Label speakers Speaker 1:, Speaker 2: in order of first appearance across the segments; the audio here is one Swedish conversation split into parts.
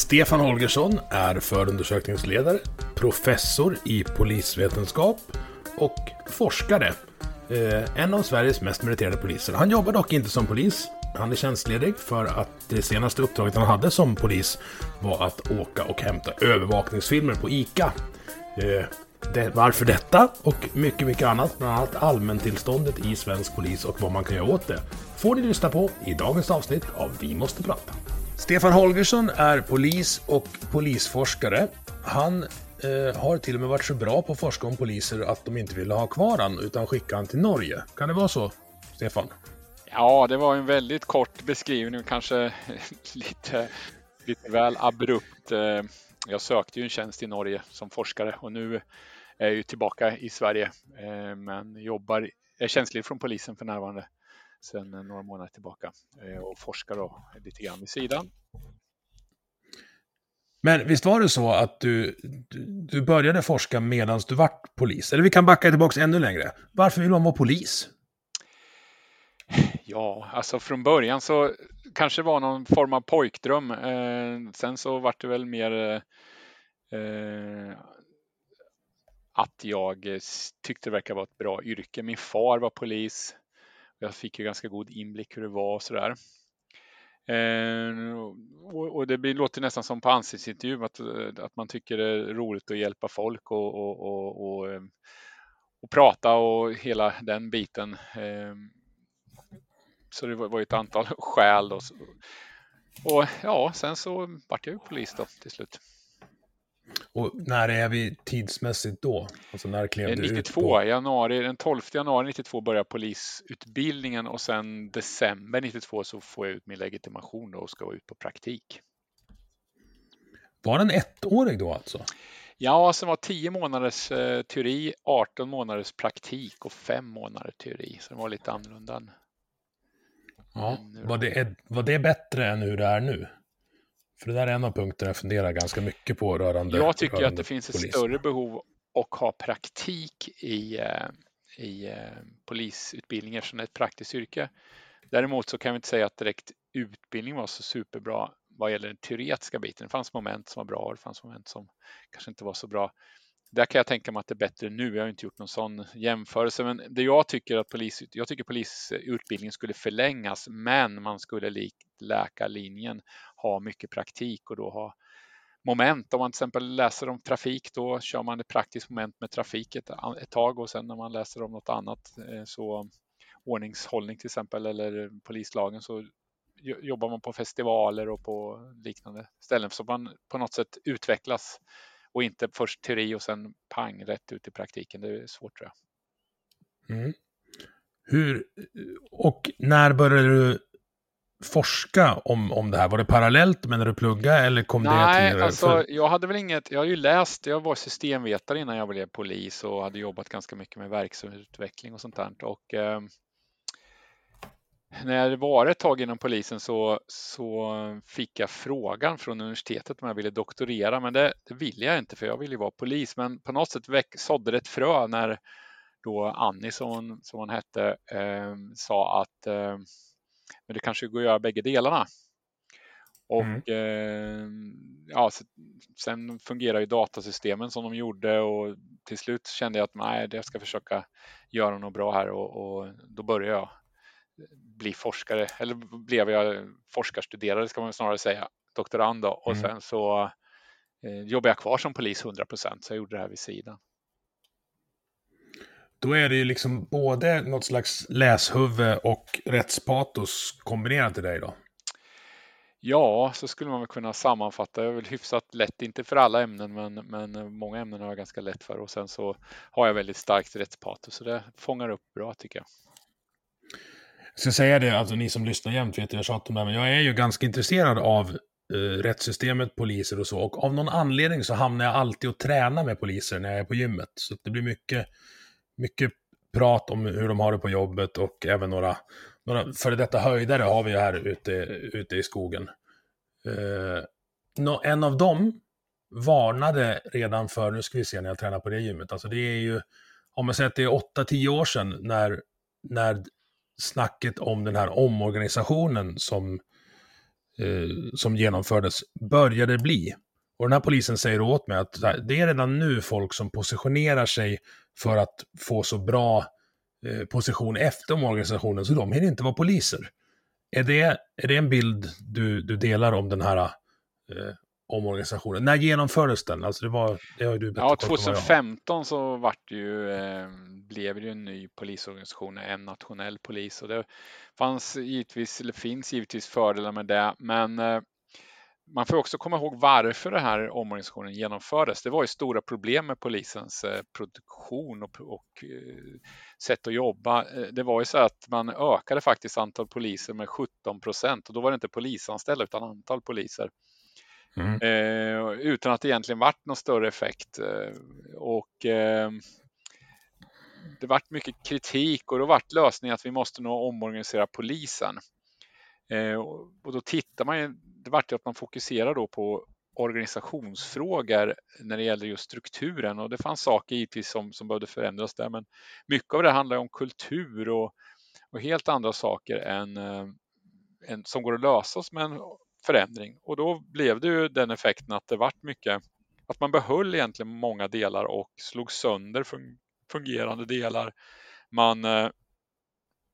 Speaker 1: Stefan Holgersson är förundersökningsledare, professor i polisvetenskap och forskare. Eh, en av Sveriges mest meriterade poliser. Han jobbar dock inte som polis. Han är tjänstledig för att det senaste uppdraget han hade som polis var att åka och hämta övervakningsfilmer på ICA. Eh, det, varför detta och mycket, mycket annat, bland annat allmäntillståndet i svensk polis och vad man kan göra åt det, får ni lyssna på i dagens avsnitt av Vi måste prata. Stefan Holgersson är polis och polisforskare. Han eh, har till och med varit så bra på att forska om poliser att de inte ville ha kvar han utan skicka han till Norge. Kan det vara så, Stefan?
Speaker 2: Ja, det var en väldigt kort beskrivning och kanske lite, lite väl abrupt. Eh, jag sökte ju en tjänst i Norge som forskare och nu är jag ju tillbaka i Sverige eh, men jobbar, är tjänstledig från polisen för närvarande sedan några månader tillbaka eh, och forskar då lite grann vid sidan.
Speaker 1: Men visst var det så att du, du började forska medan du vart polis? Eller vi kan backa tillbaka ännu längre. Varför vill man vara polis?
Speaker 2: Ja, alltså från början så kanske det var någon form av pojkdröm. Eh, sen så vart det väl mer eh, att jag tyckte det verkade vara ett bra yrke. Min far var polis. Jag fick ju ganska god inblick hur det var och sådär. Eh, och, och det blir, låter nästan som på ansiktsintervju att, eh, att man tycker det är roligt att hjälpa folk och, och, och, och, ehm, och prata och hela den biten. Eh, så det var, var ett antal skäl då. Och ja, sen så vart jag ju polis då till slut.
Speaker 1: Och när är vi tidsmässigt då? Alltså när klev du
Speaker 2: 92,
Speaker 1: ut på...
Speaker 2: januari, den 12 januari 92 börjar polisutbildningen och sen december 92 så får jag ut min legitimation och ska ut på praktik.
Speaker 1: Var den ettårig då alltså?
Speaker 2: Ja, sen var 10 månaders eh, teori, 18 månaders praktik och 5 månader teori. Så det var lite annorlunda.
Speaker 1: Ja, var det, var det bättre än hur det är nu? För det där är en av punkterna jag funderar ganska mycket på rörande
Speaker 2: Jag tycker
Speaker 1: rörande
Speaker 2: att det finns ett större behov att ha praktik i, eh, i eh, polisutbildningar som är ett praktiskt yrke. Däremot så kan vi inte säga att direkt utbildning var så superbra vad gäller den teoretiska biten. Det fanns moment som var bra och det fanns moment som kanske inte var så bra. Där kan jag tänka mig att det är bättre nu. Jag har inte gjort någon sån jämförelse, men det jag tycker att polis, jag tycker polisutbildningen skulle förlängas, men man skulle likt läkarlinjen ha mycket praktik och då ha moment. Om man till exempel läser om trafik, då kör man ett praktiskt moment med trafik ett, ett tag och sen när man läser om något annat, eh, så ordningshållning till exempel eller polislagen, så jobbar man på festivaler och på liknande ställen så man på något sätt utvecklas och inte först teori och sen pang rätt ut i praktiken. Det är svårt tror
Speaker 1: jag. Mm. Hur, och när började du forska om, om det här? Var det parallellt med när du pluggade eller kom
Speaker 2: Nej,
Speaker 1: det tidigare?
Speaker 2: alltså För... jag hade väl inget, jag har ju läst, jag var systemvetare innan jag blev polis och hade jobbat ganska mycket med verksamhetsutveckling och sånt där. Och, eh, när jag var ett tag inom polisen så, så fick jag frågan från universitetet om jag ville doktorera, men det, det ville jag inte för jag ville vara polis. Men på något sätt väck, sådde det ett frö när då Annie, som hon, som hon hette, eh, sa att eh, men det kanske går att göra bägge delarna. Och mm. eh, ja, sen fungerar ju datasystemen som de gjorde och till slut kände jag att nej, jag ska försöka göra något bra här och, och då började jag bli forskare, eller blev jag forskarstuderare ska man snarare säga, doktorand då. och mm. sen så eh, jobbar jag kvar som polis 100 procent, så jag gjorde det här vid sidan.
Speaker 1: Då är det ju liksom både något slags läshuvud och rättspatos kombinerat i dig då?
Speaker 2: Ja, så skulle man väl kunna sammanfatta. Jag är väl hyfsat lätt, inte för alla ämnen, men, men många ämnen har jag ganska lätt för och sen så har jag väldigt starkt rättspatos så det fångar upp bra tycker jag.
Speaker 1: Jag ska säga det, alltså ni som lyssnar jämt vet jag tjatar om det, men jag är ju ganska intresserad av eh, rättssystemet, poliser och så. Och av någon anledning så hamnar jag alltid och tränar med poliser när jag är på gymmet. Så det blir mycket, mycket prat om hur de har det på jobbet och även några, några före detta höjdare har vi här ute, ute i skogen. Uh, en av dem varnade redan för, nu ska vi se när jag tränar på det gymmet, alltså det är ju, om man säger att det är 8-10 år sedan när, när snacket om den här omorganisationen som, eh, som genomfördes började bli. Och den här polisen säger åt mig att det är redan nu folk som positionerar sig för att få så bra eh, position efter omorganisationen, så de hinner inte vara poliser. Är det, är det en bild du, du delar om den här eh, omorganisationen. När genomfördes den? Alltså det var, det har du
Speaker 2: ja, 2015 så vart det ju, eh, blev det ju en ny polisorganisation, en nationell polis och det fanns givetvis, eller finns givetvis fördelar med det, men eh, man får också komma ihåg varför den här omorganisationen genomfördes. Det var ju stora problem med polisens eh, produktion och, och eh, sätt att jobba. Eh, det var ju så att man ökade faktiskt antal poliser med 17 procent och då var det inte polisanställda utan antal poliser. Mm. Eh, utan att det egentligen varit någon större effekt. Eh, och eh, det vart mycket kritik och då vart lösningen att vi måste nog omorganisera polisen. Eh, och då tittar man ju, det vart ju att man fokuserar då på organisationsfrågor när det gäller just strukturen och det fanns saker givetvis som, som behövde förändras där men mycket av det handlar om kultur och, och helt andra saker än, eh, än som går att lösas med en förändring och då blev det ju den effekten att det vart mycket att man behöll egentligen många delar och slog sönder fungerande delar. Man, eh,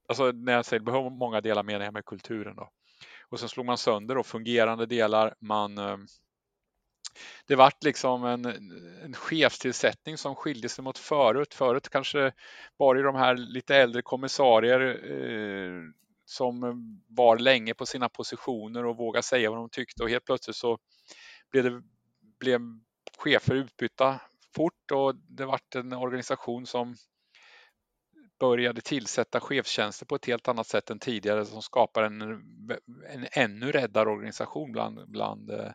Speaker 2: alltså när jag säger behöll många delar menar jag med kulturen då. Och sen slog man sönder då fungerande delar. Man, eh, det vart liksom en, en chefstillsättning som skilde sig mot förut. Förut kanske var det de här lite äldre kommissarier eh, som eh, var länge på sina positioner och vågade säga vad de tyckte och helt plötsligt så blev, det, blev chefer utbytta fort och det vart en organisation som började tillsätta chefstjänster på ett helt annat sätt än tidigare som skapar en, en ännu räddare organisation bland, bland eh,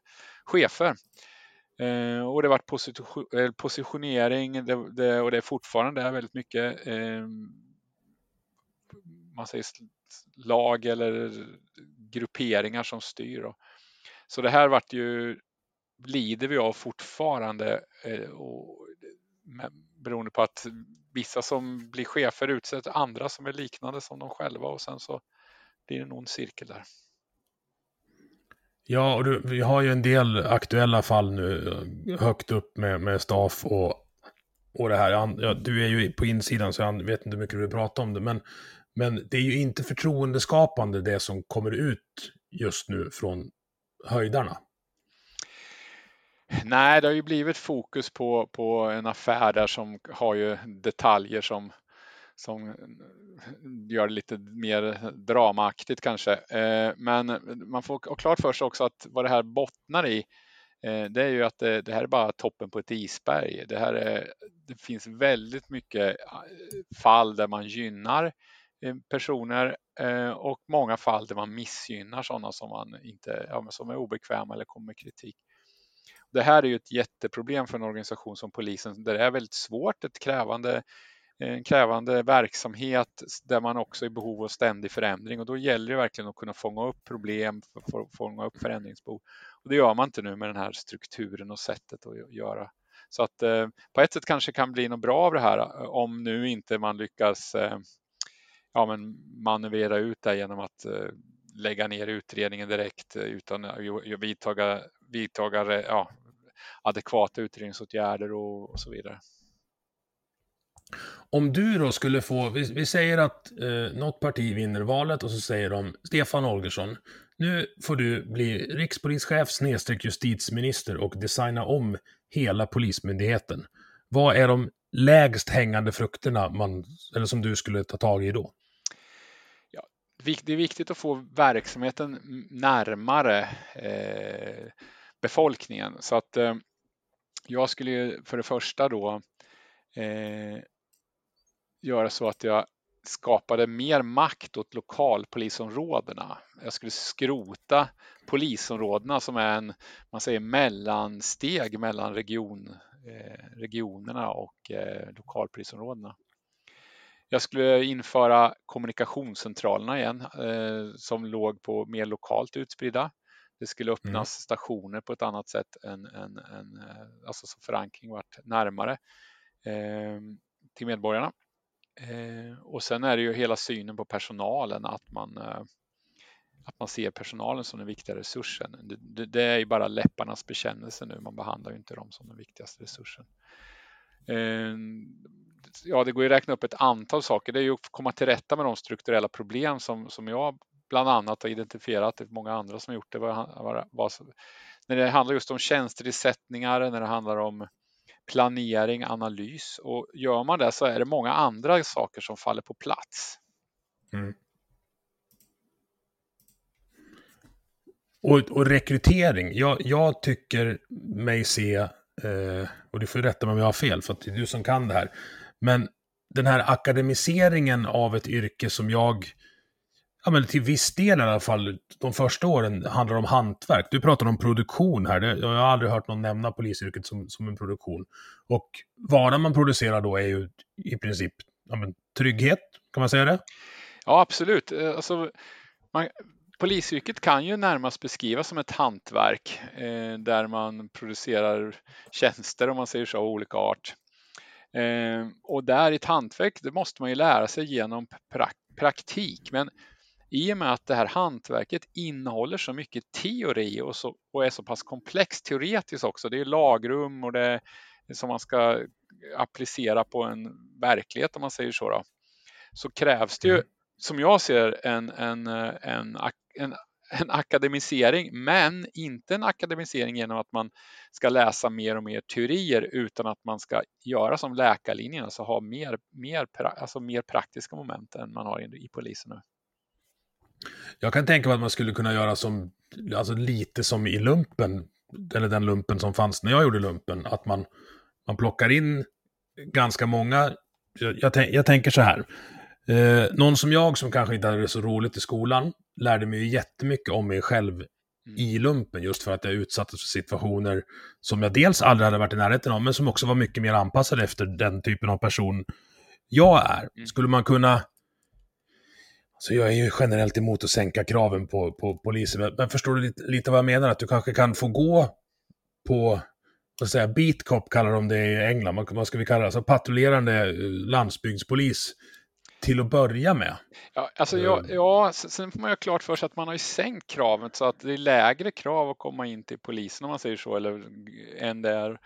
Speaker 2: chefer. Eh, och det varit position, positionering det, det, och det är fortfarande väldigt mycket eh, man säger lag eller grupperingar som styr. Så det här vart ju, lider vi av fortfarande eh, och, beroende på att vissa som blir chefer utsätter andra som är liknande som de själva och sen så blir det en ond cirkel där.
Speaker 1: Ja, och du, vi har ju en del aktuella fall nu eh, högt upp med, med staff och, och det här. Ja, du är ju på insidan så jag vet inte hur mycket du vill prata om det, men men det är ju inte förtroendeskapande det som kommer ut just nu från höjdarna.
Speaker 2: Nej, det har ju blivit fokus på, på en affär där som har ju detaljer som, som gör det lite mer dramaaktigt kanske. Eh, men man får ha klart för sig också att vad det här bottnar i eh, det är ju att det, det här är bara toppen på ett isberg. Det, här är, det finns väldigt mycket eh, fall där man gynnar Eh, personer eh, och många fall där man missgynnar sådana som, man inte, ja, som är obekväma eller kommer med kritik. Det här är ju ett jätteproblem för en organisation som polisen där det är väldigt svårt, ett krävande, en krävande verksamhet där man också är i behov av ständig förändring och då gäller det verkligen att kunna fånga upp problem, fånga upp förändringsbehov. Och det gör man inte nu med den här strukturen och sättet att göra. Så att eh, på ett sätt kanske kan bli något bra av det här eh, om nu inte man lyckas ja, men manövrera ut det genom att eh, lägga ner utredningen direkt eh, utan att vidtaga, vidtaga ja, adekvata utredningsåtgärder och, och, så vidare.
Speaker 1: Om du då skulle få, vi, vi säger att eh, något parti vinner valet och så säger de Stefan Olgersson, nu får du bli rikspolischef snedstreck justitieminister och designa om hela polismyndigheten. Vad är de lägst hängande frukterna man, eller som du skulle ta tag i då?
Speaker 2: Det är viktigt att få verksamheten närmare eh, befolkningen. Så att eh, jag skulle för det första då eh, göra så att jag skapade mer makt åt lokalpolisområdena. Jag skulle skrota polisområdena som är en man säger, mellansteg mellan region, eh, regionerna och eh, lokalpolisområdena. Jag skulle införa kommunikationscentralerna igen eh, som låg på mer lokalt utspridda. Det skulle öppnas mm. stationer på ett annat sätt än, än, än eh, alltså så förankring vart närmare eh, till medborgarna. Eh, och sen är det ju hela synen på personalen, att man, eh, att man ser personalen som den viktiga resursen. Det, det, det, är ju bara läpparnas bekännelse nu, man behandlar ju inte dem som den viktigaste resursen. Eh, ja, det går ju att räkna upp ett antal saker. Det är ju att komma till rätta med de strukturella problem som, som jag bland annat har identifierat, det är många andra som har gjort det, var, var, var, när det handlar just om tjänsteersättningar, när det handlar om planering, analys och gör man det så är det många andra saker som faller på plats. Mm.
Speaker 1: Och, och, rekrytering, jag, jag, tycker mig se, eh, och du får rätta mig om jag har fel, för att det är du som kan det här, men den här akademiseringen av ett yrke som jag ja, men till viss del i alla fall, de första åren handlar om hantverk. Du pratar om produktion här. Det, jag har aldrig hört någon nämna polisyrket som, som en produktion. Och varan man producerar då är ju i princip ja, men, trygghet, kan man säga det?
Speaker 2: Ja, absolut. Eh, alltså, man, polisyrket kan ju närmast beskrivas som ett hantverk eh, där man producerar tjänster, om man säger så, av olika art. Eh, och där i ett hantverk, det måste man ju lära sig genom pra praktik. Men i och med att det här hantverket innehåller så mycket teori och, så, och är så pass komplext teoretiskt också. Det är lagrum och det som man ska applicera på en verklighet om man säger så. Då. Så krävs det ju, mm. som jag ser en, en, en, en, en akademisering, men inte en akademisering genom att man ska läsa mer och mer teorier utan att man ska göra som läkarlinjen, alltså ha mer, mer, alltså mer praktiska moment än man har i, i polisen nu.
Speaker 1: Jag kan tänka mig att man skulle kunna göra som, alltså lite som i lumpen, eller den lumpen som fanns när jag gjorde lumpen, att man, man plockar in ganska många, jag, jag, jag tänker så här, eh, någon som jag som kanske inte hade det så roligt i skolan, lärde mig ju jättemycket om mig själv mm. i lumpen, just för att jag utsattes för situationer som jag dels aldrig hade varit i närheten av, men som också var mycket mer anpassade efter den typen av person jag är. Mm. Skulle man kunna så jag är ju generellt emot att sänka kraven på, på polisen. Men förstår du lite, lite vad jag menar? Att du kanske kan få gå på, vad säger beat cop kallar de det i England, vad ska vi kalla det? Alltså patrullerande eh, landsbygdspolis till att börja med.
Speaker 2: Ja, alltså ja, eh. ja, sen får man ju klart för sig att man har ju sänkt kravet så att det är lägre krav att komma in till polisen om man säger så, eller än det är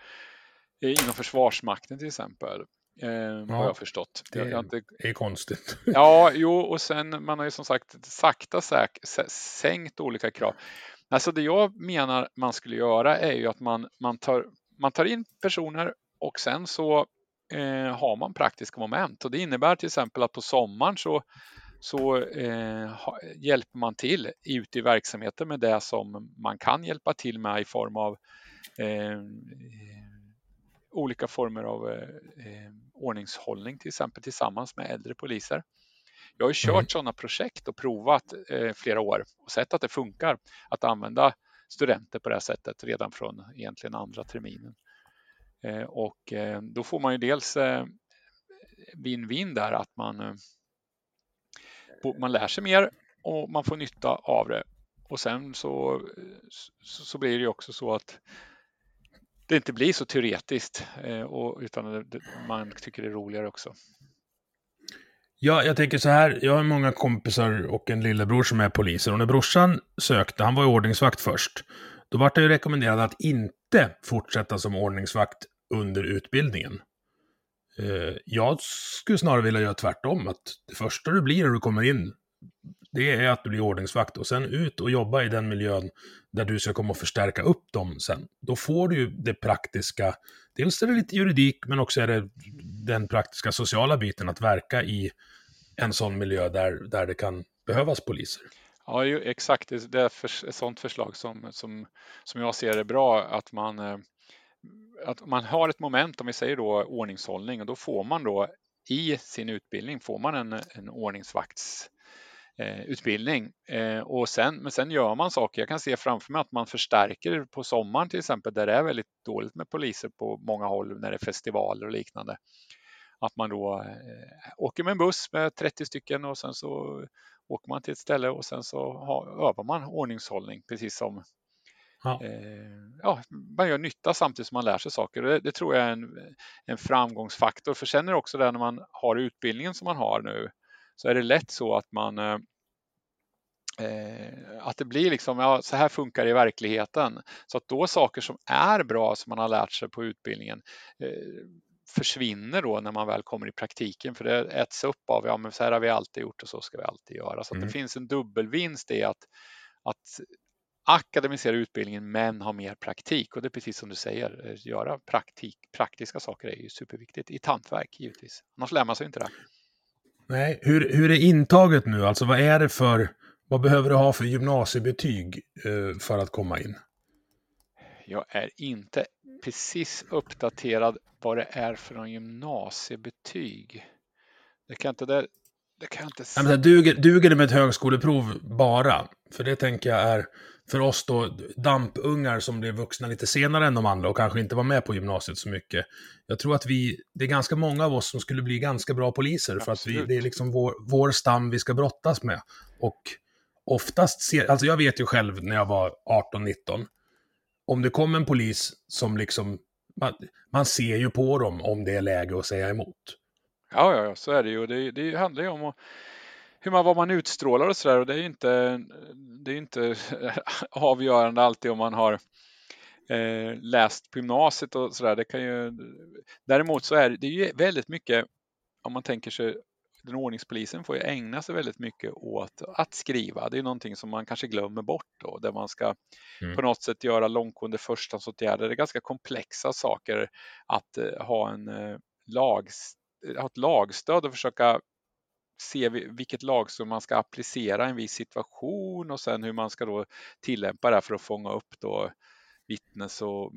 Speaker 2: inom Försvarsmakten till exempel. Eh, ja, har jag förstått.
Speaker 1: Det
Speaker 2: jag
Speaker 1: inte... är konstigt.
Speaker 2: Ja, jo, och sen man har ju som sagt sakta säk, sänkt olika krav. Alltså det jag menar man skulle göra är ju att man, man, tar, man tar in personer och sen så eh, har man praktiska moment och det innebär till exempel att på sommaren så, så eh, hjälper man till ute i verksamheten med det som man kan hjälpa till med i form av eh, olika former av eh, eh, ordningshållning till exempel tillsammans med äldre poliser. Jag har kört mm. sådana projekt och provat eh, flera år och sett att det funkar att använda studenter på det här sättet redan från egentligen andra terminen. Eh, och eh, då får man ju dels eh, win-win där att man, man lär sig mer och man får nytta av det. Och sen så, så blir det ju också så att det inte blir så teoretiskt och, utan man tycker det är roligare också.
Speaker 1: Ja, jag tänker så här, jag har många kompisar och en lillebror som är poliser och när brorsan sökte, han var ju ordningsvakt först, då var det ju rekommenderat att inte fortsätta som ordningsvakt under utbildningen. Eh, jag skulle snarare vilja göra tvärtom, att det första du blir när du kommer in, det är att du blir ordningsvakt och sen ut och jobba i den miljön där du ska komma och förstärka upp dem sen. Då får du ju det praktiska, dels är det lite juridik, men också är det den praktiska sociala biten att verka i en sån miljö där, där det kan behövas poliser.
Speaker 2: Ja, ju, exakt. Det är för, ett sådant förslag som, som, som jag ser är bra, att man, eh, att man har ett moment, om vi säger då ordningshållning, och då får man då i sin utbildning får man en, en ordningsvakts eh, utbildning. Eh, och sen, men sen gör man saker. Jag kan se framför mig att man förstärker på sommaren till exempel där det är väldigt dåligt med poliser på många håll när det är festivaler och liknande. Att man då eh, åker med en buss med 30 stycken och sen så åker man till ett ställe och sen så har, övar man ordningshållning precis som Ja. Eh, ja. man gör nytta samtidigt som man lär sig saker. Det, det, tror jag är en, en framgångsfaktor. För sen är det också det när man har utbildningen som man har nu så är det lätt så att man eh, eh, att det blir liksom, ja, så här funkar det i verkligheten. Så att då saker som är bra som man har lärt sig på utbildningen eh, försvinner då när man väl kommer i praktiken för det äts upp av, ja men så här har vi alltid gjort och så ska vi alltid göra. Så mm. det finns en dubbelvinst i att, att akademisera utbildningen men ha mer praktik och det är precis som du säger, eh, göra praktik, praktiska saker är ju superviktigt i hantverk givetvis. Annars lär man sig inte det.
Speaker 1: Nej, hur, hur är intaget nu? Alltså vad är det för, vad behöver du ha för gymnasiebetyg eh, för att komma in?
Speaker 2: Jag är inte precis uppdaterad vad det är för någon gymnasiebetyg. Det kan inte, det, det kan inte...
Speaker 1: Nej, men duger, duger det med ett högskoleprov bara? För det tänker jag är för oss då dampungar som blev vuxna lite senare än de andra och kanske inte var med på gymnasiet så mycket. Jag tror att vi, det är ganska många av oss som skulle bli ganska bra poliser för att vi, det är liksom vår, vår stam vi ska brottas med. Och oftast ser, alltså jag vet ju själv när jag var 18-19, om det kom en polis som liksom, man, man, ser ju på dem om det är läge att säga emot.
Speaker 2: Ja, ja, ja så är det ju. Det, det handlar ju om att hur man, vad man utstrålar och sådär och det är inte, det är inte avgörande alltid om man har eh, läst på gymnasiet och sådär. Det kan ju, däremot så är det ju väldigt mycket, om man tänker sig den ordningspolisen får ju ägna sig väldigt mycket åt att skriva. Det är någonting som man kanske glömmer bort då, där man ska mm. på något sätt göra långtgående förstahandsåtgärder. Det är ganska komplexa saker att eh, ha en eh, lag, ha ett lagstöd och försöka se vilket lag som man ska applicera i en viss situation och sen hur man ska då tillämpa det för att fånga upp då vittnes och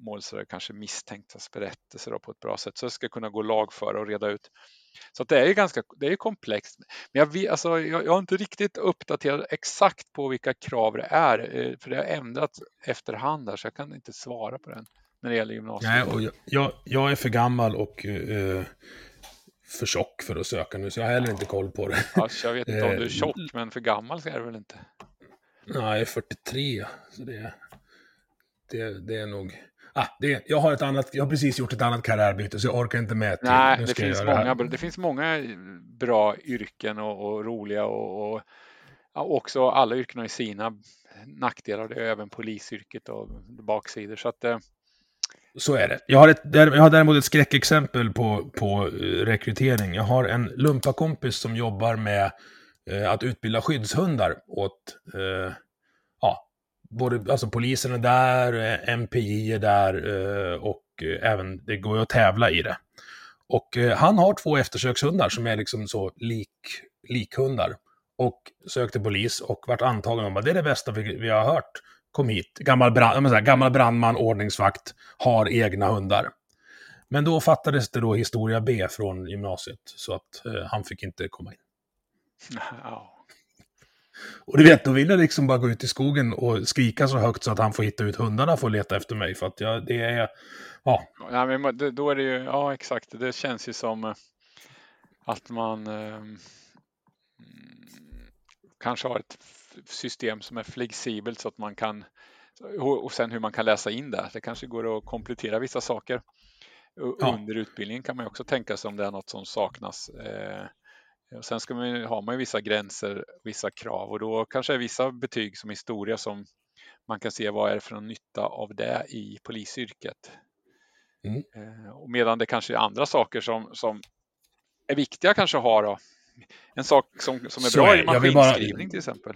Speaker 2: målsägare kanske misstänktas berättelser på ett bra sätt så det ska kunna gå lagföra och reda ut. Så det är ganska det är komplext. Men jag, vet, alltså, jag, jag har inte riktigt uppdaterat exakt på vilka krav det är, eh, för det har ändrats efterhand här, så jag kan inte svara på den när det gäller gymnasiet.
Speaker 1: Nej, och jag, jag, jag är för gammal och uh, för tjock för att söka nu, så jag har heller inte koll på det.
Speaker 2: Alltså, jag vet inte om du är eh, tjock, men för gammal så är du väl inte?
Speaker 1: Nej, jag är 43, så det, det, det är nog... Ah, det, jag, har ett annat, jag har precis gjort ett annat karriärbyte, så jag orkar inte med
Speaker 2: till. Nej, det finns, många, det, det finns många bra yrken och, och roliga och, och ja, också alla yrken har sina nackdelar. Det är även polisyrket och baksidor. Så att, eh,
Speaker 1: så är det. Jag har, ett, jag har däremot ett skräckexempel på, på eh, rekrytering. Jag har en lumpakompis som jobbar med eh, att utbilda skyddshundar åt eh, ja, både alltså polisen är där, eh, MPI är där eh, och eh, även det går ju att tävla i det. Och eh, han har två eftersökshundar som är liksom så lik, likhundar. Och sökte polis och vart antagen om att det är det bästa vi, vi har hört kom hit, gammal, brand, säga, gammal brandman, ordningsvakt, har egna hundar. Men då fattades det då historia B från gymnasiet, så att eh, han fick inte komma in. Och du vet, då vill jag liksom bara gå ut i skogen och skrika så högt så att han får hitta ut hundarna för att leta efter mig. För att jag, det är, ja.
Speaker 2: ja men då är det ju, ja exakt, det känns ju som eh, att man eh, kanske har ett system som är flexibelt så att man kan och sen hur man kan läsa in det. Det kanske går att komplettera vissa saker. Ja. Under utbildningen kan man också tänka sig om det är något som saknas. Eh, och sen ska man, har man ju vissa gränser, vissa krav och då kanske är vissa betyg som historia som man kan se vad är det för någon nytta av det i polisyrket. Mm. Eh, och medan det kanske är andra saker som, som är viktiga kanske att ha då, en sak som, som är
Speaker 1: Så
Speaker 2: bra
Speaker 1: är
Speaker 2: i maskinskrivning
Speaker 1: bara-
Speaker 2: till exempel.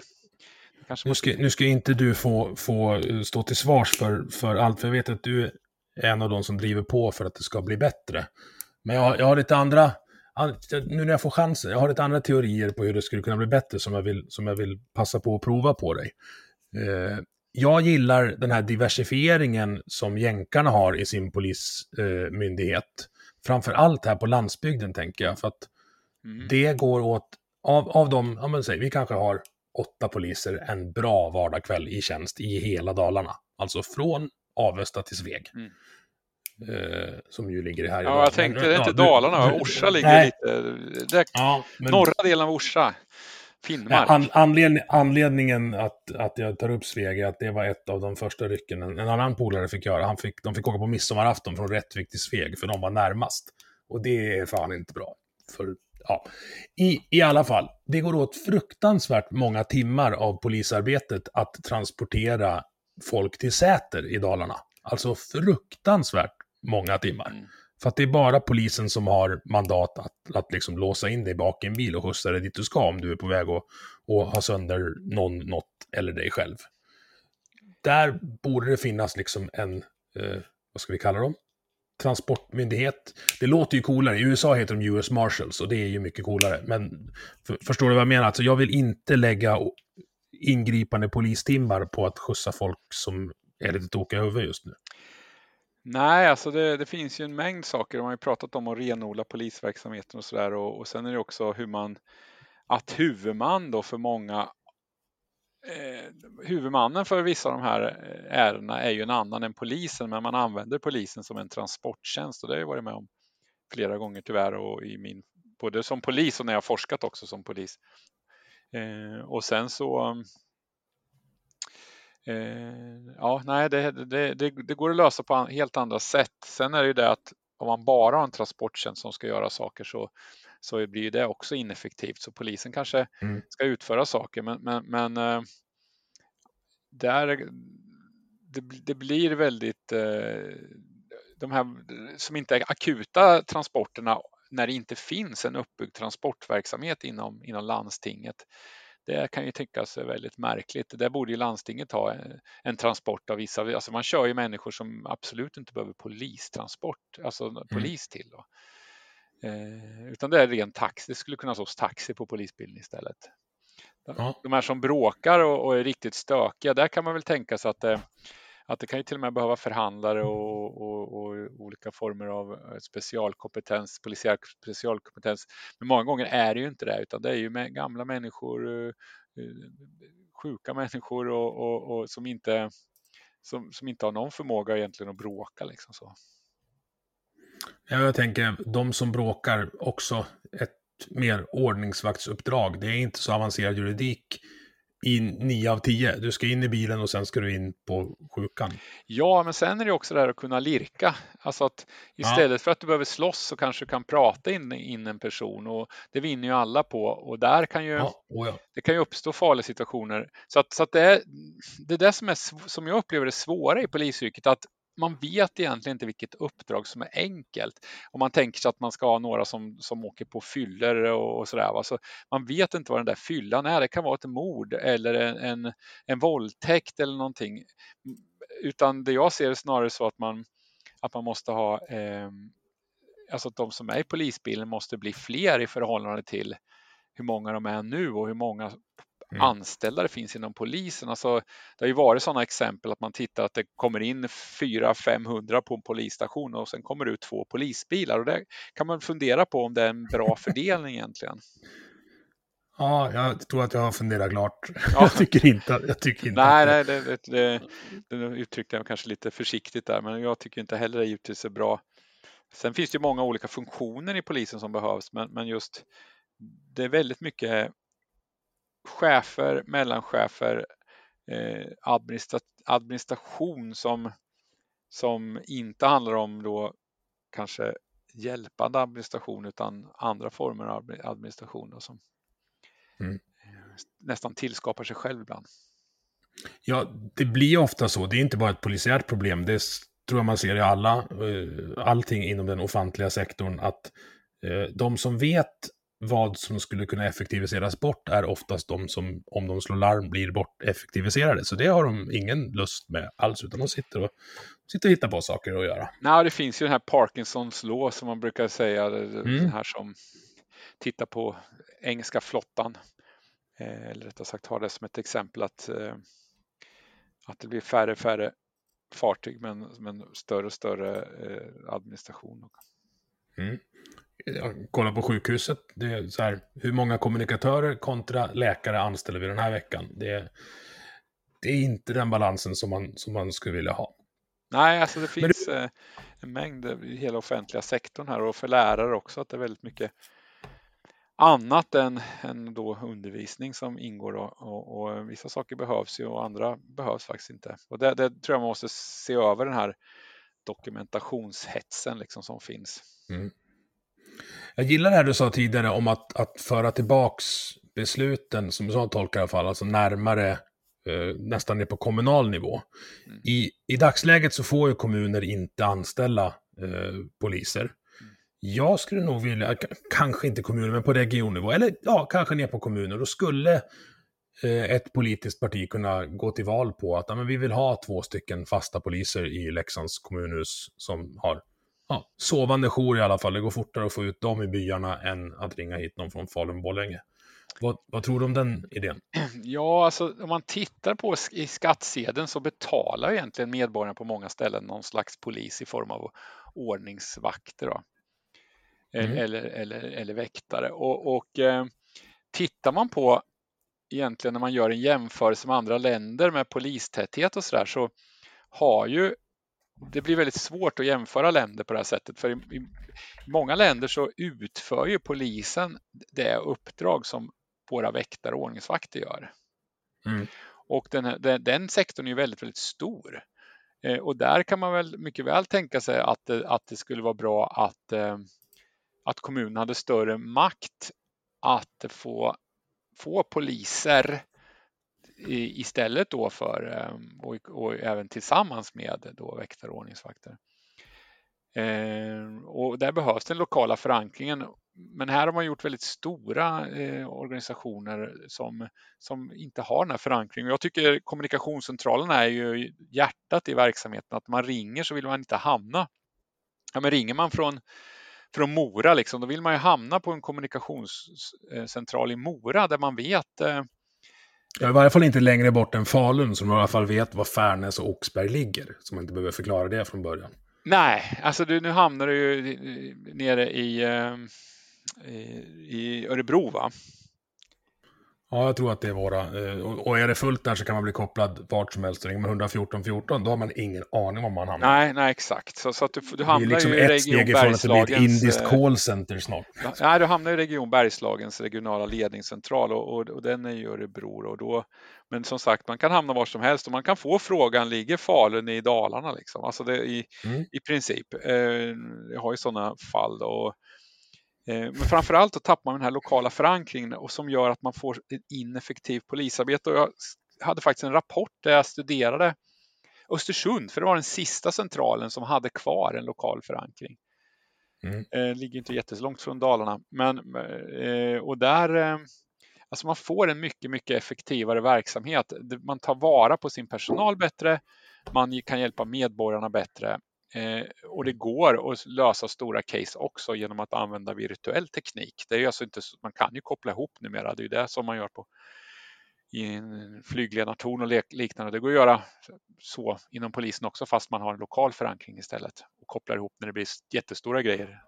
Speaker 2: Kanske
Speaker 1: Nu
Speaker 2: måste-
Speaker 1: ska, nu ska inte du få, få eh, stå till svars för, för allt, för jag vet att du är en av de som driver på för att det ska bli bättre. Men jag, har- jag har lite andra, an- nu när jag får chansen, jag har lite andra teorier på hur det skulle kunna bli bättre som jag vill, som jag vill passa på att prova på dig. Eh, jag gillar den här diversifieringen som jänkarna har i sin polismyndighet. Eh, myndighet. Framför allt här på landsbygden tänker jag, för att
Speaker 2: Mm.
Speaker 1: det går åt, av, av dem, ja men säg, vi kanske har åtta poliser en bra vardagskväll i tjänst i hela Dalarna. Alltså från Avesta till Sveg.
Speaker 2: Mm.
Speaker 1: Eh, som ju ligger här i
Speaker 2: Ja, jag tänkte, det är inte Dalarna, Orsa ligger
Speaker 1: nej,
Speaker 2: lite... Är
Speaker 1: Ja, men,
Speaker 2: norra delen av Orsa. Finnmark.
Speaker 1: An, anledning, anledningen att, att jag tar upp Sveg är att det var ett av de första rycken en, en annan polare fick göra. Han fick, de fick åka på midsommarafton från Rättvik till Sveg, för de var närmast. Och det är fan inte bra. För, ja. I, I alla fall, det går åt fruktansvärt många timmar av polisarbetet att transportera folk till Säter i Dalarna. Alltså fruktansvärt många timmar.
Speaker 2: Mm.
Speaker 1: För att det är bara polisen som har mandat att, att liksom låsa in dig bak i en bil och skjutsa dig dit du ska om du är på väg att, att ha sönder någon, något eller dig själv. Där borde det finnas liksom en, eh, vad ska vi kalla dem? Transportmyndighet. Det låter ju coolare. I USA heter de US Marshals och det är ju mycket coolare. Men för, förstår du vad jag menar? Alltså jag vill inte lägga ingripande polistimmar på att skjutsa folk som är lite tokiga i huvudet just nu.
Speaker 2: Nej, alltså det, det finns ju en mängd saker. De har ju pratat om att renodla polisverksamheten och sådär. Och, och sen är det också hur man, att huvudman då för många, eh, huvudmannen för vissa av de här eh, ärendena är ju en annan än polisen, men man använder polisen som en transporttjänst och det har jag varit med om flera gånger tyvärr och i min, både som polis och när jag har forskat också som polis. Eh, och sen så Eh, ja, nej, det, det, det, det går att lösa på helt andra sätt. Sen är det ju det att om man bara har en transporttjänst som ska göra saker så, så blir det också ineffektivt. Så polisen kanske
Speaker 1: Mm.
Speaker 2: ska utföra saker, men, men, men eh, där, det, det blir väldigt, eh, de här som inte är akuta transporterna när det inte finns en uppbyggd transportverksamhet inom, inom landstinget. Det kan ju tyckas väldigt märkligt. Där borde ju landstinget ha en, en transport av vissa, alltså man kör ju människor som absolut inte behöver polistransport, alltså polis till. Då. Eh, utan det är ren taxi, det skulle kunna stå taxi på polisbilen istället. De här som bråkar och, och är riktigt stökiga, där kan man väl tänka sig att det, att det kan ju till och med behöva förhandlare och, och, och olika former av eh, specialkompetens, polisiär specialkompetens. Men många gånger är det ju inte det, utan det är ju med gamla människor, eh, eh, sjuka människor och som, inte, som, som inte har någon förmåga egentligen att bråka. Liksom så.
Speaker 1: Ja, jag tänker, de som bråkar också ett mer ordningsvaktsuppdrag. Det är inte så avancerad juridik i nio av tio. Du ska in i bilen och sen ska du in på sjukan.
Speaker 2: Ja, men sen är det också det här att kunna lirka. Alltså att istället för att du behöver slåss så kanske du kan prata in, in en person och det vinner ju alla på och där kan ju
Speaker 1: Ja, oh ja.
Speaker 2: det kan ju uppstå farliga situationer. Så, att, så att det, är, det är det som, är, som jag upplever det svåra i polisyrket, att man vet egentligen inte vilket uppdrag som är enkelt. Om man tänker sig att man ska ha några som, som åker på fyller och, och sådär. Va? Så man vet inte vad den där fyllan är. Det kan vara ett mord eller en, en, en våldtäkt eller någonting. Mm, utan det jag ser är snarare så att man, att man måste ha eh, alltså att de som är i polisbilen måste bli fler i förhållande till hur många de är nu och hur många
Speaker 1: Mm.
Speaker 2: anställda det finns inom polisen. Alltså, det har ju varit sådana exempel att man tittar att det kommer in 400-500 på en polisstation och sen kommer det ut två polisbilar och det kan man fundera på om det är en bra fördelning egentligen.
Speaker 1: ja, jag tror att jag har funderat klart.
Speaker 2: Ja.
Speaker 1: Jag tycker inte, jag tycker inte
Speaker 2: Nej, nej, det, det, det uttryckte jag kanske lite försiktigt där, men jag tycker inte heller det givetvis är bra. Sen finns det ju många olika funktioner i polisen som behövs, men, men just det är väldigt mycket chefer, mellanchefer, eh, administra administration som, som inte handlar om då kanske hjälpande administration utan andra former av admi- administration då, som
Speaker 1: Mm.
Speaker 2: eh, nästan tillskapar sig själv ibland.
Speaker 1: Ja, det blir ofta så. Det är inte bara ett polisiärt problem. Det tror jag man ser i alla, eh, allting inom den offentliga sektorn, att eh, de som vet vad som skulle kunna effektiviseras bort är oftast de som, om de slår larm, blir bort effektiviserade. Så det har de ingen lust med alls, utan de sitter och, sitter och hittar på saker att göra.
Speaker 2: Nej, det finns ju den här Parkinsons law som man brukar säga, mm. den här som tittar på engelska flottan. Eh, eller rättare sagt har det som ett exempel att, eh, att det blir färre och färre fartyg men, men större och större eh, administration.
Speaker 1: Mm. Kolla på sjukhuset, det är så här, hur många kommunikatörer kontra läkare anställer vi den här veckan? Det är, det är inte den balansen som man, som man skulle vilja ha.
Speaker 2: Nej, alltså det finns du... en mängd i hela offentliga sektorn här och för lärare också att det är väldigt mycket annat än, än då undervisning som ingår och, och, och, vissa saker behövs ju och andra behövs faktiskt inte. Och det, det tror jag man måste se över den här dokumentationshetsen liksom som finns. Mm.
Speaker 1: Jag gillar det här du sa tidigare om att, att föra tillbaks besluten, som jag tolkar i alla fall, alltså närmare eh, nästan ner på kommunal nivå. Mm. I, I dagsläget så får ju kommuner inte anställa eh, poliser. Jag skulle nog vilja, kanske inte kommuner, men på regionnivå, eller ja, kanske ner på kommuner, då skulle ett politiskt parti kunna gå till val på att ja, men vi vill ha två stycken fasta poliser i Leksands kommunhus som har ja, sovande jour i alla fall. Det går fortare att få ut dem i byarna än att ringa hit någon från Falun-Borlänge. Vad, vad, tror du om den idén?
Speaker 2: Ja, alltså om man tittar på i skattsedeln så betalar egentligen medborgarna på många ställen någon slags polis i form av ordningsvakter. Då. Mm. Eller, eller, eller väktare. Och, och eh, tittar man på egentligen när man gör en jämförelse med andra länder med polistäthet och sådär så har ju det blir väldigt svårt att jämföra länder på det här sättet för i, i många länder så utför ju polisen det uppdrag som våra väktare och ordningsvakter gör. Mm. Och den, den, den, sektorn är ju väldigt, väldigt stor. Eh, och där kan man väl mycket väl tänka sig att, att det skulle vara bra att eh, att kommunen hade större makt att få, få poliser istället då för ehm, och, och även tillsammans med då väktare och ordningsvakter. Eh, och där behövs den lokala förankringen. Men här har man gjort väldigt stora eh, organisationer som, som inte har den här förankringen. Jag tycker kommunikationscentralerna är ju hjärtat i verksamheten. Att man ringer så vill man inte hamna. Ja, men ringer man från från Mora, liksom, då vill man ju hamna på en kommunikationscentral i Mora där man vet eh...
Speaker 1: Ja, I varje fall inte längre bort än Falun, som i alla fall vet var Färnäs och Oxberg ligger. Så man inte behöver förklara det från början.
Speaker 2: Nej, alltså du, nu hamnar du ju nere i, eh, i Örebro va?
Speaker 1: Ja, jag tror att det är våra. Eh, och är det fullt där så kan man bli kopplad vart som helst. Ringer man 114 14 då har man ingen aning om man hamnar.
Speaker 2: Nej, nej exakt. Så, så att du, du hamnar
Speaker 1: liksom
Speaker 2: ju i. Det är liksom ett steg ifrån att det blir ett indiskt
Speaker 1: eh, callcenter snart.
Speaker 2: Nej, du hamnar i Region Bergslagens regionala ledningscentral och, och, och den är ju Örebro. Och då, men som sagt, man kan hamna var som helst och man kan få frågan, ligger Falun i Dalarna? Liksom? Alltså det, i, mm. i princip. Eh, jag har ju sådana fall. Då, men framförallt då tappar man den här lokala förankringen och som gör att man får ett ineffektivt polisarbete. Och jag hade faktiskt en rapport där jag studerade Östersund, för det var den sista centralen som hade kvar en lokal förankring. Mm. Eh, ligger inte jättelångt från Dalarna, men eh, och där Alltså man får en mycket, mycket effektivare verksamhet. Man tar vara på sin personal bättre, man kan hjälpa medborgarna bättre Eh, Eh, och det går att lösa stora case också genom att använda virtuell teknik. Det är alltså inte, man kan ju koppla ihop numera, det är ju det som man gör på i en flygledartorn och liknande. Det går att göra så inom polisen också fast man har en lokal förankring istället och kopplar ihop när det blir jättestora grejer.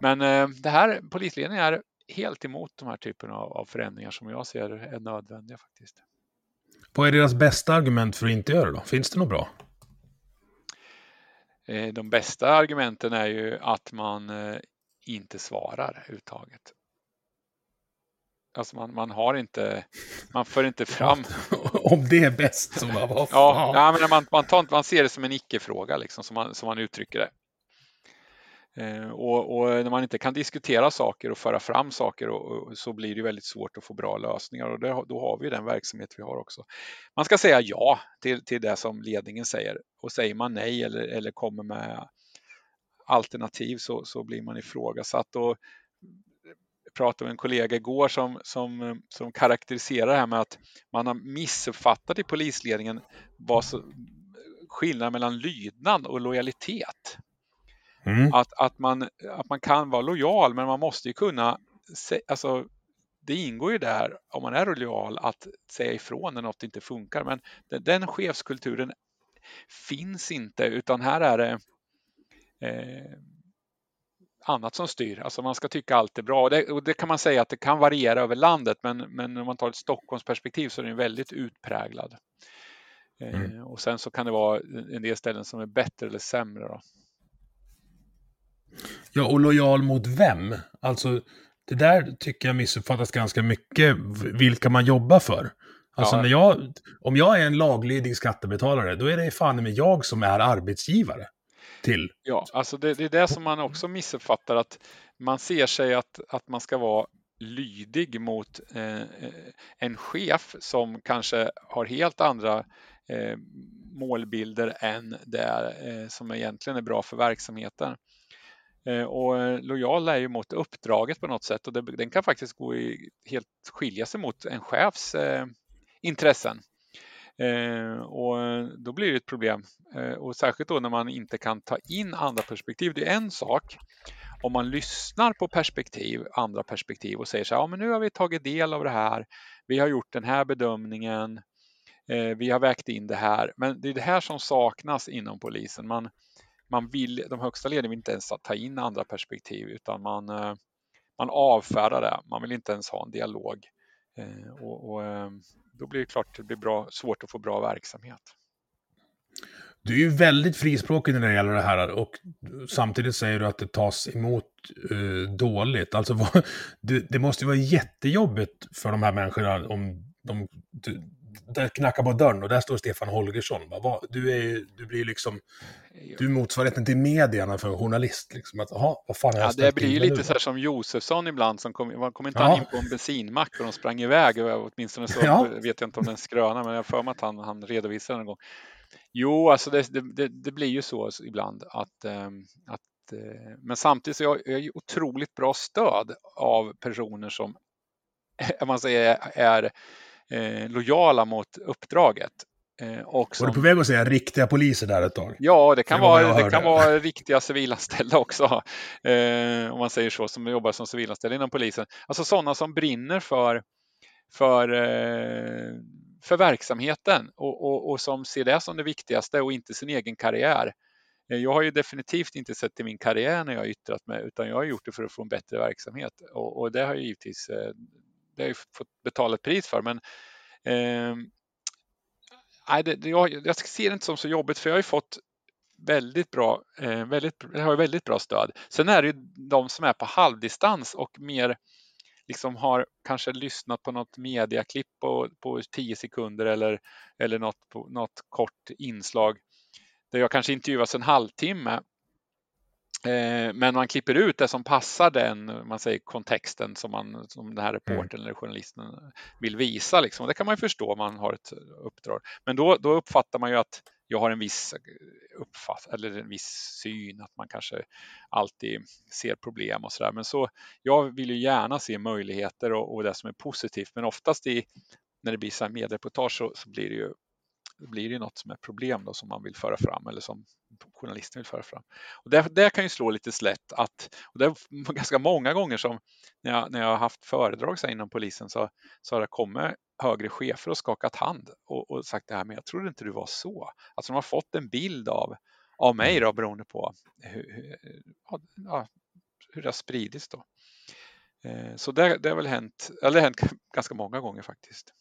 Speaker 2: Men eh, det här, polisledningen är helt emot de här typerna av, av förändringar som jag ser är nödvändiga faktiskt.
Speaker 1: Vad är deras bästa argument för att inte göra det då? Finns det något bra?
Speaker 2: Eh, de bästa argumenten är ju att man eh, inte svarar överhuvudtaget. Alltså man, man har inte, man för inte fram.
Speaker 1: Om det är bäst så var
Speaker 2: ja, ja, men man, man, tar, man ser det som en icke-fråga liksom, som man, som man uttrycker det. Eh, och, och, när man inte kan diskutera saker och föra fram saker och, och, så blir det väldigt svårt att få bra lösningar och det, då har vi den verksamhet vi har också. Man ska säga ja till, till det som ledningen säger och säger man nej eller, eller kommer med alternativ så, så blir man ifrågasatt. Och pratade med en kollega igår som, som, som karaktäriserar det här med att man har missuppfattat i polisledningen vad så, skillnaden mellan lydnad och lojalitet. Mm. Att, att, man, att man kan vara lojal men man måste ju kunna, alltså det ingår ju där om man är lojal att säga ifrån när något inte funkar men den, den chefskulturen finns inte utan här är det eh, annat som styr. Alltså man ska tycka allt är bra och det, och det, kan man säga att det kan variera över landet men, men om man tar ett Stockholmsperspektiv så är den väldigt utpräglad. Eh, mm. och sen så kan det vara en del ställen som är bättre eller sämre. Då.
Speaker 1: Ja, och lojal mot vem? Alltså, det där tycker jag missuppfattas ganska mycket, vilka man jobbar för. Alltså ja. när jag, om jag är en laglydig skattebetalare, då är det fan med jag som är arbetsgivare till.
Speaker 2: Ja, alltså det, det, är det som man också missuppfattar, att man ser sig att, att man ska vara lydig mot eh, en chef som kanske har helt andra eh, målbilder än det eh, som egentligen är bra för verksamheten. Eh, och eh, lojal är ju mot uppdraget på något sätt och det, den kan faktiskt gå i, helt skilja sig mot en chefs eh, intressen. Eh, och eh, då blir det ett problem eh, och särskilt då när man inte kan ta in andra perspektiv. Det är en sak om man lyssnar på perspektiv, andra perspektiv och säger så här, ja men nu har vi tagit del av det här, vi har gjort den här bedömningen, eh, vi har vägt in det här, men det är det här som saknas inom polisen. Man, man vill, de högsta ledningen vill inte ens ta in andra perspektiv utan man, eh, man avfärdar det, man vill inte ens ha en dialog. Eh, och, och eh, då blir det klart det blir bra, svårt att få bra verksamhet.
Speaker 1: Du är ju väldigt frispråkig när det gäller det här och samtidigt säger du att det tas emot uh, dåligt. Alltså, vad, det, det, måste ju vara jättejobbigt för de här människorna om de, du, där knackar på dörren och där står Stefan Holgersson. Va, du, är, du blir liksom, du är motsvarigheten till medierna för journalist. Liksom. Att, aha, vad fan
Speaker 2: ja, det blir ju lite så här som Josefsson ibland, som kom, man kom inte ja. in på en bensinmack och de sprang iväg, åtminstone så ja. vet jag inte om den skröna, men jag har för mig att han, han redovisade en gång. Jo, alltså det, det, det blir ju så ibland att, ähm, att äh, men samtidigt så är jag otroligt bra stöd av personer som man säger är eh, lojala mot uppdraget.
Speaker 1: Eh, och som, Var du på väg att säga riktiga poliser där ett tag?
Speaker 2: Ja, det kan, det vara, det kan vara riktiga civilanställda också, eh, om man säger så, som jobbar som civilanställda inom polisen. Alltså sådana som brinner för, för, eh, för verksamheten och, och, och, som ser det som det viktigaste och inte sin egen karriär. Eh, jag har ju definitivt inte sett till min karriär när jag har yttrat mig, utan jag har gjort det för att få en bättre verksamhet och, och det har ju givetvis eh, det har jag fått betala ett pris för. Men eh, nej, det, jag, jag ser det inte som så jobbigt för jag har ju fått väldigt bra, eh, väldigt, har väldigt bra stöd. Sen är det ju de som är på halvdistans och mer liksom har kanske lyssnat på något mediaklipp på, på 10 sekunder eller, eller något, något kort inslag där jag kanske intervjuas en halvtimme Eh, men man klipper ut det som passar den man säger, kontexten som, man, som den här mm. reportern eller journalisten vill visa. Liksom. det kan man ju förstå om man har ett uppdrag. Men då, då uppfattar man ju att jag har en viss uppfatt eller en viss syn, att man kanske alltid ser problem och sådär. Men så, jag vill ju gärna se möjligheter och, och det som är positivt, men oftast i, när det blir så här mediereportage så, så blir det ju blir det något som är problem då som man vill föra fram eller som journalisten vill föra fram. Och det, det kan ju slå lite slätt att, och det är ganska många gånger som när jag, när jag har haft föredrag så inom polisen så, så har det kommit högre chefer och skakat hand och, och sagt det här, men jag trodde inte du var så. Alltså de har fått en bild av, av mig då beroende på hur, hur, ja, hur det har spridits då. Eh, så det, det har väl hänt, eller det har hänt ganska många gånger faktiskt.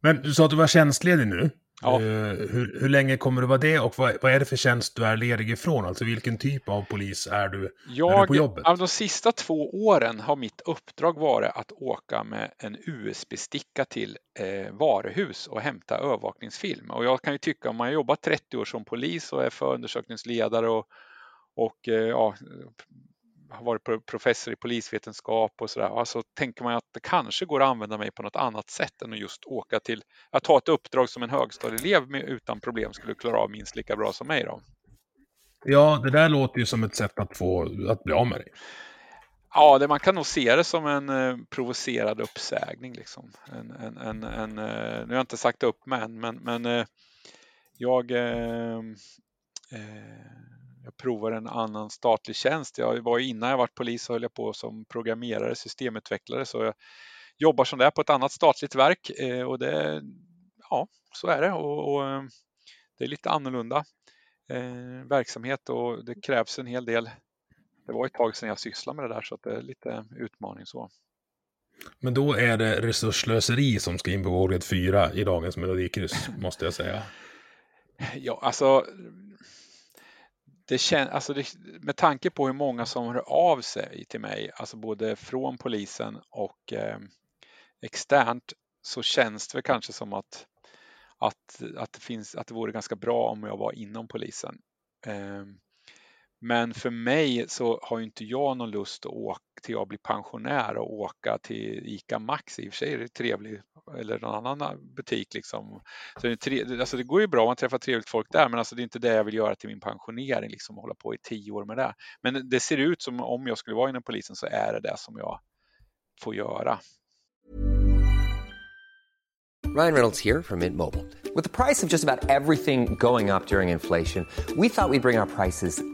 Speaker 1: Men du sa att du var tjänstledig nu. Ja. Uh, hur, hur länge kommer du vara det och vad, vad, är det för tjänst du är ledig ifrån? Alltså vilken typ av polis är du,
Speaker 2: jag,
Speaker 1: är du på jobbet?
Speaker 2: Av de sista två åren har mitt uppdrag varit att åka med en USB-sticka till eh, varuhus och hämta övervakningsfilm. Och jag kan ju tycka om man jobbat 30 år som polis och är förundersökningsledare och, och eh, ja, har varit professor i polisvetenskap och sådär. Alltså tänker man att det kanske går att använda mig på något annat sätt än att just åka till, att ta ett uppdrag som en högstadieelev med, utan problem skulle klara av minst lika bra som mig då.
Speaker 1: Ja, det där låter ju som ett sätt att få, att bli av med dig.
Speaker 2: Ja, det, man kan nog se det som en eh, provocerad uppsägning. Liksom. En, en, en, en eh, nu har jag inte sagt upp mig än, men, men eh, jag, eh, jag provar en annan statlig tjänst. Jag var innan jag var polis så höll jag på som programmerare, systemutvecklare, så jag jobbar som det på ett annat statligt verk eh, och det, ja, så är det och, och det är lite annorlunda verksamhet och det krävs en hel del det var ett tag sedan jag sysslade med det där så att det är lite utmaning så.
Speaker 1: Men då är det resurslöseri som ska in på vågrätt 4 i dagens melodikryss, måste jag säga.
Speaker 2: Ja, alltså, det kän, alltså det, med tanke på hur många som hör av sig till mig, alltså både från polisen och eh, externt, så känns det kanske som att, att, att, det finns, att det vore ganska bra om jag var inom polisen. Eh, men för mig så har inte jag någon lust att åka till jag blir pensionär och åka till ICA Maxi. I och för sig är det trevligt, eller någon annan eh, butik liksom. Så det, tre, alltså det går ju bra om man träffar trevligt folk där, men alltså det är inte det jag vill göra till min pensionering, liksom hålla på i tio år med det. Men det ser ut som om jag skulle vara inom polisen så är det det som jag får göra.
Speaker 3: Ryan Reynolds här från Mint Mobile. Med priset på nästan allt som går upp under inflationen, trodde vi att vi skulle bring våra priser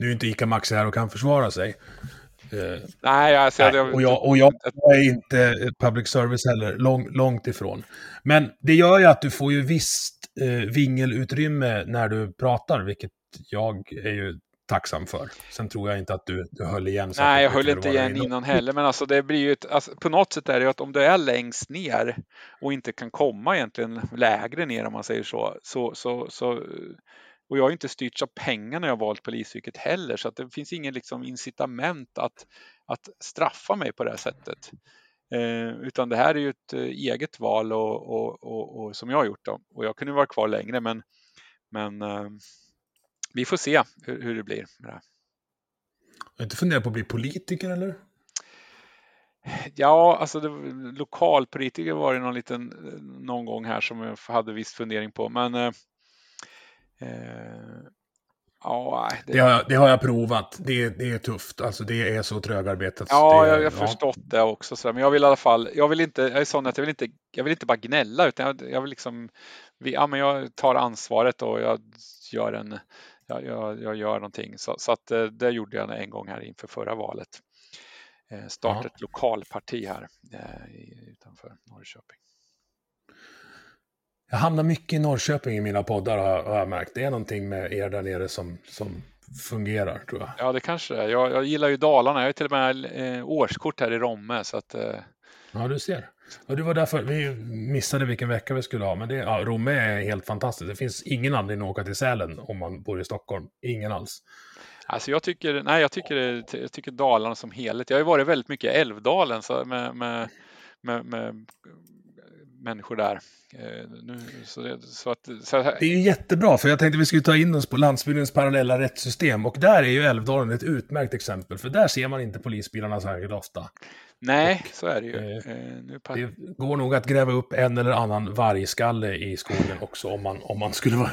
Speaker 1: Nu är inte ICA Maxi här och kan försvara sig.
Speaker 2: Uh, Nej, alltså,
Speaker 1: nej. Och, jag, och jag är inte public service heller, lång, långt ifrån. Men det gör ju att du får ju visst eh, vingelutrymme när du pratar, vilket jag är ju tacksam för. Sen tror jag inte att du, du höll igen.
Speaker 2: Nej, jag höll inte igen innan. innan heller, men alltså det blir ju ett, alltså, på något sätt är det ju att om du är längst ner och inte kan komma egentligen lägre ner om man säger så, så, så, så och jag har inte styrts av pengar när jag valt polisyrket heller så att det finns ingen liksom incitament att, att straffa mig på det här sättet. Eh, utan det här är ju ett eh, eget val och, och, och, och, som jag har gjort. Då. Och jag kunde vara kvar längre men, men eh, vi får se hur, hur det blir med det.
Speaker 1: Har du inte funderat på att bli politiker eller?
Speaker 2: Ja, alltså det, lokalpolitiker var det någon liten någon gång här som jag hade viss fundering på. Men eh,
Speaker 1: Eh, ja, det... Det, har jag, det... har jag, provat. Det, det är tufft. Alltså det är så trögarbetat.
Speaker 2: Ja, jag, har förstått det också. Så, men jag vill i alla fall, jag vill inte, jag är sån att jag vill inte, jag vill inte bara gnälla utan jag, jag vill liksom, ja men jag tar ansvaret och jag gör en, jag, jag, jag gör någonting. Så, så, att eh, det gjorde jag en gång här inför förra valet. Eh, starta ett lokalparti här utanför Norrköping.
Speaker 1: Jag hamnar mycket i Norrköping i mina poddar har jag märkt. Det är någonting med er där nere som, som fungerar tror jag.
Speaker 2: Ja, det kanske det är. Jag, jag gillar ju Dalarna. Jag har till och med eh, årskort här i Romme. Så att, eh...
Speaker 1: Ja, du ser. Och det var därför vi missade vilken vecka vi skulle ha. Men det, ja, Romme är helt fantastiskt. Det finns ingen anledning att åka till Sälen om man bor i Stockholm. Ingen alls.
Speaker 2: Alltså jag tycker, nej, jag tycker, jag tycker Dalarna som helhet. Jag har ju varit väldigt mycket i Älvdalen så med, med, med, med människor där. Eh, nu, så det, så att, så
Speaker 1: här... det är ju jättebra, för jag tänkte vi skulle ta in oss på landsbygdens parallella rättssystem. Och där är ju Älvdalen ett utmärkt exempel, för där ser man inte polisbilarna särskilt ofta.
Speaker 2: Nej, och, så är det ju.
Speaker 1: Eh, eh det går nog att gräva upp en eller annan vargskalle i skogen också, om man, om man, skulle, vara,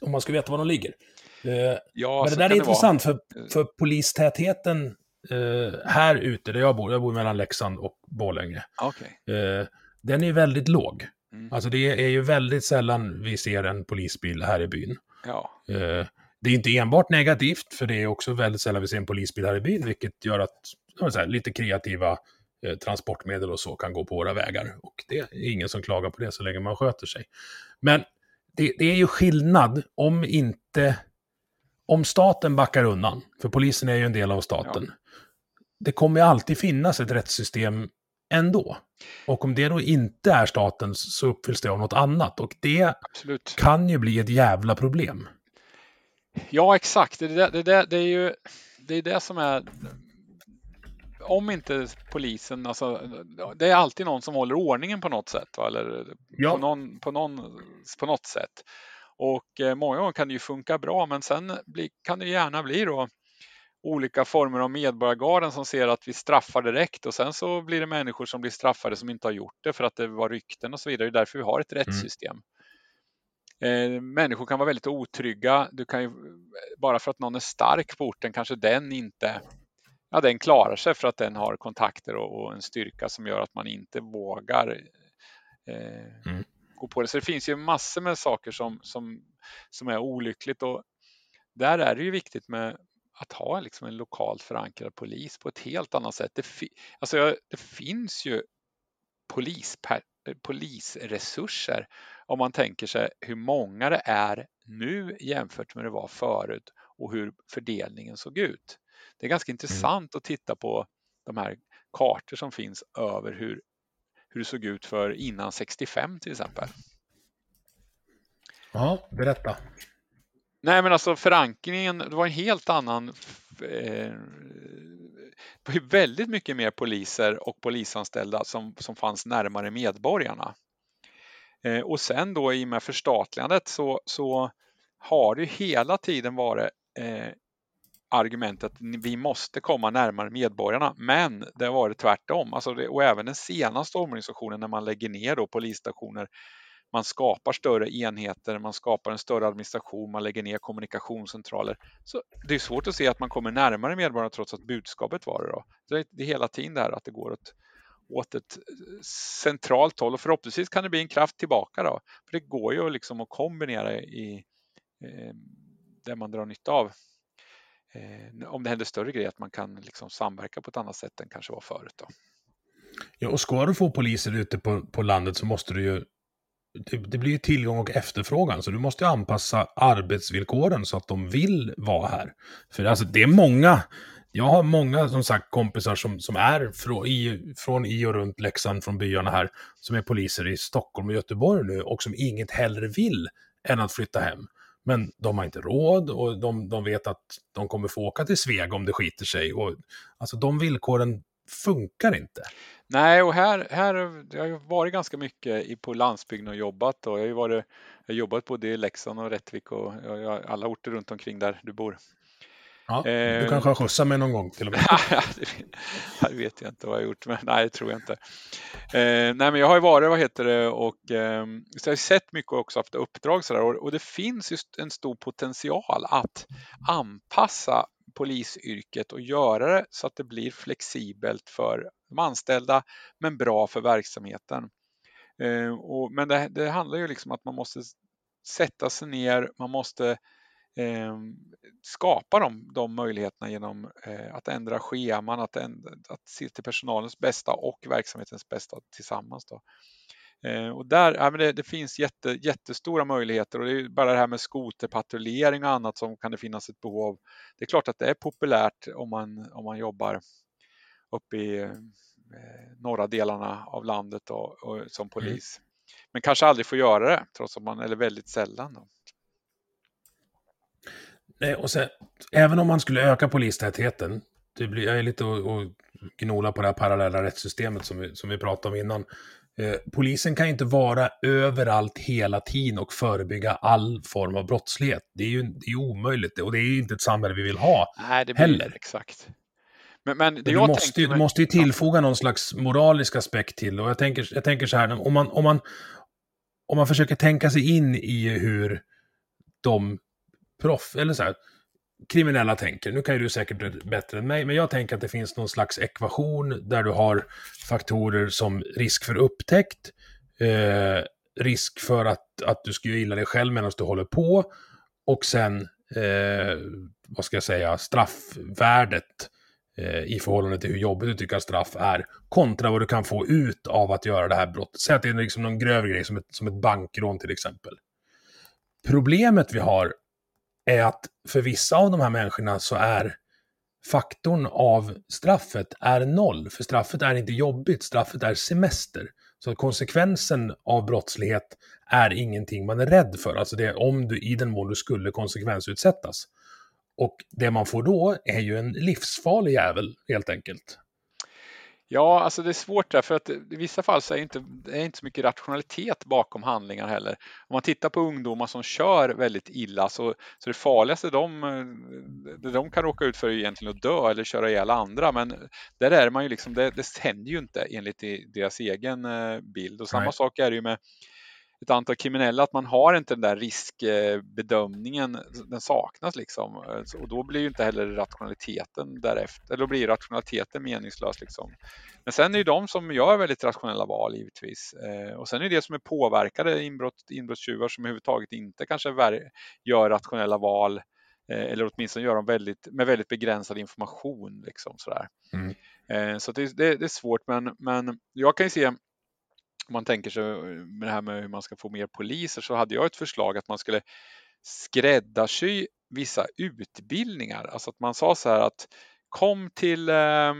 Speaker 1: om man skulle veta var de ligger. Eh, ja, men det där är intressant, för, för polistätheten eh, här ute där jag bor, jag bor mellan Leksand och Borlänge.
Speaker 2: Okay.
Speaker 1: Eh, den är väldigt låg. Mm. Alltså det är ju väldigt sällan vi ser en polisbil här i byn.
Speaker 2: Ja.
Speaker 1: Eh, det är inte enbart negativt, för det är också väldigt sällan vi ser en polisbil här i byn, vilket gör att här, lite kreativa eh, transportmedel och så kan gå på våra vägar. Och det är ingen som klagar på det så länge man sköter sig. Men det, det är ju skillnad om inte om staten backar undan, för polisen är ju en del av staten, ja. det kommer alltid finnas ett rättssystem ändå. Och om det då inte är statens så uppfylls det av något annat. Och det Absolut. kan ju bli ett jävla problem.
Speaker 2: Ja, exakt. Det, det, det, det är ju det, är det som är om inte polisen, alltså, det är alltid någon som håller ordningen på något sätt, va? eller ja. på, någon, på, någon, på något sätt. Och eh, många gånger kan det ju funka bra, men sen kan det gärna bli då olika former av medborgargarden som ser att vi straffar direkt och sen så blir det människor som blir straffade som inte har gjort det för att det var rykten och så vidare. Det är därför vi har ett mm. rättssystem. Mm. Eh, människor kan vara väldigt otrygga. Du kan ju, bara för att någon är stark på orten kanske den inte ja, den klarar sig för att den har kontakter och, och en styrka som gör att man inte vågar eh, mm. gå på det. Så det finns ju massor med saker som, som, som är olyckligt och där är det ju viktigt med, att ha liksom en lokalt förankrad polis på ett helt annat sätt. Det, fi alltså, det finns ju polis polisresurser om man tänker sig hur många det är nu jämfört med det var förut och hur fördelningen såg ut. Det är ganska mm. intressant att titta på de här kartor som finns över hur, hur det såg ut för innan 65 till exempel.
Speaker 1: Ja, berätta.
Speaker 2: Nej men alltså förankringen, det var en helt annan eh, det var väldigt mycket mer poliser och polisanställda som, som fanns närmare medborgarna. Eh, och sen då i och med förstatligandet så, så har det hela tiden varit eh, argumentet att vi måste komma närmare medborgarna, men det har varit tvärtom. Alltså det, och även den senaste omorganisationen när man lägger ner då polisstationer man skapar större enheter, man skapar en större administration, man lägger ner kommunikationscentraler. Så det är svårt att se att man kommer närmare medborgarna trots att budskapet var det. Då. Det är hela tiden det här att det går åt, åt ett eh, centralt håll och förhoppningsvis kan det bli en kraft tillbaka. Då. För Det går ju liksom att kombinera i eh, det man drar nytta av. Eh, om det händer större grejer, att man kan liksom samverka på ett annat sätt än kanske var förut. Då.
Speaker 1: Ja, och ska du få poliser ute på, på landet så måste du ju det, det, blir tillgång och efterfrågan, så du måste anpassa arbetsvillkoren så att de vill vara här. För alltså, det är många, jag har många som sagt kompisar som, som är från i, från i och runt Leksand, från byarna här, som är poliser i Stockholm och Göteborg nu och som inget hellre vill än att flytta hem. Men de har inte råd och de, de vet att de kommer få åka till Sveg om det skiter sig. Och, alltså de villkoren funkar inte.
Speaker 2: Nej, och här, här jag har varit ganska mycket på landsbygden och jobbat och jag har varit, jag har jobbat både i Leksand och Rättvik och alla orter runt omkring där du bor.
Speaker 1: Ja, du eh, kanske har skjutsat mig någon gång till och med?
Speaker 2: det vet jag inte vad jag har gjort, men nej, det tror jag inte. Eh, nej, men jag har ju varit, vad heter det, och eh, så jag har sett mycket och också haft uppdrag sådär och, och det finns just en stor potential att anpassa polisyrket och göra det så att det blir flexibelt för de anställda men bra för verksamheten. Eh, och, men det, det handlar ju liksom att man måste sätta sig ner, man måste eh, skapa de, de möjligheterna genom eh, att ändra scheman, att, ändra, att se till personalens bästa och verksamhetens bästa tillsammans. Då. Eh, och där, ja, men det, det, finns jätte, jättestora möjligheter och det är bara det här med skoterpatrullering och annat som kan det finnas ett behov av. Det är klart att det är populärt om man, om man jobbar uppe i eh, norra delarna av landet och, och som mm. polis. Mm. Men kanske aldrig får göra det, trots att man, eller väldigt sällan. Då.
Speaker 1: Nej, och sen, även om man skulle öka polistätheten, det blir, jag är lite och, och gnola på det här parallella rättssystemet som vi, som vi pratade om innan. Eh, polisen kan inte vara överallt hela tiden och förebygga all form av brottslighet. Det är ju det är omöjligt och det är inte ett samhälle vi vill ha
Speaker 2: Nej, det blir heller. Exakt.
Speaker 1: Men, men du, måste, ju, du måste ju tillfoga någon slags moralisk aspekt till och jag tänker, jag tänker så här, om man, om, man, om man försöker tänka sig in i hur de proff, eller så här, kriminella tänker. Nu kan ju du säkert bättre än mig, men jag tänker att det finns någon slags ekvation där du har faktorer som risk för upptäckt, eh, risk för att, att du ska illa dig själv medan du håller på och sen, eh, vad ska jag säga, straffvärdet eh, i förhållande till hur jobbigt du tycker att straff är, kontra vad du kan få ut av att göra det här brottet. Säg att det är liksom någon grövre grej, som ett, som ett bankrån till exempel. Problemet vi har är att för vissa av de här människorna så är faktorn av straffet är noll. För straffet är inte jobbigt, straffet är semester. Så konsekvensen av brottslighet är ingenting man är rädd för. Alltså det är om du i den mån du skulle konsekvensutsättas. Och det man får då är ju en livsfarlig jävel helt enkelt.
Speaker 2: Ja, alltså det är svårt där för att i vissa fall så är det inte, det är inte så mycket rationalitet bakom handlingar heller. Om man tittar på ungdomar som kör väldigt illa så, så det farligaste de, det de kan råka ut för är egentligen att dö eller köra ihjäl andra. Men där är man ju liksom, det, det händer ju inte enligt deras egen eh, bild. Och samma Nej. sak är det ju med ett antal kriminella att man har inte den där riskbedömningen, den saknas liksom. Och då blir ju inte heller rationaliteten därefter, eller då blir rationaliteten meningslös liksom. Men sen är det de som gör väldigt rationella val givetvis. Eh, och sen är det som är påverkade inbrott, inbrottstjuvar som överhuvudtaget inte kanske gör rationella val eh, eller åtminstone gör dem väldigt, med väldigt begränsad information. Liksom, sådär. Mm. Eh, så det, det, det, är svårt men, men jag kan ju se om man tänker sig eh, med det här med hur man ska få mer poliser så hade jag ett förslag att man skulle skräddarsy vissa utbildningar. Alltså att man sa så här att kom till, eh,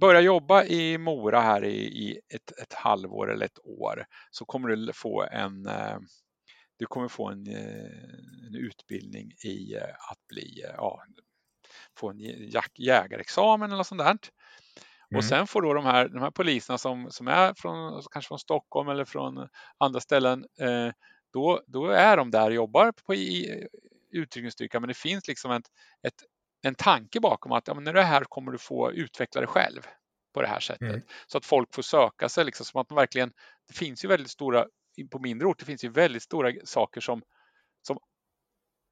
Speaker 2: börja jobba i Mora här i, i ett, ett, halvår eller ett år så kommer du få en eh, du kommer få en, eh, en utbildning i eh, att bli, eh, ja, få en jägarexamen eller sånt där. Mm. Och sen får då de här, de här poliserna som, som är från, kanske från Stockholm eller från andra ställen, eh, då, då är de där och jobbar på i, utryckningsstyrkan. Men det finns liksom ett, ett, en tanke bakom att ja, men när du är här kommer du få utveckla dig själv på det här sättet. Mm. Så att folk får söka sig, liksom, som att man verkligen, det finns ju väldigt stora, på mindre orter finns ju väldigt stora saker som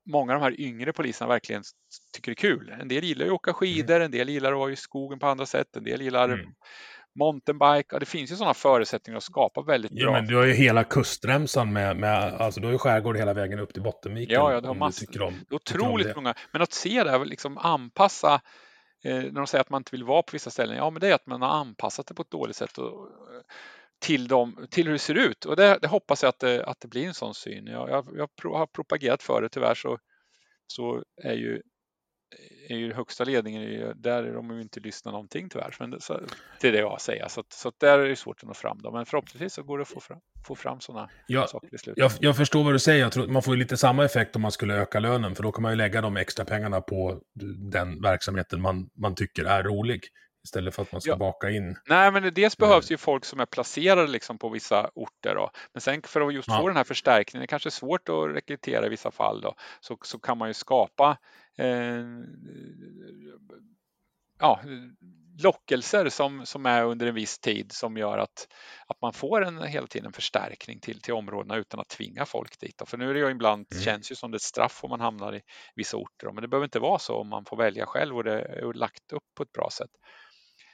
Speaker 2: många av de här yngre poliserna verkligen tycker är kul. En del gillar att åka skidor, mm. en del gillar att vara i skogen på andra sätt, en del gillar mm. mountainbike. Ja, det finns ju sådana förutsättningar att skapa väldigt
Speaker 1: ja,
Speaker 2: bra.
Speaker 1: Men du har ju hela kustremsan med, med alltså du har ju skärgård hela vägen upp till Bottenviken.
Speaker 2: Ja, ja, du har massor. Om, otroligt om många. Men att se det här, liksom anpassa eh, när de säger att man inte vill vara på vissa ställen, ja men det är att man har anpassat det på ett dåligt sätt. Och, till, dem, till hur det ser ut. Och det, det hoppas jag att det, att det blir en sån syn. Jag, jag, jag har propagerat för det, tyvärr så, så är ju är ju högsta ledningen, där är de ju inte lyssna någonting tyvärr. Men det, så, det är det jag att säga. Så, så där är det svårt att nå fram. Då. Men förhoppningsvis så går det att få fram, få fram sådana
Speaker 1: ja,
Speaker 2: saker i slutet.
Speaker 1: Jag, jag, förstår vad du säger. Jag tror, man får ju lite samma effekt om man skulle öka lönen. För då kan man ju lägga de extra pengarna på den verksamheten man, man tycker är rolig. Istället för att man ska ja. baka in.
Speaker 2: Nej, men dels behövs ju folk som är placerade liksom på vissa orter. Då. Men sen för att just ja. få den här förstärkningen, det är kanske är svårt att rekrytera i vissa fall, då, så, så kan man ju skapa eh, ja, lockelser som, som är under en viss tid som gör att, att man får en hela tiden en förstärkning till, till områdena utan att tvinga folk dit. Då. För nu är det ju ibland, mm. känns ju som ett straff om man hamnar i vissa orter, men det behöver inte vara så om man får välja själv och det är lagt upp på ett bra sätt.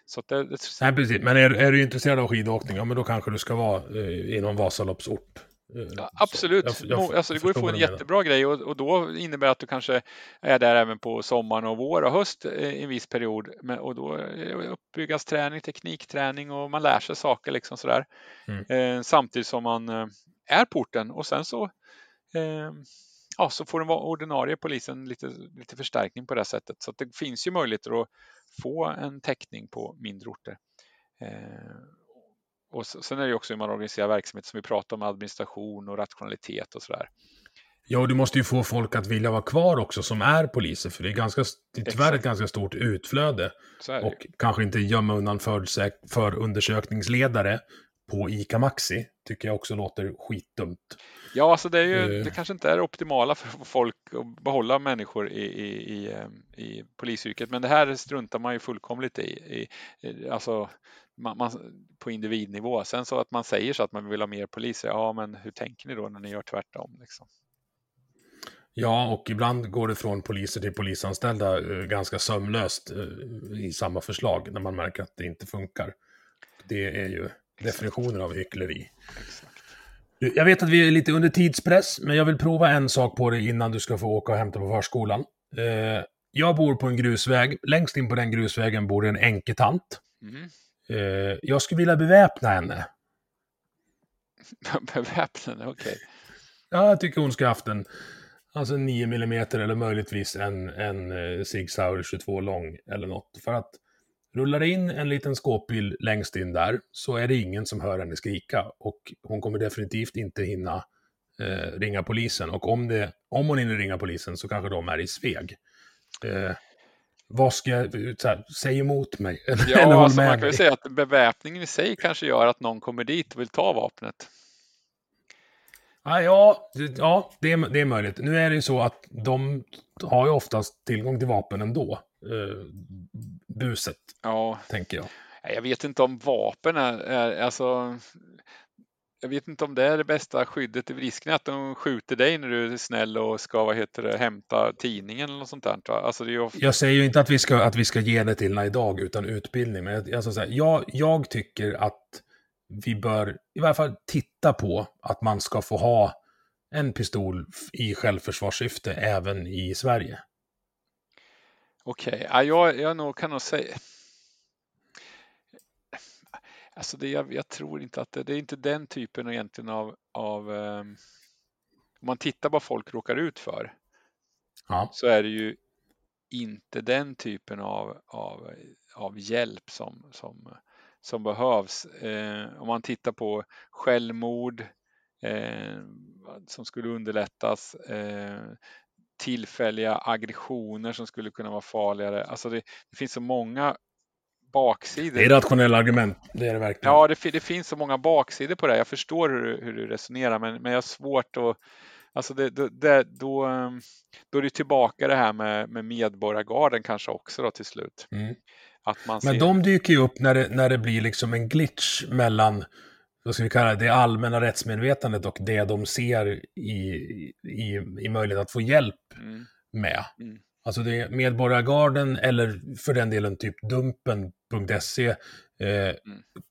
Speaker 1: Så det, det... Nej, precis. Men är, är du intresserad av skidåkning, ja men då kanske du ska vara eh, i någon Vasaloppsort.
Speaker 2: Eh, ja, absolut, jag, jag, alltså, det går att få en jättebra grej och, och, då innebär det att du kanske är där även på sommaren och vår och höst i en viss period. Men, och då uppbyggasträning, teknikträning och man lär sig saker liksom sådär. Mm. Eh, samtidigt som man eh, är porten och sen så eh, ja, så får den ordinarie polisen lite, lite förstärkning på det sättet. Så det finns ju möjligheter att få en täckning på mindre orter. Eh, och sen är det också hur man organiserar verksamhet som vi pratar om, administration och rationalitet och sådär.
Speaker 1: Ja, och du måste ju få folk att vilja vara kvar också som är poliser, för det är, ganska, det är tyvärr Exakt. ett ganska stort utflöde. Och kanske inte gömma undan för, för undersökningsledare på ICA Maxi, tycker jag också låter skitdumt.
Speaker 2: Ja, alltså det, är ju, det kanske inte är optimala för folk att behålla människor i, i, i, ehm, i polisyrket, men det här struntar man ju fullkomligt i. i alltså, man, man, på individnivå. Sen så att man säger så att man vill ha mer poliser, ja men hur tänker ni då när ni gör tvärtom? Liksom?
Speaker 1: Ja, och ibland går det från poliser till polisanställda eh, ganska sömlöst eh, i samma förslag när man märker att det inte funkar. Det är ju definitionen av hyckleri. Exakt. Jag vet att vi är lite under tidspress, men jag vill prova en sak på dig innan du ska få åka och hämta på förskolan. Eh, jag bor på en grusväg. Längst in på den grusvägen bor en änketant.
Speaker 2: Mm.
Speaker 1: Eh, jag skulle vilja beväpna henne.
Speaker 2: Beväpnande, okej.
Speaker 1: Ja, jag tycker hon ska haft en, alltså 9 mm eller möjligtvis en, en eh, Sig Sauer 22 lång eller något. För att rullar in en liten skåpbil längst in där så är det ingen som hör henne skrika. Och hon kommer definitivt inte hinna eh, ringa polisen. Och om, det, om hon hinner ringa polisen så kanske de är i Sveg. Eh, vad ska jag, så här, säg emot mig. Eller
Speaker 2: Ja,
Speaker 1: håll
Speaker 2: alltså man kan ju säga att beväpningen i sig kanske gör att någon kommer dit och vill ta vapnet.
Speaker 1: Ja, ja, det- ja det, är, det är möjligt. Nu är det ju så att de har ju oftast tillgång till vapen ändå. Eh, buset,
Speaker 2: Ja,
Speaker 1: tänker jag.
Speaker 2: Jag vet inte om vapen är, är alltså. Jag vet inte om det är det bästa skyddet. Risken är att de skjuter dig när du är snäll och ska vad heter det, hämta tidningen eller något sånt där. Alltså det är ofta,
Speaker 1: Jag säger ju inte att vi ska, att vi ska ge det till idag utan utbildning. Men jag, alltså så här, jag, jag tycker att vi bör i varje fall titta på att man ska få ha en pistol i självförsvarssyfte även i Sverige.
Speaker 2: Okej, ja, jag, jag nog, kan nog säga. Alltså det, jag, jag tror inte att det, det är inte den typen egentligen av, av ehm, om man tittar vad folk råkar ut för
Speaker 1: Ja.
Speaker 2: så är det ju inte den typen av, av, av hjälp som, som, som behövs. Eh, om man tittar på självmord eh, som skulle underlättas, eh, tillfälliga aggressioner som skulle kunna vara farligare. Alltså det, det finns så många baksidor.
Speaker 1: Det är rationella argument, det är det verkligen.
Speaker 2: Ja, det, det finns så många baksidor på det. Jag förstår hur, hur du resonerar, men, men jag har svårt att... Alltså det, då, det, då, ehm, då är det tillbaka det här med, med medborgargarden kanske också då till slut.
Speaker 1: Mm.
Speaker 2: Att man
Speaker 1: Men
Speaker 2: ser,
Speaker 1: de dyker ju upp när det, när det blir liksom en glitch mellan, vad ska vi kalla det, det allmänna rättsmedvetandet och det de ser i, i, i möjlighet att få hjälp med.
Speaker 2: Mm.
Speaker 1: Alltså det är Medborgargarden eller för den delen typ Dumpen.se eh,
Speaker 2: Mm.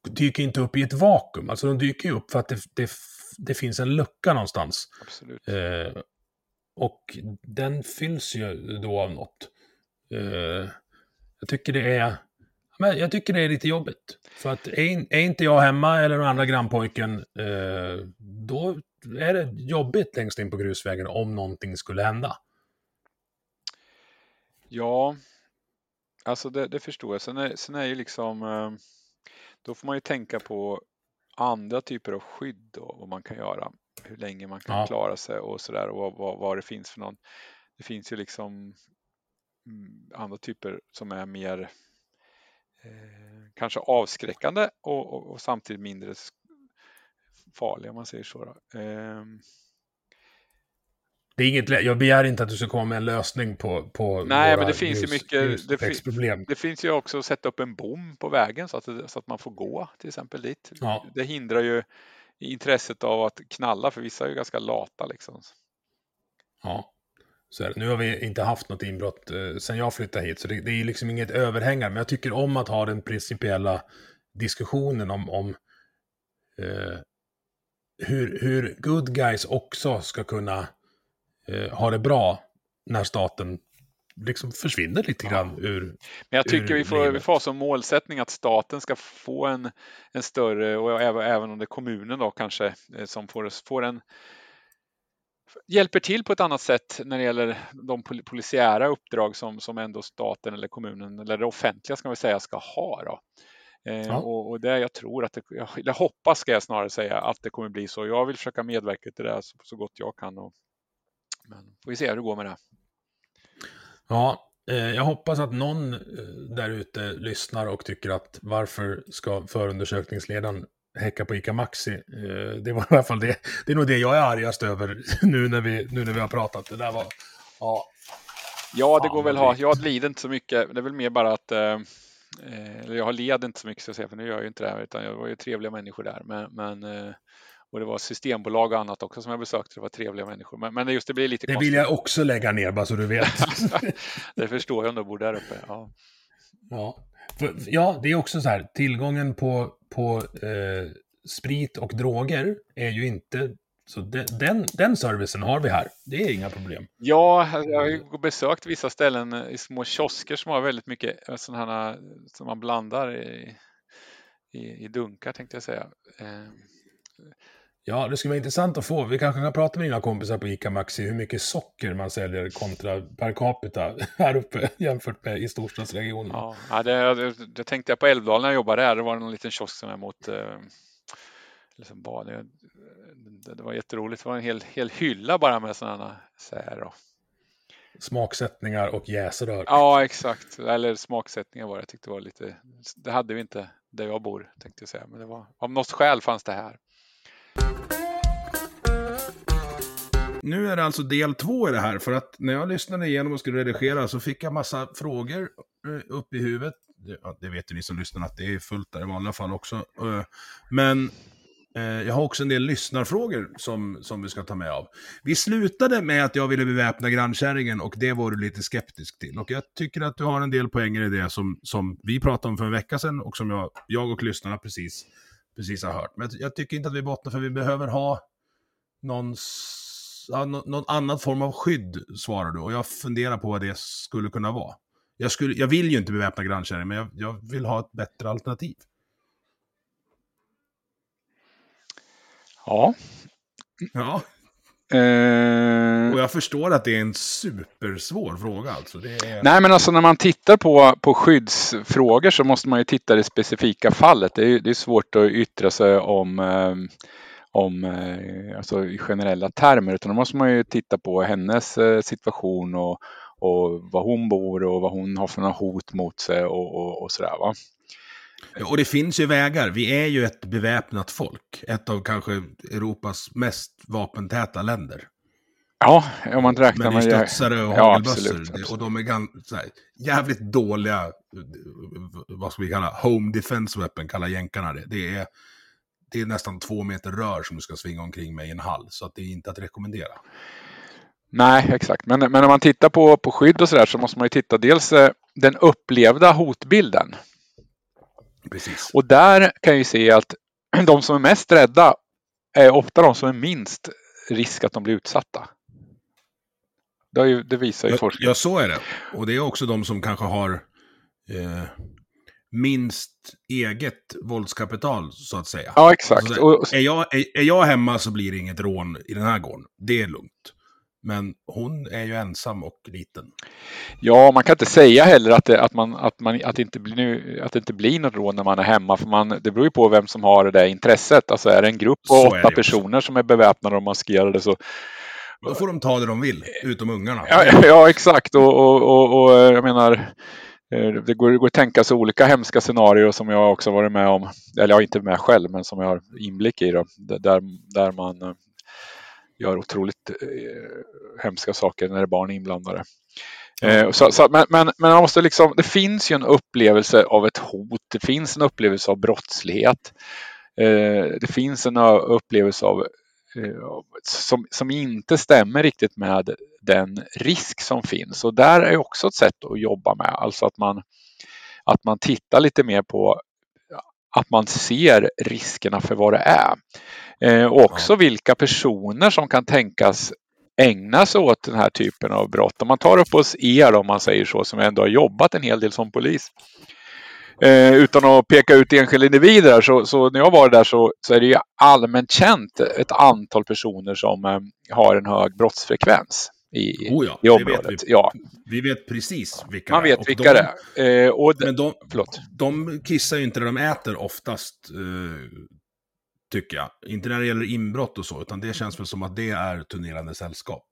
Speaker 1: dyker inte upp i ett vakuum. Alltså de dyker ju upp för att det, det, det finns en lucka någonstans.
Speaker 2: absolut.
Speaker 1: Eh, och den fylls ju då av något. Eh, jag tycker det är... Men jag tycker det är lite jobbigt. För att är inte jag hemma eller den andra grannpojken, eh, då är det jobbigt längst in på grusvägen om någonting skulle hända.
Speaker 2: Ja, alltså det, det förstår jag. Sen är, sen är ju liksom, eh, då får man ju tänka på andra typer av skydd då, vad man kan göra. Hur länge man kan
Speaker 1: Ja.
Speaker 2: klara sig och sådär och vad, vad, vad det finns för någon. Det finns ju liksom mm, andra typer som är mer eh, kanske avskräckande och, och, och samtidigt mindre farliga om man säger så. Då.
Speaker 1: Det är inget, jag begär inte att du ska komma med en lösning på, på
Speaker 2: Nej, men det finns ju
Speaker 1: grus-
Speaker 2: mycket- det
Speaker 1: grusvägsproblem.
Speaker 2: Det finns ju också att sätta upp en bom på vägen så att, så att man får gå till exempel dit.
Speaker 1: Ja.
Speaker 2: Det hindrar ju intresset av att knalla för vissa är ju ganska lata liksom.
Speaker 1: Ja, så är det. Nu har vi inte haft något inbrott eh, sen jag flyttade hit, så det, det är liksom inget överhängande. Men jag tycker om att ha den principiella diskussionen om, om eh, hur, hur good guys också ska kunna eh, ha det bra när staten liksom försvinner lite grann ur...
Speaker 2: Men jag tycker vi får, vi får ha som målsättning att staten ska få en, en större, och även, även om det är kommunen då kanske, eh, som får, får en hjälper till på ett annat sätt när det gäller de pol- polisiära uppdrag som, som ändå staten eller kommunen eller det offentliga ska vi säga ska ha. Då. Eh,
Speaker 1: Ja.
Speaker 2: och, och det jag tror att det, jag, eller hoppas ska jag snarare säga att det kommer bli så. Jag vill försöka medverka till det så, så gott jag kan. Och, men får vi se hur det går med det.
Speaker 1: Ja, eh, jag hoppas att någon eh, där ute lyssnar och tycker att varför ska förundersökningsledaren häcka på ICA Maxi? Eh, det var i alla fall det. Det är nog det jag är argast över nu när vi, nu när vi har pratat. Det där var... Ja,
Speaker 2: Ja, det går väl ha. Jag lider inte så mycket. Det är väl mer bara att eller jag har led inte så mycket ska jag säga, för nu gör jag ju inte det här, utan jag var ju trevliga människor där. Men, men, och det var systembolag och annat också som jag besökte, det var trevliga människor. Men, men det just det blir lite
Speaker 1: det
Speaker 2: konstigt.
Speaker 1: vill jag också lägga ner, bara så du vet.
Speaker 2: det förstår jag om du bor där uppe. Ja.
Speaker 1: Ja, för, ja det är också så här, tillgången på, på eh, sprit och droger är ju inte Så de, den, den servicen har vi här. Det är inga problem.
Speaker 2: Ja, jag har besökt vissa ställen i små kiosker som har väldigt mycket sådana här som man blandar i, i, i dunkar tänkte jag säga. Eh,
Speaker 1: Ja, det skulle vara intressant att få. Vi kanske kan prata med dina kompisar på ICA Maxi hur mycket socker man säljer kontra per capita här uppe jämfört med i storstadsregionen.
Speaker 2: Ja, det, det, det tänkte jag på Älvdalen när jag jobbade där. Det var en liten kiosk som är mot eh, liksom bara, det, det, var jätteroligt. Det var en hel, hel hylla bara med sådana så här. Och...
Speaker 1: Smaksättningar och jäsrör.
Speaker 2: Ja, exakt. Eller smaksättningar var det. Jag tyckte det var lite. Det hade vi inte där jag bor tänkte jag säga. Men det var av något skäl fanns det här.
Speaker 1: Nu är det alltså del två i det här, för att när jag lyssnade igenom och skulle redigera så fick jag massa frågor eh, upp i huvudet. Det, det vet ju ni som lyssnar att det är fullt där i vanliga fall också. Eh, men eh, jag har också en del lyssnarfrågor som, som vi ska ta med av. Vi slutade med att jag ville beväpna grannkärringen och det var du lite skeptisk till. Och jag tycker att du har en del poänger i det som, som vi pratade om för en vecka sedan och som jag, jag och lyssnarna precis, precis har hört. Men jag tycker inte att vi bottnar för vi behöver ha någon ja, någon annat form av skydd, svarar du. Och jag funderar på vad det skulle kunna vara. Jag, skulle, jag vill ju inte beväpna grannkärringen, men jag, jag vill ha ett bättre alternativ.
Speaker 2: Ja.
Speaker 1: Ja.
Speaker 2: Eh...
Speaker 1: Och jag förstår att det är en supersvår fråga. Alltså. Är...
Speaker 2: Nej, men alltså när man tittar på, på skyddsfrågor så måste man ju titta i det specifika fallet. Det är, det är svårt att yttra sig om eh, om eh, alltså i generella termer utan då måste man ju titta på hennes eh, situation och, och var hon bor och vad hon har för hot mot sig och, och, och sådär. Va?
Speaker 1: Och det finns ju vägar. Vi är ju ett beväpnat folk. Ett av kanske Europas mest vapentäta länder.
Speaker 2: Ja, om man räknar
Speaker 1: med... studsare och
Speaker 2: ja,
Speaker 1: hagelbössor. Och de är ganska, jävligt dåliga, vad ska vi kalla, home defense weapon, kallar jänkarna det. Det är det är nästan två meter rör som du ska svinga omkring med i en hall. Så att det är inte att rekommendera.
Speaker 2: Nej, exakt. Men, men om man tittar på, på skydd och sådär så måste man ju titta dels eh, den upplevda hotbilden.
Speaker 1: Precis.
Speaker 2: Och där kan jag ju se att de som är mest rädda är ofta de som är minst risk att de blir utsatta. Det, ju, det visar ju forskning.
Speaker 1: Ja, så är det. Och det är också de som kanske har eh, minst eget våldskapital, så att säga.
Speaker 2: Ja, exakt.
Speaker 1: Alltså, är, jag, är, är jag hemma så blir det inget rån i den här gården. Det är lugnt. Men hon är ju ensam och liten.
Speaker 2: Ja, man kan inte säga heller att det, att man, att man, att det inte blir, att det inte blir något rån när man är hemma. För man, det beror ju på vem som har det där intresset. Alltså är det en grupp på åtta personer som är beväpnade och maskerade så
Speaker 1: då får de ta det de vill, utom ungarna.
Speaker 2: Ja, ja exakt. Och, och, och, och jag menar, Eh, det går, det går att tänka sig olika hemska scenarier som jag också varit med om, eller jag är inte med själv, men som jag har inblick i, då, där, där man eh, gör otroligt eh, hemska saker när det är barn inblandade. Eh, så, så, men, men, men man måste liksom, det finns ju en upplevelse av ett hot, det finns en upplevelse av brottslighet. Eh, det finns en upplevelse av som, som inte stämmer riktigt med den risk som finns. Och där är också ett sätt att jobba med, alltså att man, att man tittar lite mer på att man ser riskerna för vad det är. Eh, och också vilka personer som kan tänkas ägna sig åt den här typen av brott. Om man tar upp oss er, om man säger så, som ändå har jobbat en hel del som polis, Eh, utan att peka ut enskilda individer så, så, när jag var där så, så är det ju allmänt känt ett antal personer som eh, har en hög brottsfrekvens i,
Speaker 1: oh ja,
Speaker 2: i området.
Speaker 1: Vet vi.
Speaker 2: Ja.
Speaker 1: vi vet precis vilka
Speaker 2: Man vet vilka de, det är. Eh, och
Speaker 1: men de,
Speaker 2: förlåt.
Speaker 1: de kissar ju inte när de äter oftast, eh, tycker jag. Inte när det gäller inbrott och så, utan det känns väl som att det är turnerande sällskap.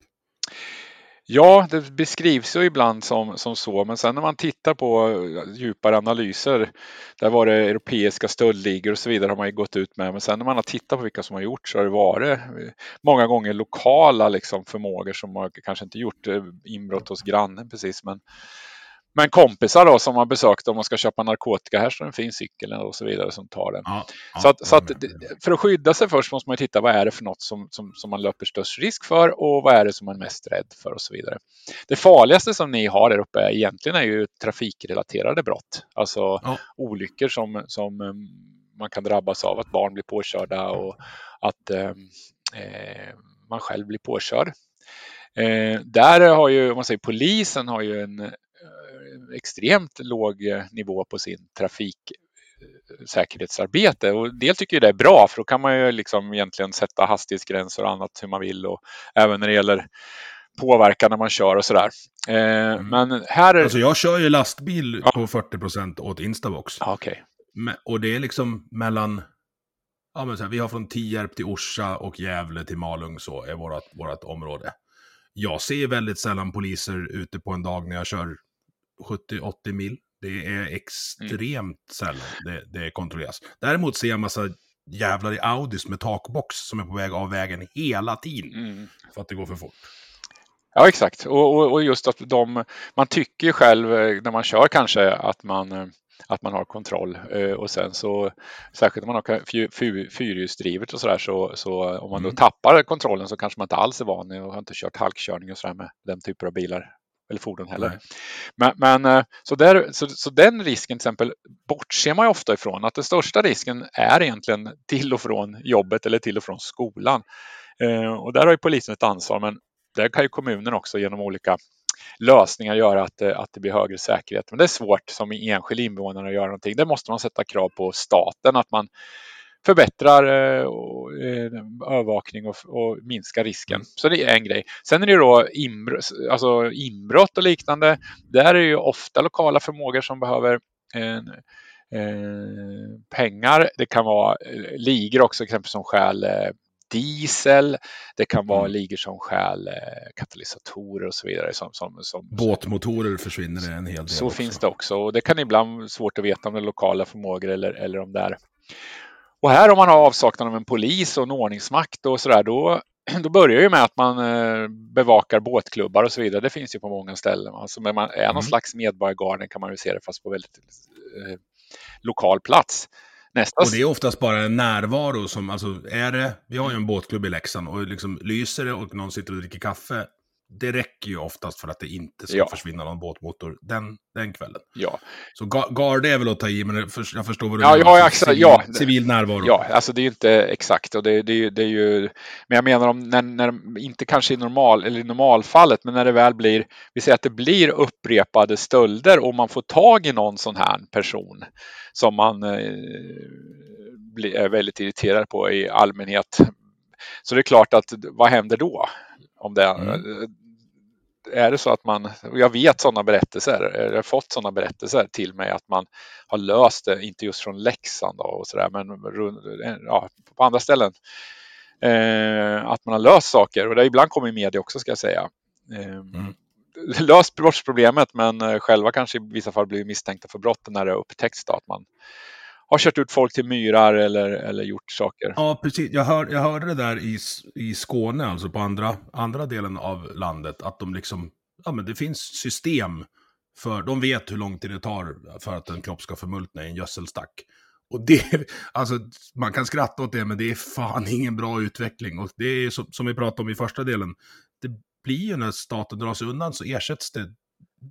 Speaker 2: Ja, det beskrivs ju ibland som, som så, men sen när man tittar på djupare analyser, där var det europeiska stöldligor och så vidare har man ju gått ut med, men sen när man har tittat på vilka som har gjort så har det varit eh, många gånger lokala liksom förmågor som har kanske inte gjort eh, inbrott hos grannen precis, men men kompisar då som har besökt om man ska köpa narkotika, här står en fin cykel och så vidare som tar den. Ja, så, att, så att, för att skydda sig först måste man titta vad är det för något som, som, som man löper störst risk för och vad är det som man är mest rädd för och så vidare. Det farligaste som ni har där uppe egentligen är ju trafikrelaterade brott, alltså ja. olyckor som, som mm, man kan drabbas av, att barn blir påkörda och att eh, man själv blir påkörd. Eh, där har ju, om man säger polisen har ju en extremt låg nivå på sin trafiksäkerhetsarbete och det tycker jag det är bra för då kan man ju liksom egentligen sätta hastighetsgränser och annat hur man vill och även när det gäller påverkan när man kör och sådär. Eh, mm. Men här är...
Speaker 1: Alltså jag kör ju lastbil ja. på 40 procent åt Instabox.
Speaker 2: Ja, okay.
Speaker 1: Och det är liksom mellan, ja men så här, vi har från Tierp till Orsa och Gävle till Malung så är vårat, vårat område. Jag ser väldigt sällan poliser ute på en dag när jag kör 70-80 mil. Det är extremt mm. sällan det, det kontrolleras. Däremot ser jag massa jävlar i Audis med takbox som är på väg av vägen hela tiden. Mm. För att det går för fort.
Speaker 2: Ja exakt och, och, och, just att de, man tycker själv eh, när man kör kanske att man eh, att man har kontroll eh, och sen så särskilt om man har fyrhjulsdrivet och sådär så, så om man då mm. tappar kontrollen så kanske man inte alls är van och har inte kört halkkörning och sådär med den typen av bilar eller fordon heller. Men, men, så, där, så, så den risken till exempel bortser man ofta ifrån att den största risken är egentligen till och från jobbet eller till och från skolan. Och där har ju polisen ett ansvar men där kan ju kommunen också genom olika lösningar göra att, eh, att det blir högre säkerhet. Men det är svårt som enskild invånare att göra någonting. Där måste man sätta krav på staten att man förbättrar eh, eh, övervakning och, och minskar risken. Mm. Så det är en grej. Sen är det då inbrott, alltså inbrott och liknande. Där är det ju ofta lokala förmågor som behöver eh, eh, pengar. Det kan vara ligor också exempel som stjäl diesel. Det kan vara mm. ligor som stjäl eh, katalysatorer och så vidare. Som, som, som
Speaker 1: Båtmotorer försvinner det en hel del.
Speaker 2: Så också. finns det också och det kan ibland vara svårt att veta om det är lokala förmågor eller, eller om det är och här om man har avsaknad av en polis och en ordningsmakt och sådär då, då börjar ju med att man eh, bevakar båtklubbar och så vidare. Det finns ju på många ställen. Alltså, man är någon mm. slags medborgargarden kan man ju se det fast på väldigt eh, lokal plats.
Speaker 1: Nästa... Och det är oftast bara en närvaro som, alltså är det, vi har ju en båtklubb i Leksand och liksom lyser det och någon sitter och dricker kaffe, det räcker ju oftast för att det inte ska ja. försvinna någon båtmotor den, den kvällen.
Speaker 2: Ja.
Speaker 1: Så Garde är väl att ta i, men jag förstår vad du
Speaker 2: ja,
Speaker 1: menar.
Speaker 2: Ja, civil, ja.
Speaker 1: civil närvaro.
Speaker 2: Ja, alltså det är ju inte exakt. Och det, det, det är ju, men jag menar om, när, när, inte kanske i, normal, eller i normalfallet, men när det väl blir, vi säger att det blir upprepade stölder och man får tag i någon sån här person som man eh, blir, är väldigt irriterad på i allmänhet. Så det är klart att vad händer då? Om det, mm är det så att man, jag vet sådana berättelser, jag har fått sådana berättelser till mig att man har löst det, inte just från Leksand och sådär, men ja, på andra ställen. Eh, att man har löst saker och det har ibland kommit i media också ska jag säga. Eh, mm. Löst brottsproblemet men eh, själva kanske i vissa fall blir misstänkta för brott när det upptäckts då, att man har kört ut folk till myrar eller, eller gjort saker.
Speaker 1: Ja, precis. Jag, hör, jag hörde det där i, i Skåne, alltså på andra, andra delen av landet, att de liksom, ja men det finns system för, de vet hur lång tid det tar för att en kropp ska förmultna i en gödselstack. Och det, alltså man kan skratta åt det, men det är fan ingen bra utveckling. Och det är som, som vi pratade om i första delen, det blir ju när staten drar sig undan så ersätts det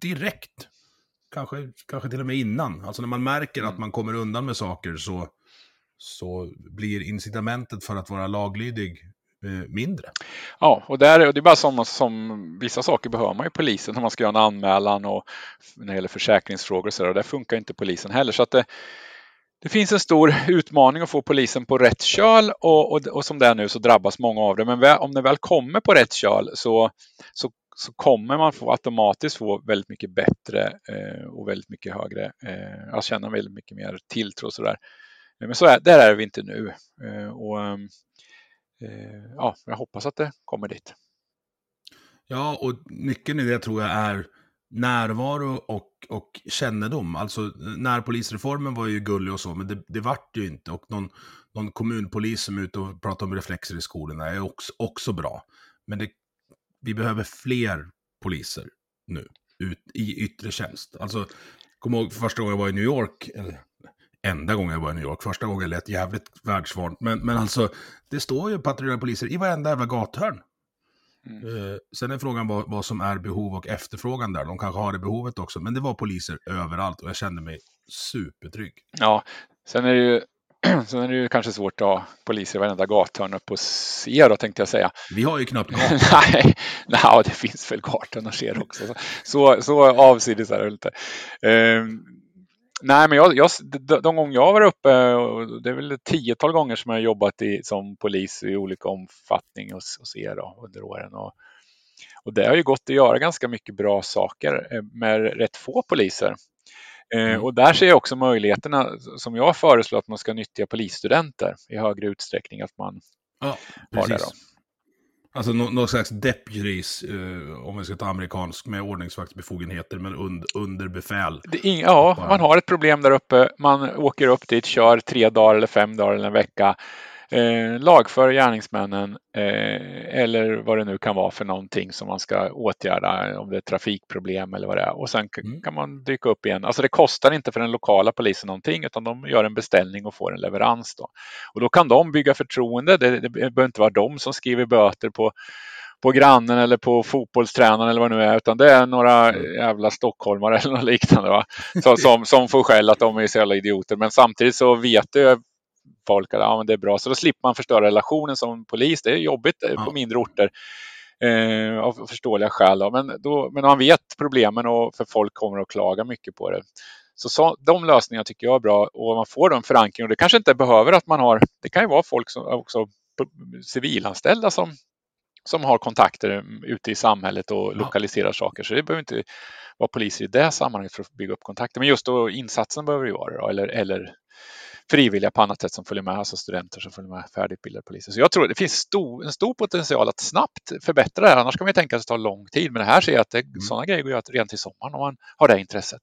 Speaker 1: direkt kanske, kanske till och med innan. Alltså när man märker mm. att man kommer undan med saker så, så blir incitamentet för att vara laglydig eh, mindre.
Speaker 2: Ja, och, där, och det är bara som, som vissa saker behöver man ju polisen när man ska göra en anmälan och när det gäller försäkringsfrågor och så där, och där funkar inte polisen heller. Så att det, det finns en stor utmaning att få polisen på rätt köl och, och, och som det är nu så drabbas många av det. Men om det väl kommer på rätt köl så, så så kommer man få automatiskt få väldigt mycket bättre eh, och väldigt mycket högre, eh, att känna väldigt mycket mer tilltro och sådär. Eh, men så är, där är vi inte nu eh, och ehm, eh, ja, jag hoppas att det kommer dit.
Speaker 1: Ja, och nyckeln i det tror jag är närvaro och, och kännedom. Alltså närpolisreformen var ju gullig och så, men det, det vart ju inte. Och någon, någon kommunpolis som är ute och pratar om reflexer i skolorna är också, också bra. Men det vi behöver fler poliser nu ut, i yttre tjänst. Alltså, kom ihåg första gången jag var i New York, eller enda gången jag var i New York, första gången lät jävligt världsvant, men, men alltså, det står ju patrullerande poliser i varenda jävla gathörn. Mm. Uh, sen är frågan vad, vad, som är behov och efterfrågan där. De kanske har det behovet också, men det var poliser överallt och jag kände mig supertrygg.
Speaker 2: Ja, sen är det ju Sen är det ju kanske svårt att ha poliser i varenda gathörn upp hos er då tänkte jag säga.
Speaker 1: Vi har ju knappt gator.
Speaker 2: nej, nej, det finns väl gathörn hos er också. Så, så avsides är det inte. Um, nej, men jag, jag, de, de gånger jag var uppe, det är väl ett tiotal gånger som jag har jobbat i, som polis i olika omfattning hos, hos er då, under åren. Och, och det har ju gått att göra ganska mycket bra saker eh, med rätt få poliser. Eh, mm. Och där ser jag också möjligheterna som jag föreslår att man ska nyttja polisstudenter i högre utsträckning. Att man
Speaker 1: ja, har det då. Alltså någon slags deputies, eh, om vi ska ta amerikansk, med ordningsvaktsbefogenheter men und, under befäl.
Speaker 2: In, ja, man har ett problem där uppe. Man åker upp dit, kör tre dagar eller fem dagar eller en vecka eh, lagför gärningsmännen eh, eller vad det nu kan vara för någonting som man ska åtgärda, om det är trafikproblem eller vad det är. Och sen mm. kan man dyka upp igen. Alltså det kostar inte för den lokala polisen någonting utan de gör en beställning och får en leverans. Då. Och då kan de bygga förtroende. Det, det behöver inte vara de som skriver böter på på grannen eller på fotbollstränaren eller vad det nu är, utan det är några mm. jävla stockholmare eller något liknande va? Så, som, som får skäll att de är så jävla idioter. Men samtidigt så vet ju folk att ja, men det är bra. Så då slipper man förstöra relationen som polis. Det är jobbigt ja. på mindre orter eh, av förståeliga skäl. Då. Men, då, men man vet problemen och för folk kommer att klaga mycket på det. Så, så de lösningarna tycker jag är bra och man får en förankring och det kanske inte behöver att man har, det kan ju vara folk som också civilanställda som, som har kontakter ute i samhället och ja. lokaliserar saker. Så det behöver inte vara poliser i det sammanhanget för att bygga upp kontakter. Men just då insatsen behöver det vara då, eller, eller frivilliga på annat sätt som följer med, alltså studenter som följer med färdigutbildade poliser. Så jag tror det finns stor, en stor potential att snabbt förbättra det här. Annars kan man tänka sig att det tar lång tid. Men det här ser jag att det, mm. sådana grejer går att redan till sommaren om man har det intresset.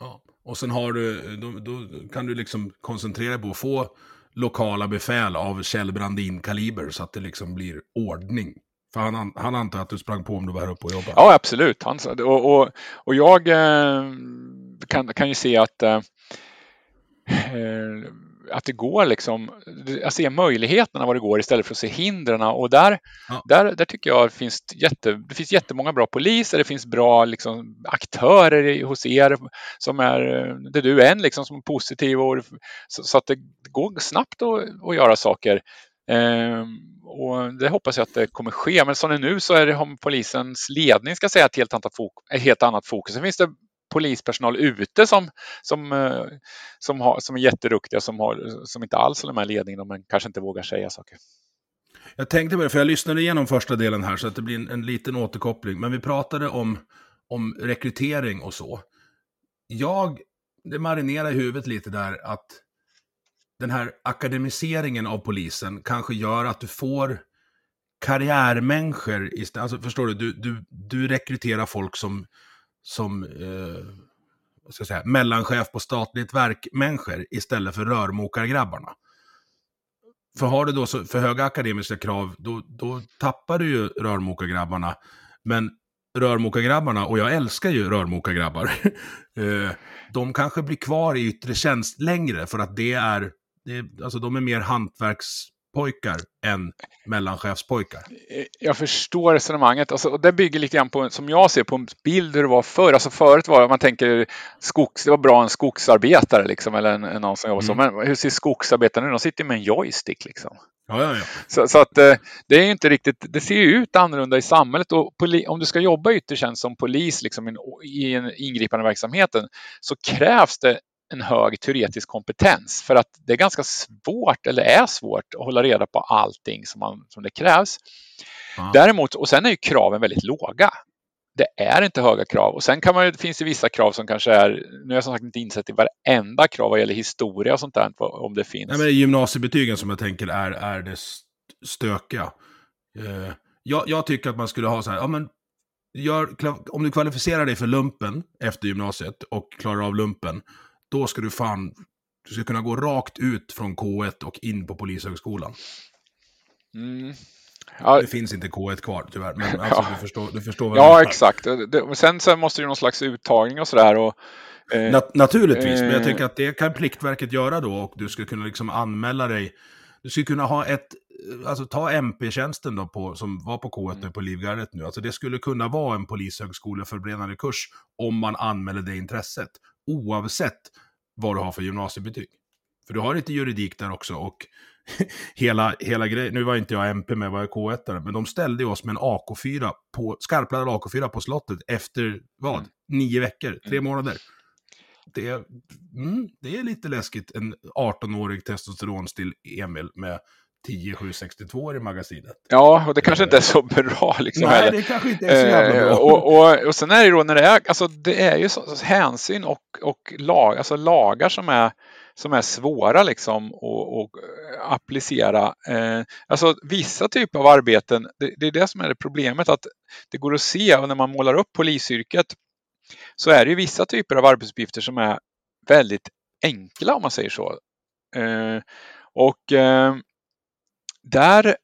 Speaker 1: Ja. Och sen har du, då, då kan du liksom koncentrera dig på att få lokala befäl av Kjell Brandin-kaliber så att det liksom blir ordning. För han, han antar att du sprang på om du var här uppe och jobbade?
Speaker 2: Ja, absolut. Han, och, och, och jag eh, kan, kan ju se att Eh, att det går liksom, att se möjligheterna vad det går istället för att se hindren. Och där, ja. där, där tycker jag finns jätte, det finns jättemånga bra poliser, det finns bra liksom, aktörer hos er som är, det du är en liksom som är positiv och så, så att det går snabbt att, att göra saker. Ehm, och det hoppas jag att det kommer ske. Men som det är nu så är det om polisens ledning ska säga ett helt annat, fokus, ett helt annat fokus. Sen finns det polispersonal ute som, som, eh, som, har, som är jätteduktiga som, har, som inte alls har de här ledningarna men kanske inte vågar säga saker.
Speaker 1: Jag tänkte på det, för jag lyssnade igenom första delen här så att det blir en, en liten återkoppling. Men vi pratade om, om rekrytering och så. Jag, det marinerar i huvudet lite där att den här akademiseringen av polisen kanske gör att du får karriärmänniskor istället. Alltså förstår du, du, du, du rekryterar folk som som eh, ska jag säga, mellanchef på statligt verk-människor istället för rörmokargrabbarna. För har du då så, för höga akademiska krav, då, då tappar du ju rörmokargrabbarna. Men rörmokargrabbarna, och jag älskar ju rörmokargrabbar, eh, de kanske blir kvar i yttre tjänst längre för att det är, det, alltså de är mer hantverks pojkar än mellanchefspojkar.
Speaker 2: Jag förstår resonemanget. Alltså, och det bygger lite grann på, som jag ser på en bild hur det var förr. Alltså förut var det, man tänker, skogs, det var bra en skogsarbetare liksom, eller en, en någon som jobbar mm. så. Men hur ser skogsarbetarna ut? De sitter med en joystick liksom.
Speaker 1: Ja, ja, ja.
Speaker 2: Så, så, att eh, det är inte riktigt, det ser ju ut annorlunda i samhället och poli, om du ska jobba yttertjänst som polis liksom, i en ingripande verksamheten så krävs det en hög teoretisk kompetens för att det är ganska svårt, eller är svårt, att hålla reda på allting som, man, som det krävs. Ja. Däremot, och sen är ju kraven väldigt låga. Det är inte höga krav och sen kan man, finns det vissa krav som kanske är, nu har jag som sagt inte insett i varenda krav vad gäller historia och sånt där, om det finns.
Speaker 1: Nej, men gymnasiebetygen som jag tänker är, är det stökiga. Eh, jag, jag, tycker att man skulle ha så här, ja men gör, om du kvalificerar dig för lumpen efter gymnasiet och klarar av lumpen, då ska du fan, du ska kunna gå rakt ut från K1 och in på Polishögskolan.
Speaker 2: Mm.
Speaker 1: Ja. Det finns inte K1 kvar tyvärr, men alltså, ja. du, förstår, du förstår vad
Speaker 2: Ja, exakt. Det, sen, sen måste det någon slags uttagning och sådär. Och,
Speaker 1: eh, Nat naturligtvis, eh, men jag tänker att det kan Pliktverket göra då och du skulle kunna liksom anmäla dig. Du skulle kunna ha ett, alltså ta MP-tjänsten då på, som var på K1 mm. på Livgardet nu. Alltså det skulle kunna vara en polishögskoleförberedande kurs om man anmäler det intresset oavsett vad du har för gymnasiebetyg. För du har lite juridik där också och hela, hela grejen, nu var inte jag MP med, var jag K1, men de ställde oss med en AK4, på, skarpladdad AK4 på slottet efter vad?
Speaker 2: Mm.
Speaker 1: Nio veckor, tre månader. Det är, mm, det är lite läskigt, en 18-årig testosteronstill Emil med 10-762 i magasinet.
Speaker 2: Ja, och det kanske inte är så bra. Liksom,
Speaker 1: Nej,
Speaker 2: heller.
Speaker 1: det kanske inte är så jävla bra.
Speaker 2: Eh, och, och, och sen är det ju då när det är, alltså det är ju så, så hänsyn och, och lag, alltså lagar som är, som är svåra liksom att att applicera. Eh, alltså vissa typer av arbeten, det, det är det som är det problemet att det går att se och när man målar upp polisyrket så är det ju vissa typer av arbetsuppgifter som är väldigt enkla om man säger så. Eh, och eh, där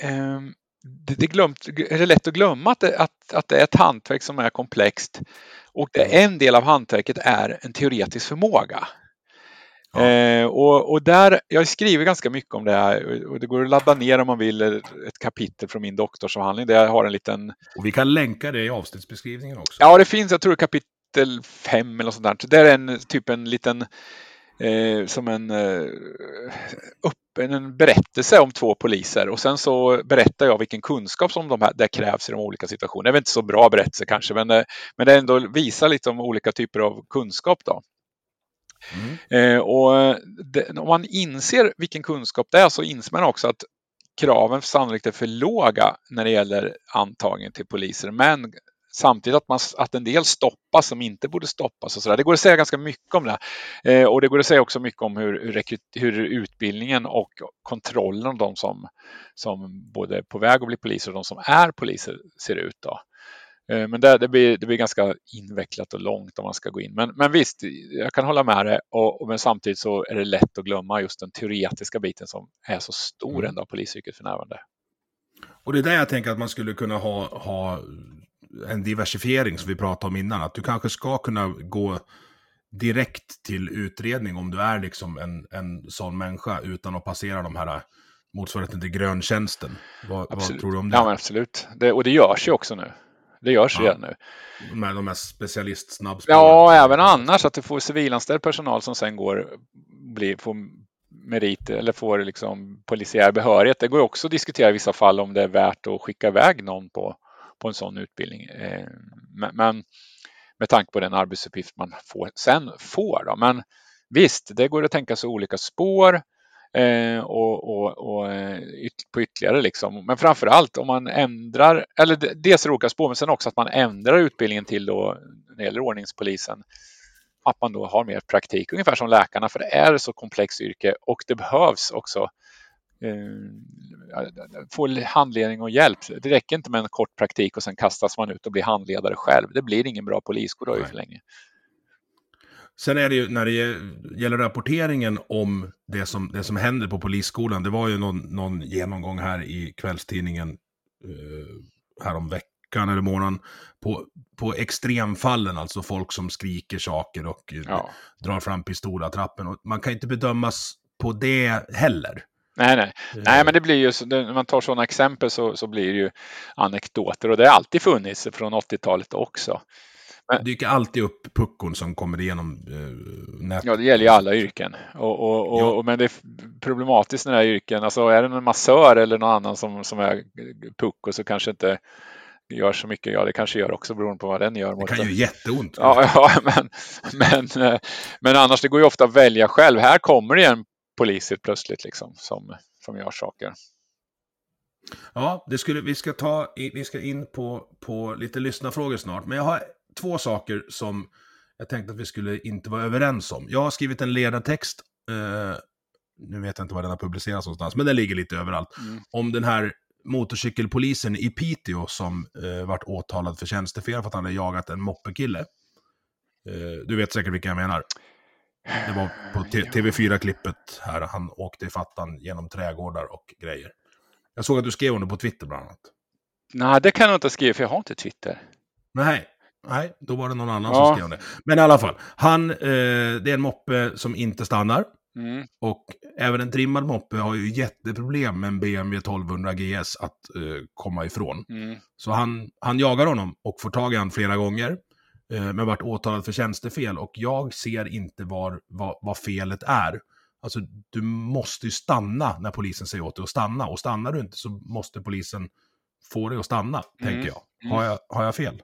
Speaker 2: eh, det, det, glömt, är det lätt att glömma att det, att, att det är ett hantverk som är komplext och det, en del av hantverket är en teoretisk förmåga.
Speaker 1: Ja.
Speaker 2: Eh, och, och där, jag skriver ganska mycket om det här och det går att ladda ner om man vill ett kapitel från min doktorsavhandling där jag har en liten...
Speaker 1: Och vi kan länka det i avsnittsbeskrivningen också.
Speaker 2: Ja, det finns, jag tror kapitel fem eller något sånt där. Det är en typ en liten eh, som en, eh, upp, en berättelse om två poliser och sen så berättar jag vilken kunskap som de här, det krävs i de olika situationerna. Det är väl inte så bra berättelse kanske, men, det, men det ändå visar lite om olika typer av kunskap. Då.
Speaker 1: Mm.
Speaker 2: Eh, och det, om man inser vilken kunskap det är så inser man också att kraven sannolikt är för låga när det gäller antagning till poliser. Men samtidigt att, man, att en del stoppas som inte borde stoppas. Och så där. Det går att säga ganska mycket om det. Eh, och det går att säga också mycket om hur, hur, hur utbildningen och kontrollen av de som, som både är på väg att bli poliser och de som är poliser ser ut. Då. Eh, men det, det, blir, det blir ganska invecklat och långt om man ska gå in. Men, men visst, jag kan hålla med det. Och, och, men samtidigt så är det lätt att glömma just den teoretiska biten som är så stor
Speaker 1: Mm.
Speaker 2: ändå av polisyrket för närvarande.
Speaker 1: Och det är där jag tänker att man skulle kunna ha, ha en diversifiering som vi pratade om innan. Att du kanske ska kunna gå direkt till utredning om du är liksom en, en sån människa utan att passera de här motsvarigheten till gröntjänsten. Vad, vad tror du om det?
Speaker 2: Ja, absolut. Det, och det görs ju också nu. Det görs
Speaker 1: Ja.
Speaker 2: redan nu.
Speaker 1: Med de här specialistsnabbspåren.
Speaker 2: Ja, även annars att du får civilanställd personal som sen går, blir, får merit eller får liksom polisiär behörighet. Det går också att diskutera i vissa fall om det är värt att skicka iväg någon på, på en sån utbildning. Eh, men, men med tanke på den arbetsuppgift man får, sen får. Då. Men visst, det går att tänka sig olika spår eh, och, och, och eh, yt- på ytterligare liksom. Men framför allt om man ändrar, eller dels olika spår, men sen också att man ändrar utbildningen till då när det gäller ordningspolisen att man då har mer praktik, ungefär som läkarna, för det är ett så komplext yrke och det behövs också eh, få handledning och hjälp. Det räcker inte med en kort praktik och sen kastas man ut och blir handledare själv. Det blir ingen bra poliskår då ju för länge.
Speaker 1: Sen är det ju när det gäller rapporteringen om det som, det som händer på polisskolan. Det var ju någon, någon genomgång här i kvällstidningen eh, härom veckan eller månaden. På, på extremfallen, alltså folk som skriker saker och
Speaker 2: Ja.
Speaker 1: drar fram pistolattrappen. Och man kan inte bedömas på det heller.
Speaker 2: Nej, nej. nej, men det blir ju, när man tar sådana exempel så, så blir det ju anekdoter och det har alltid funnits från 80-talet också.
Speaker 1: Det dyker alltid upp puckon som kommer igenom eh, nätet.
Speaker 2: Ja, det gäller ju alla yrken. Och, och, och,
Speaker 1: Ja.
Speaker 2: och, men det är problematiskt när det är yrken. Alltså är det en massör eller någon annan som, som är pucko så kanske inte gör så mycket. Ja, det kanske gör också beroende på vad den gör.
Speaker 1: Det kan
Speaker 2: den.
Speaker 1: ju jätteont.
Speaker 2: Ja, ja men, men, eh, men annars, det går ju ofta att välja själv. Här kommer det en polis helt plötsligt liksom, som, som gör saker.
Speaker 1: Ja, det skulle, vi ska ta, vi ska in på, på lite lyssnarfrågor snart. Men jag har två saker som jag tänkte att vi skulle inte vara överens om. Jag har skrivit en ledartext, eh, nu vet jag inte var den har publicerats någonstans, men den ligger lite överallt,
Speaker 2: Mm.
Speaker 1: om den här motorcykelpolisen i Piteå som eh, vart åtalad för tjänstefel för att han hade jagat en moppekille. Eh, du vet säkert vilka jag menar. Det var på T- TV4-klippet här, han åkte i fattan genom trädgårdar och grejer. Jag såg att du skrev om det på Twitter bland annat.
Speaker 2: Nej, det kan jag inte skriva för jag har inte Twitter.
Speaker 1: Nej, nej, då var det någon annan
Speaker 2: Ja.
Speaker 1: som skrev det. Men i alla fall, han, eh, det är en moppe som inte stannar.
Speaker 2: Mm.
Speaker 1: Och även en trimmad moppe har ju jätteproblem med en BMW 1200 GS att eh, komma ifrån.
Speaker 2: Mm.
Speaker 1: Så han, han jagar honom och får tag i honom flera gånger. Eh, men vart åtalad för tjänstefel och jag ser inte var, vad, vad felet är. Alltså, du måste ju stanna när polisen säger åt dig att stanna. Och stannar du inte så måste polisen få dig att stanna,
Speaker 2: Mm.
Speaker 1: tänker jag. Har, jag. har jag fel?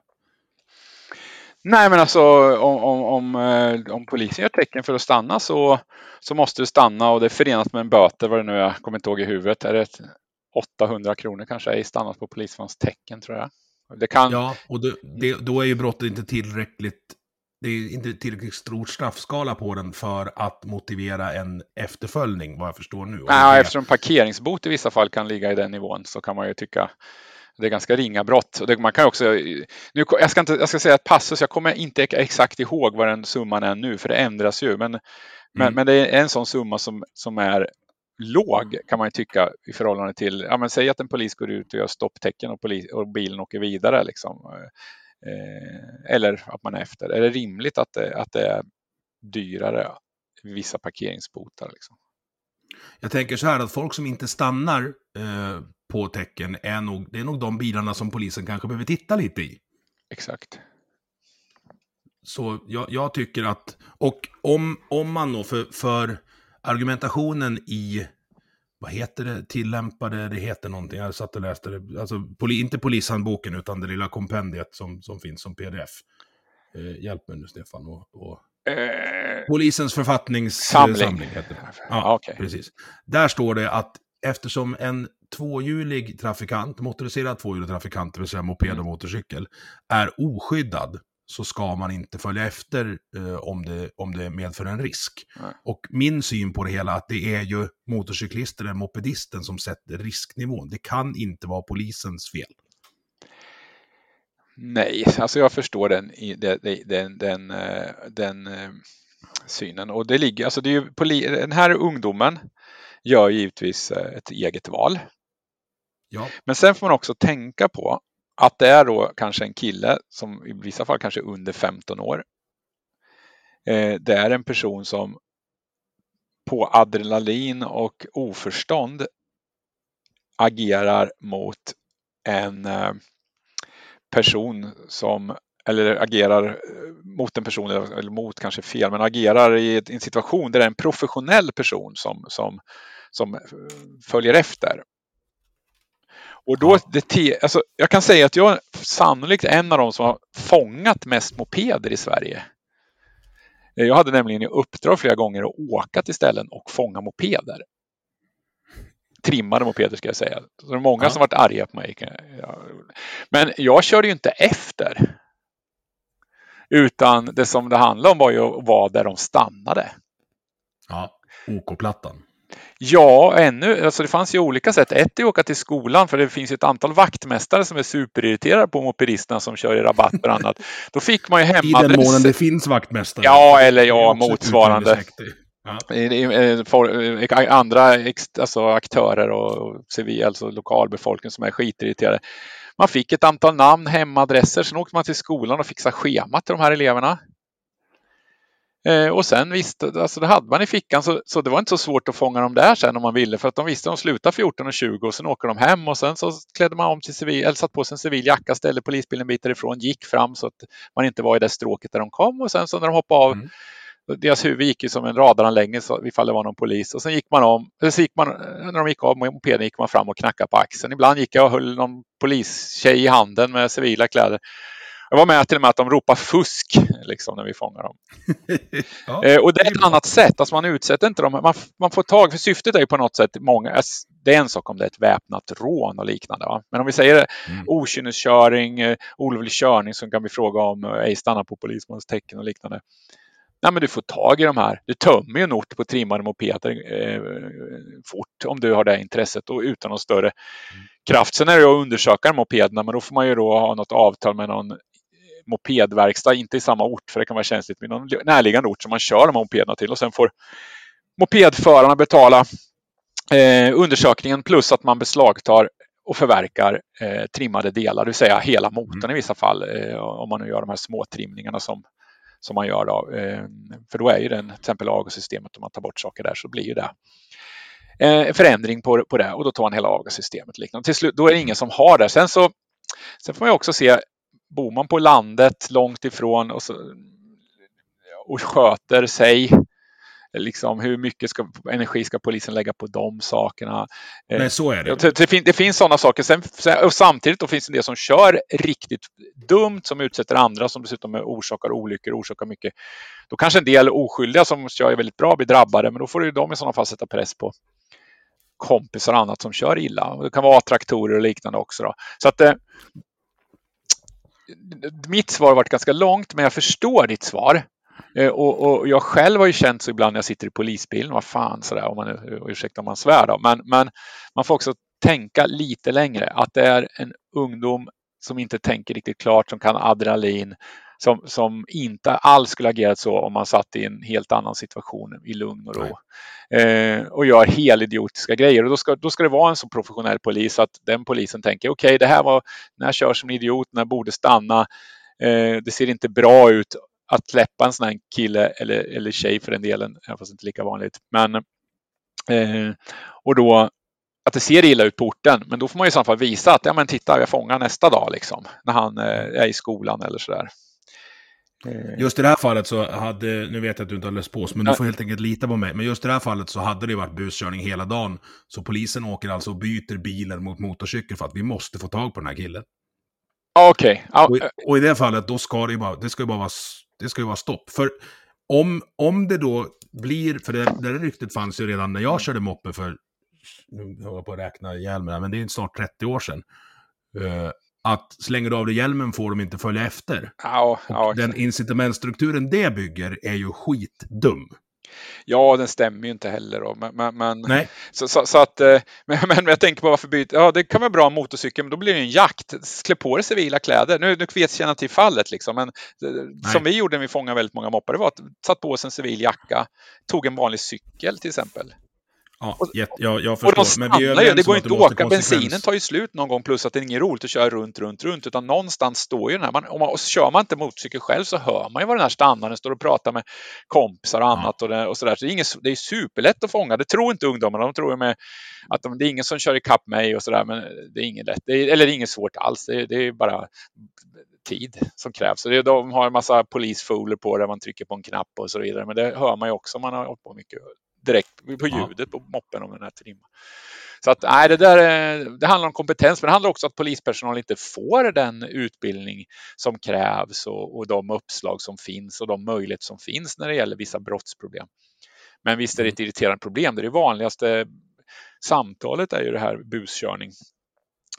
Speaker 2: Nej, men alltså om, om, om, eh, om polisen gör tecken för att stanna så, så måste du stanna och det är förenat med en böter, vad det nu är, jag kommer inte ihåg i huvudet. Är det ett 800 kronor kanske i stannat på polismans tecken tror jag. Det kan,
Speaker 1: Ja, och det, det, då är ju brottet inte tillräckligt det är inte tillräckligt stor straffskala på den för att motivera en efterföljning, vad jag förstår nu.
Speaker 2: Nej,
Speaker 1: det-
Speaker 2: eftersom parkeringsbot i vissa fall kan ligga i den nivån så kan man ju tycka det är ganska ringa brott. Och det, man kan också, nu, jag, ska inte, jag ska säga ett passus, jag kommer inte exakt ihåg vad den summan är nu, för det ändras ju. Men, men,
Speaker 1: Mm.
Speaker 2: men det är en sån summa som, som är låg kan man ju tycka i förhållande till, ja men säg att en polis går ut och gör stopptecken och, polis, och bilen åker vidare liksom. Eh, eller att man är efter. Är det rimligt att det, att det är dyrare vissa parkeringsbotar? Liksom?
Speaker 1: Jag tänker så här att folk som inte stannar eh, på tecken är nog, det är nog de bilarna som polisen kanske behöver titta lite i.
Speaker 2: Exakt.
Speaker 1: Så jag, jag tycker att, och om, om man då för, för argumentationen i, vad heter det, tillämpade, det heter någonting, jag satt och läste det, alltså poli, inte polishandboken utan det lilla kompendiet som, som finns som pdf. Eh, hjälp mig nu Stefan. Och, och,
Speaker 2: Eh,
Speaker 1: Polisens författningssamling
Speaker 2: Samling.
Speaker 1: heter det.
Speaker 2: Ja,
Speaker 1: Ja,
Speaker 2: okej.
Speaker 1: precis. Där står det att eftersom en tvåhjulig trafikant, motoriserad tvåhjulig trafikant, det vill säga moped
Speaker 2: Mm.
Speaker 1: och motorcykel, är oskyddad så ska man inte följa efter eh, om, det, om det medför en risk.
Speaker 2: Nej.
Speaker 1: Och min syn på det hela att det är ju motorcyklisten eller mopedisten som sätter risknivån. Det kan inte vara polisens fel.
Speaker 2: Nej, alltså jag förstår den, den, den, den, eh, den eh, synen. Och det ligger, alltså det är ju, poli- den här ungdomen gör givetvis eh, ett eget val.
Speaker 1: Ja,
Speaker 2: Men sen får man också tänka på att det är då kanske en kille som i vissa fall kanske är under 15 år. Eh, Det är en person som på adrenalin och oförstånd agerar mot en eh, person som, eller agerar eh, mot en person, eller mot kanske fel, men agerar i en situation där det är en professionell person som, som, som eh, följer efter. Och då, det, te- alltså, jag kan säga att jag är sannolikt en av de som har fångat mest mopeder i Sverige. Eh, Jag hade nämligen i uppdrag flera gånger att åka till ställen och fånga mopeder. Trimmade mopeder ska jag säga. Så det är många
Speaker 1: Ja.
Speaker 2: som varit arga på mig. Men jag körde ju inte efter. Utan det som det handlade om var ju att vara där de stannade.
Speaker 1: ja. OK-plattan.
Speaker 2: Ja, ännu. Alltså det fanns ju olika sätt. Ett är att åka till skolan för det finns ett antal vaktmästare som är superirriterade på mopedisterna som kör i rabatter och annat. Då fick man ju
Speaker 1: I den
Speaker 2: hemadress.
Speaker 1: månen det finns vaktmästare.
Speaker 2: Ja, eller ja, motsvarande.
Speaker 1: Ja.
Speaker 2: For- eh, andra alltså aktörer och och civil, alltså lokalbefolkning som är skitirriterade. Man fick ett antal namn, hemadresser, sen åkte man till skolan och fixade schemat till de här eleverna. Eh, och sen visste, alltså det hade man i fickan så, så det var inte så svårt att fånga dem där sen om man ville för att de visste att de slutar 14 och 20 och sen åker de hem och sen så klädde man om till civil, eller satt på sig en civil jacka, ställde polisbilen en bit därifrån, gick fram så att man inte var i det stråket där de kom och sen så när de hoppade av
Speaker 1: Mm.
Speaker 2: deras huvud gick ju som en radaranläggning så ifall det var någon polis och sen gick man om, så gick man, när de gick av mopeden gick man fram och knackade på axeln. Ibland gick jag och höll någon polistjej i handen med civila kläder. Jag var med till och med att de ropade fusk liksom, när vi fångar dem.
Speaker 1: Ja.
Speaker 2: Eh, och det är ett
Speaker 1: bra.
Speaker 2: annat sätt, alltså man utsätter inte dem. Man, man får tag, för syftet är ju på något sätt många, ass- det är en sak om det är ett väpnat rån och liknande. Va? Men om vi säger
Speaker 1: Mm.
Speaker 2: okynneskörning, eh, olovlig körning som kan bli fråga om eh, ej stanna på polismans tecken och liknande. Nej, men du får tag i de här. Du tömmer ju en ort på trimmade mopeder eh, fort om du har det intresset och utan någon större kraft. Sen är det att undersöka de mopederna, men då får man ju då ha något avtal med någon mopedverkstad, inte i samma ort, för det kan vara känsligt, med någon närliggande ort som man kör de här mopederna till och sen får mopedförarna betala eh, undersökningen plus att man beslagtar och förverkar eh, trimmade delar, det vill säga hela motorn i vissa fall, eh, om man nu gör de här små trimningarna som, som man gör. Då. Eh, för då är ju den, till exempel avgassystemet, om man tar bort saker där så blir ju det eh, förändring på, på det och då tar man hela avgassystemet. Liknande. Till slut, då är det ingen som har det. Sen, så, sen får man ju också se, bor man på landet långt ifrån och, så, och sköter sig liksom, hur mycket ska, energi ska polisen lägga på de sakerna?
Speaker 1: Eh, Nej, så är det.
Speaker 2: Det, det, fin, det finns sådana saker. Sen, och samtidigt då finns det det som kör riktigt dumt, som utsätter andra, som dessutom orsakar olyckor, orsakar mycket. Då kanske en del oskyldiga som kör väldigt bra blir drabbade, men då får ju de i sådana fall sätta press på kompisar och annat som kör illa. Det kan vara traktorer och liknande också. Då. Så att, eh, mitt svar har varit ganska långt, men jag förstår ditt svar. Eh, och, och, jag själv har ju känt så ibland när jag sitter i polisbilen, vad fan sådär, om man, ursäkta om man svär då, men, men man får också tänka lite längre, att det är en ungdom som inte tänker riktigt klart, som kan adrenalin, som, som inte alls skulle agerat så om man satt i en helt annan situation i lugn och ro. Eh, och gör helidiotiska grejer. Och då ska, då ska det vara en så professionell polis att den polisen tänker okej, okay, det här var när jag kör som en idiot, när jag borde stanna. Eh, det ser inte bra ut att släppa en sån här kille eller, eller tjej för den delen, fast inte lika vanligt. Men, eh, och då att det ser illa ut på orten, men då får man i så fall visa att ja, men titta, jag fångar nästa dag liksom, när han eh, är i skolan eller sådär.
Speaker 1: Eh. Just i det här fallet så hade, nu vet jag att du inte har läst på, men du får helt enkelt lita på mig. Men just i det här fallet så hade det varit buskörning hela dagen. Så polisen åker alltså och byter bilen mot motorcykel för att vi måste få tag på den här killen.
Speaker 2: Okej. Okay.
Speaker 1: Och, och, i det fallet, då ska det ju bara, det ska ju bara vara, det ska ju vara stopp. För om, om det då blir, för det, det ryktet fanns ju redan när jag körde moppe för, nu håller jag på att räkna ihjäl mig men det är snart 30 år sedan. Uh, att slänger du av dig hjälmen får de inte följa efter.
Speaker 2: Ja, ja,
Speaker 1: den incitamentstrukturen det bygger är ju skitdum.
Speaker 2: Ja, den stämmer ju inte heller. Då. Men, men, Nej. Så, så, så att, eh, men, men jag tänker på varför byta. Ja, det kan vara bra motorcykel, men då blir det en jakt. Klä på dig civila kläder. Nu, nu vet jag till fallet, liksom, men Nej. som vi gjorde när vi fångade väldigt många moppar, det var att satt på oss en civil jacka, tog en vanlig cykel till exempel.
Speaker 1: Ja, jag, jag förstår. Och de
Speaker 2: stannar ju, det går inte att åka, bensinen tar ju slut någon gång plus att det är inget roligt att köra runt, runt, runt utan någonstans står ju den här. Man, om man, och kör man inte motorcykel själv så hör man ju vad den här standarden står och pratar med kompisar och annat ja. och, det, och sådär. Så det är, inget, det är superlätt att fånga. Det tror inte ungdomarna. De tror med att de, det är ingen som kör ikapp mig och sådär, men det är inget lätt. Det är, eller det är inget svårt alls. Det, det är bara tid som krävs. det, de har en massa polisfoler på där man trycker på en knapp och så vidare. Men det hör man ju också om man har hållit på mycket direkt på ljudet på moppen om den här trimma. Så att nej, det där det handlar om kompetens, men det handlar också om att polispersonal inte får den utbildning som krävs och, och de uppslag som finns och de möjligheter som finns när det gäller vissa brottsproblem. Men visst är det ett mm. irriterande problem. Det, är det vanligaste samtalet är ju det här buskörning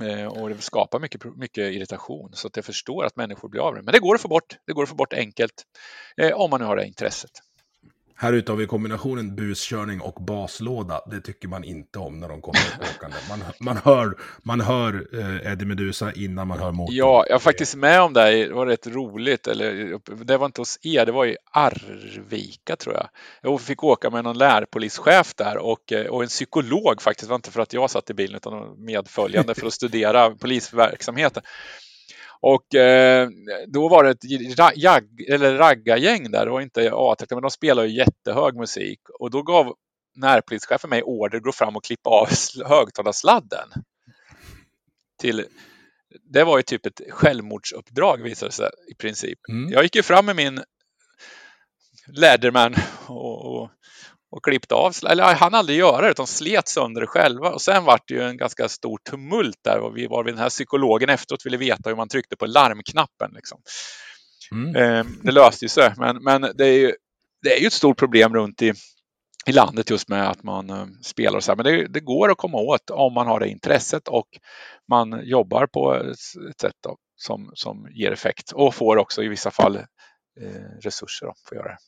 Speaker 2: eh, och det skapar mycket, mycket irritation så att jag förstår att människor blir av det. Men det går att få bort. Det går att få bort enkelt eh, om man nu har det intresset.
Speaker 1: Här ute har vi kombinationen buskörning och baslåda. Det tycker man inte om när de kommer åkande. Man, man hör, man hör eh, Eddie Medusa innan man hör motorn.
Speaker 2: Ja, jag var faktiskt med om det. Det var rätt roligt. Eller, det var inte hos er, det var i Arvika tror jag. Jag fick åka med någon lärpolischef där och, eh, och en psykolog faktiskt. Det var inte för att jag satt i bilen utan medföljande för att studera polisverksamheten. Och eh, då var det ett jag, eller raggargäng där, det var inte A-traktor, men de spelade ju jättehög musik. Och då gav närpolischefen mig order att gå fram och klippa av högtalarsladden. Till, det var ju typ ett självmordsuppdrag visade det sig i princip. Mm. Jag gick ju fram med min Leatherman och, och, och klippte av, eller han aldrig göra det utan slet sönder det själva och sen var det ju en ganska stor tumult där och vi var vid den här psykologen efteråt ville veta hur man tryckte på larmknappen. Liksom. Mm. Ehm, det löste ju sig men, men det, är ju, det är ju ett stort problem runt i, i landet just med att man uh, spelar och så här. Men det, det, går att komma åt om man har det intresset och man jobbar på ett sätt då, som, som ger effekt och får också i vissa fall eh, resurser då, för att göra det.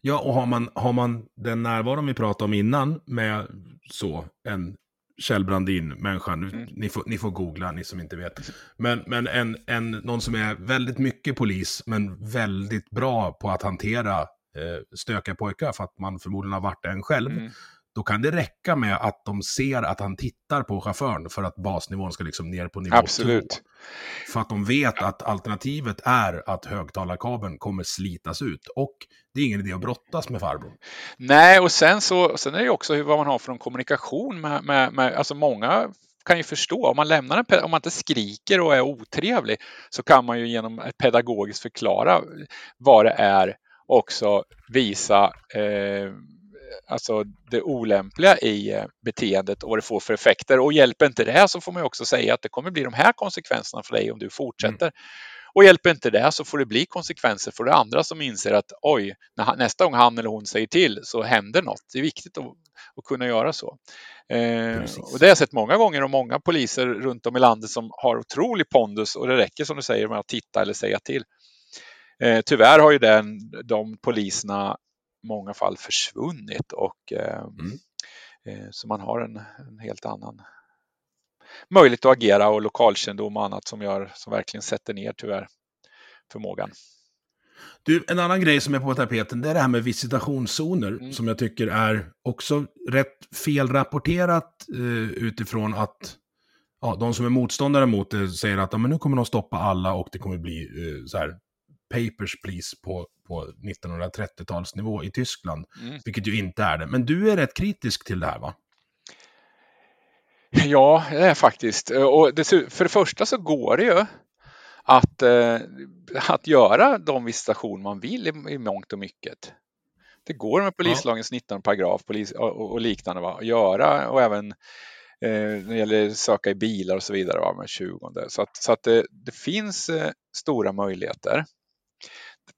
Speaker 1: Ja, och har man, har man den närvaron vi pratade om innan med så en Kjell Brandin-människa, mm. ni, får, ni får googla, ni som inte vet. Men, men en, en, någon som är väldigt mycket polis, men väldigt bra på att hantera eh, stökiga pojkar, för att man förmodligen har varit en själv. Mm då kan det räcka med att de ser att han tittar på chauffören för att basnivån ska liksom ner på nivå
Speaker 2: Absolut. Två.
Speaker 1: För att de vet att alternativet är att högtalarkabeln kommer slitas ut. Och det är ingen idé att brottas med farbrorn.
Speaker 2: Nej, och sen, så, sen är det också vad man har för en kommunikation med, med, med alltså många kan ju förstå, om man lämnar en, om man inte skriker och är otrevlig så kan man ju genom pedagogiskt förklara vad det är också visa eh, alltså det olämpliga i eh, beteendet och vad det får för effekter. Och hjälper inte det så får man också säga att det kommer bli de här konsekvenserna för dig om du fortsätter. Mm. Och hjälper inte det så får det bli konsekvenser för det andra som inser att oj, nästa gång han eller hon säger till så händer något. Det är viktigt att, att kunna göra så. Eh, och det har jag sett många gånger och många poliser runt om i landet som har otrolig pondus och det räcker som du säger med att titta eller säga till. Eh, tyvärr har ju den, de poliserna många fall försvunnit och eh, mm. Eh, så man har en, en, helt annan möjlighet att agera och lokalkännedom och annat som gör som verkligen sätter ner tyvärr förmågan.
Speaker 1: Du, en annan grej som är på tapeten, det är det här med visitationszoner, mm. som jag tycker är också rätt felrapporterat eh, utifrån att ja, de som är motståndare mot det säger att ja, men nu kommer de stoppa alla och det kommer bli eh, så här, papers please på, på 1930-talsnivå i Tyskland. Mm. Vilket ju inte är det. Men du är rätt kritisk till det här va?
Speaker 2: Ja, det är faktiskt. Och för det första så går det ju att, eh, att göra de visitationer man vill i, i mångt och mycket. Det går med polislagens 19 paragraf polis, och, och liknande va? att göra och även eh, när det gäller söka i bilar och så vidare va? med 20. Så att, så att det, det finns eh, stora möjligheter.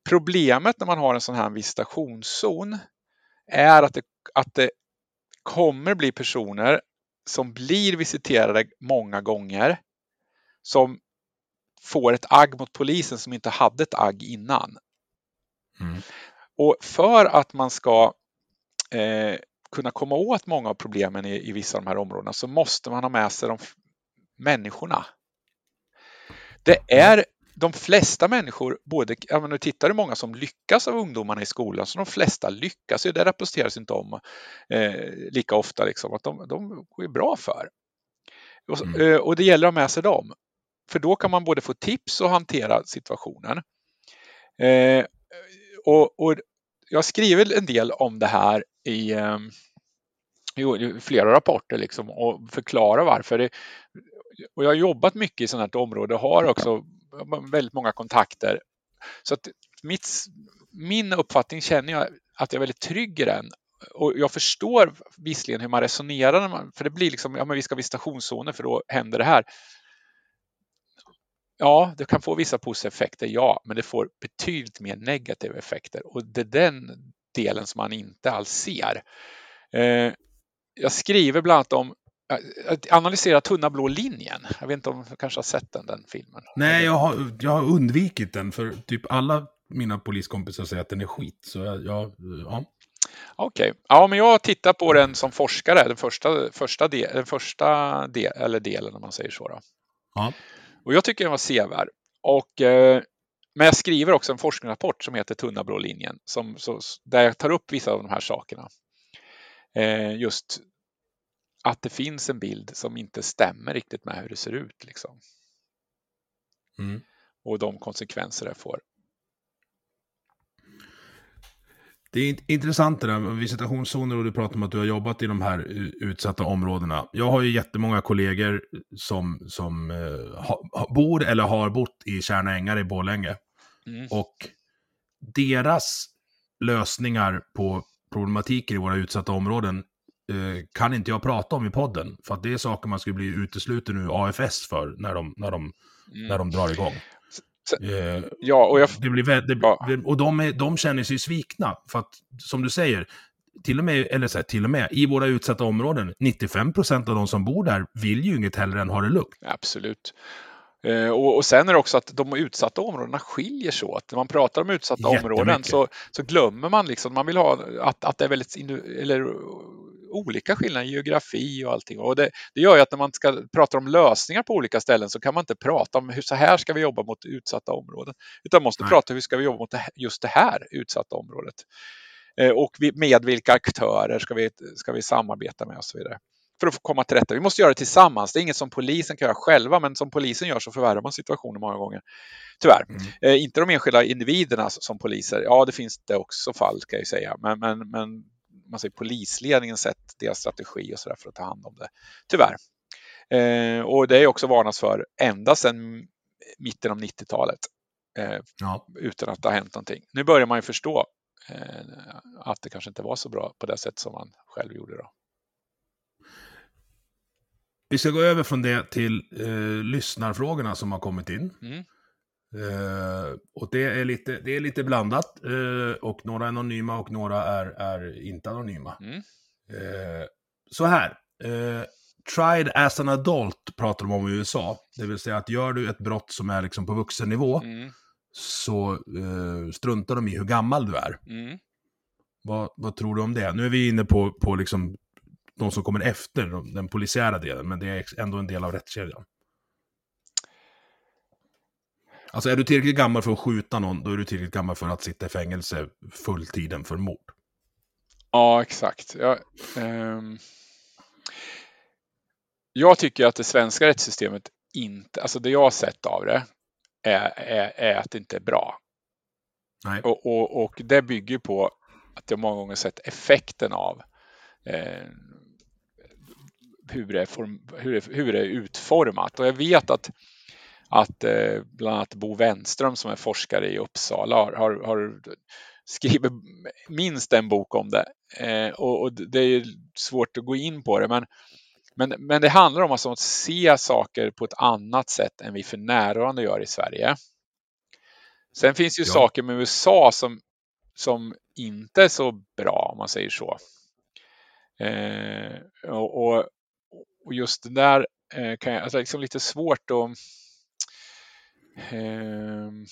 Speaker 2: Problemet när man har en sån här visitationszon är att det, att det kommer bli personer som blir visiterade många gånger som får ett agg mot polisen som inte hade ett agg innan. Mm. Och för att man ska eh, kunna komma åt många av problemen i, i vissa av de här områdena så måste man ha med sig de människorna. Det är de flesta människor, både, ja, men du tittar hur många som lyckas av ungdomarna i skolan, så de flesta lyckas ju, det rapporteras inte om eh, lika ofta, liksom, att de, de går bra för. Och, mm. eh, och det gäller att ha med sig dem, för då kan man både få tips och hantera situationen. Eh, och, och, jag skriver en del om det här i, eh, i flera rapporter liksom, och förklarar varför. Det, och jag har jobbat mycket i sådant här område och har också väldigt många kontakter. Så att mitt, min uppfattning känner jag att jag är väldigt trygg i den. Och jag förstår visserligen hur man resonerar, man, för det blir liksom, ja men vi ska visitationszoner för då händer det här. Ja, det kan få vissa positiva effekter, ja, men det får betydligt mer negativa effekter och det är den delen som man inte alls ser. Eh, jag skriver bland annat om analysera tunna blå linjen. Jag vet inte om du kanske har sett den, den filmen?
Speaker 1: Nej, jag har, jag har undvikit den för typ alla mina poliskompisar säger att den är skit. Så jag, jag ja.
Speaker 2: Okej, okay. ja men jag tittar på den som forskare, den första, första, del, den första del, eller delen om man säger så. Då. Ja. Och jag tycker den var sevärd. Och, eh, men jag skriver också en forskningsrapport som heter Tunna blå linjen, som, så, där jag tar upp vissa av de här sakerna. Eh, just att det finns en bild som inte stämmer riktigt med hur det ser ut. Liksom. Mm. Och de konsekvenser det får.
Speaker 1: Det är intressant det där med visitationszoner och du pratar om att du har jobbat i de här utsatta områdena. Jag har ju jättemånga kollegor som, som eh, ha, bor eller har bott i Kärna Ängar i Borlänge. Mm. Och deras lösningar på problematiker i våra utsatta områden kan inte jag prata om i podden. För att det är saker man skulle bli utesluten ur AFS för när de, när de, mm. när de drar igång.
Speaker 2: Eh, ja, och, jag...
Speaker 1: det blir, det, ja. och de, är, de känner sig svikna. För att, som du säger, till och med, eller så här, till och med i våra utsatta områden, 95 procent av de som bor där vill ju inget hellre än ha det lugnt.
Speaker 2: Absolut. Eh, och, och, sen är det också att de utsatta områdena skiljer sig åt. När man pratar om utsatta områden så, så glömmer man liksom, man vill ha att, att det är väldigt eller, olika skillnader i geografi och allting. Och det, det gör ju att när man ska prata om lösningar på olika ställen så kan man inte prata om hur så här ska vi jobba mot utsatta områden. Utan måste Nej. prata om hur ska vi jobba mot just det här utsatta området. Eh, och med vilka aktörer ska vi, ska vi samarbeta med och så vidare för att komma till rätta. Vi måste göra det tillsammans. Det är inget som polisen kan göra själva, men som polisen gör så förvärrar man situationen många gånger. Tyvärr. Mm. Eh, inte de enskilda individerna som poliser. Ja, det finns det också fall ska jag säga, men, men, men man säger, polisledningen sett deras strategi och så där för att ta hand om det. Tyvärr. Eh, och det är också varnats för ända sedan mitten av 90-talet. Eh, ja. Utan att det har hänt någonting. Nu börjar man ju förstå eh, att det kanske inte var så bra på det sätt som man själv gjorde. Då.
Speaker 1: Vi ska gå över från det till eh, lyssnarfrågorna som har kommit in.
Speaker 2: Mm.
Speaker 1: Eh, och det är lite, det är lite blandat. Eh, och några är anonyma och några är, är inte anonyma.
Speaker 2: Mm.
Speaker 1: Eh, så här. Tried as an adult pratar de om i USA. Det vill säga att gör du ett brott som är liksom på vuxennivå
Speaker 2: Mm.
Speaker 1: så struntar de i hur gammal du är.
Speaker 2: Mm.
Speaker 1: Vad, vad tror du om det? Nu är vi inne på, på liksom de som kommer efter de- den polisiära delen, men det är ändå en del av rättskedjan. Alltså är du tillräckligt gammal för att skjuta någon, då är du tillräckligt gammal för att sitta i fängelse fulltiden för mord.
Speaker 2: Ja, exakt. Jag, ehm, jag tycker att det svenska rättssystemet inte, alltså det jag har sett av det, är, är, är att det inte är bra.
Speaker 1: Nej.
Speaker 2: Och, och, och det bygger på att jag många gånger sett effekten av eh, hur, det är form, hur, det, hur det är utformat. Och jag vet att, att eh, bland annat Bo Wenström som är forskare i Uppsala har, har, har skrivit minst en bok om det. Eh, och, och det är svårt att gå in på det. Men, men, men det handlar om alltså att se saker på ett annat sätt än vi för närvarande gör i Sverige. Sen finns ju
Speaker 1: Ja.
Speaker 2: saker med USA som, som inte är så bra om man säger så. Eh, och, och, just det där eh, kan jag, alltså liksom lite svårt att ehm,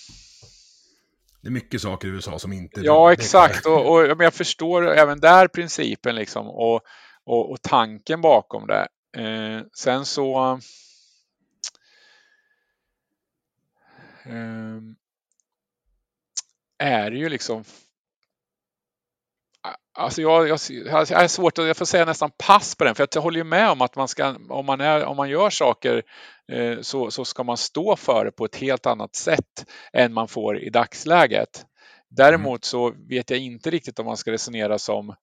Speaker 1: Det är mycket saker i USA som inte...
Speaker 2: Ja, exakt. Och, och jag förstår även där principen liksom och, och, och tanken bakom det. Eh, sen så ehm, är det ju liksom Alltså jag, jag, jag är svårt att, jag får säga nästan pass på den, för jag håller ju med om att man ska, om man, är, om man gör saker eh, så, så ska man stå för det på ett helt annat sätt än man får i dagsläget. Däremot så vet jag inte riktigt om man ska resonera som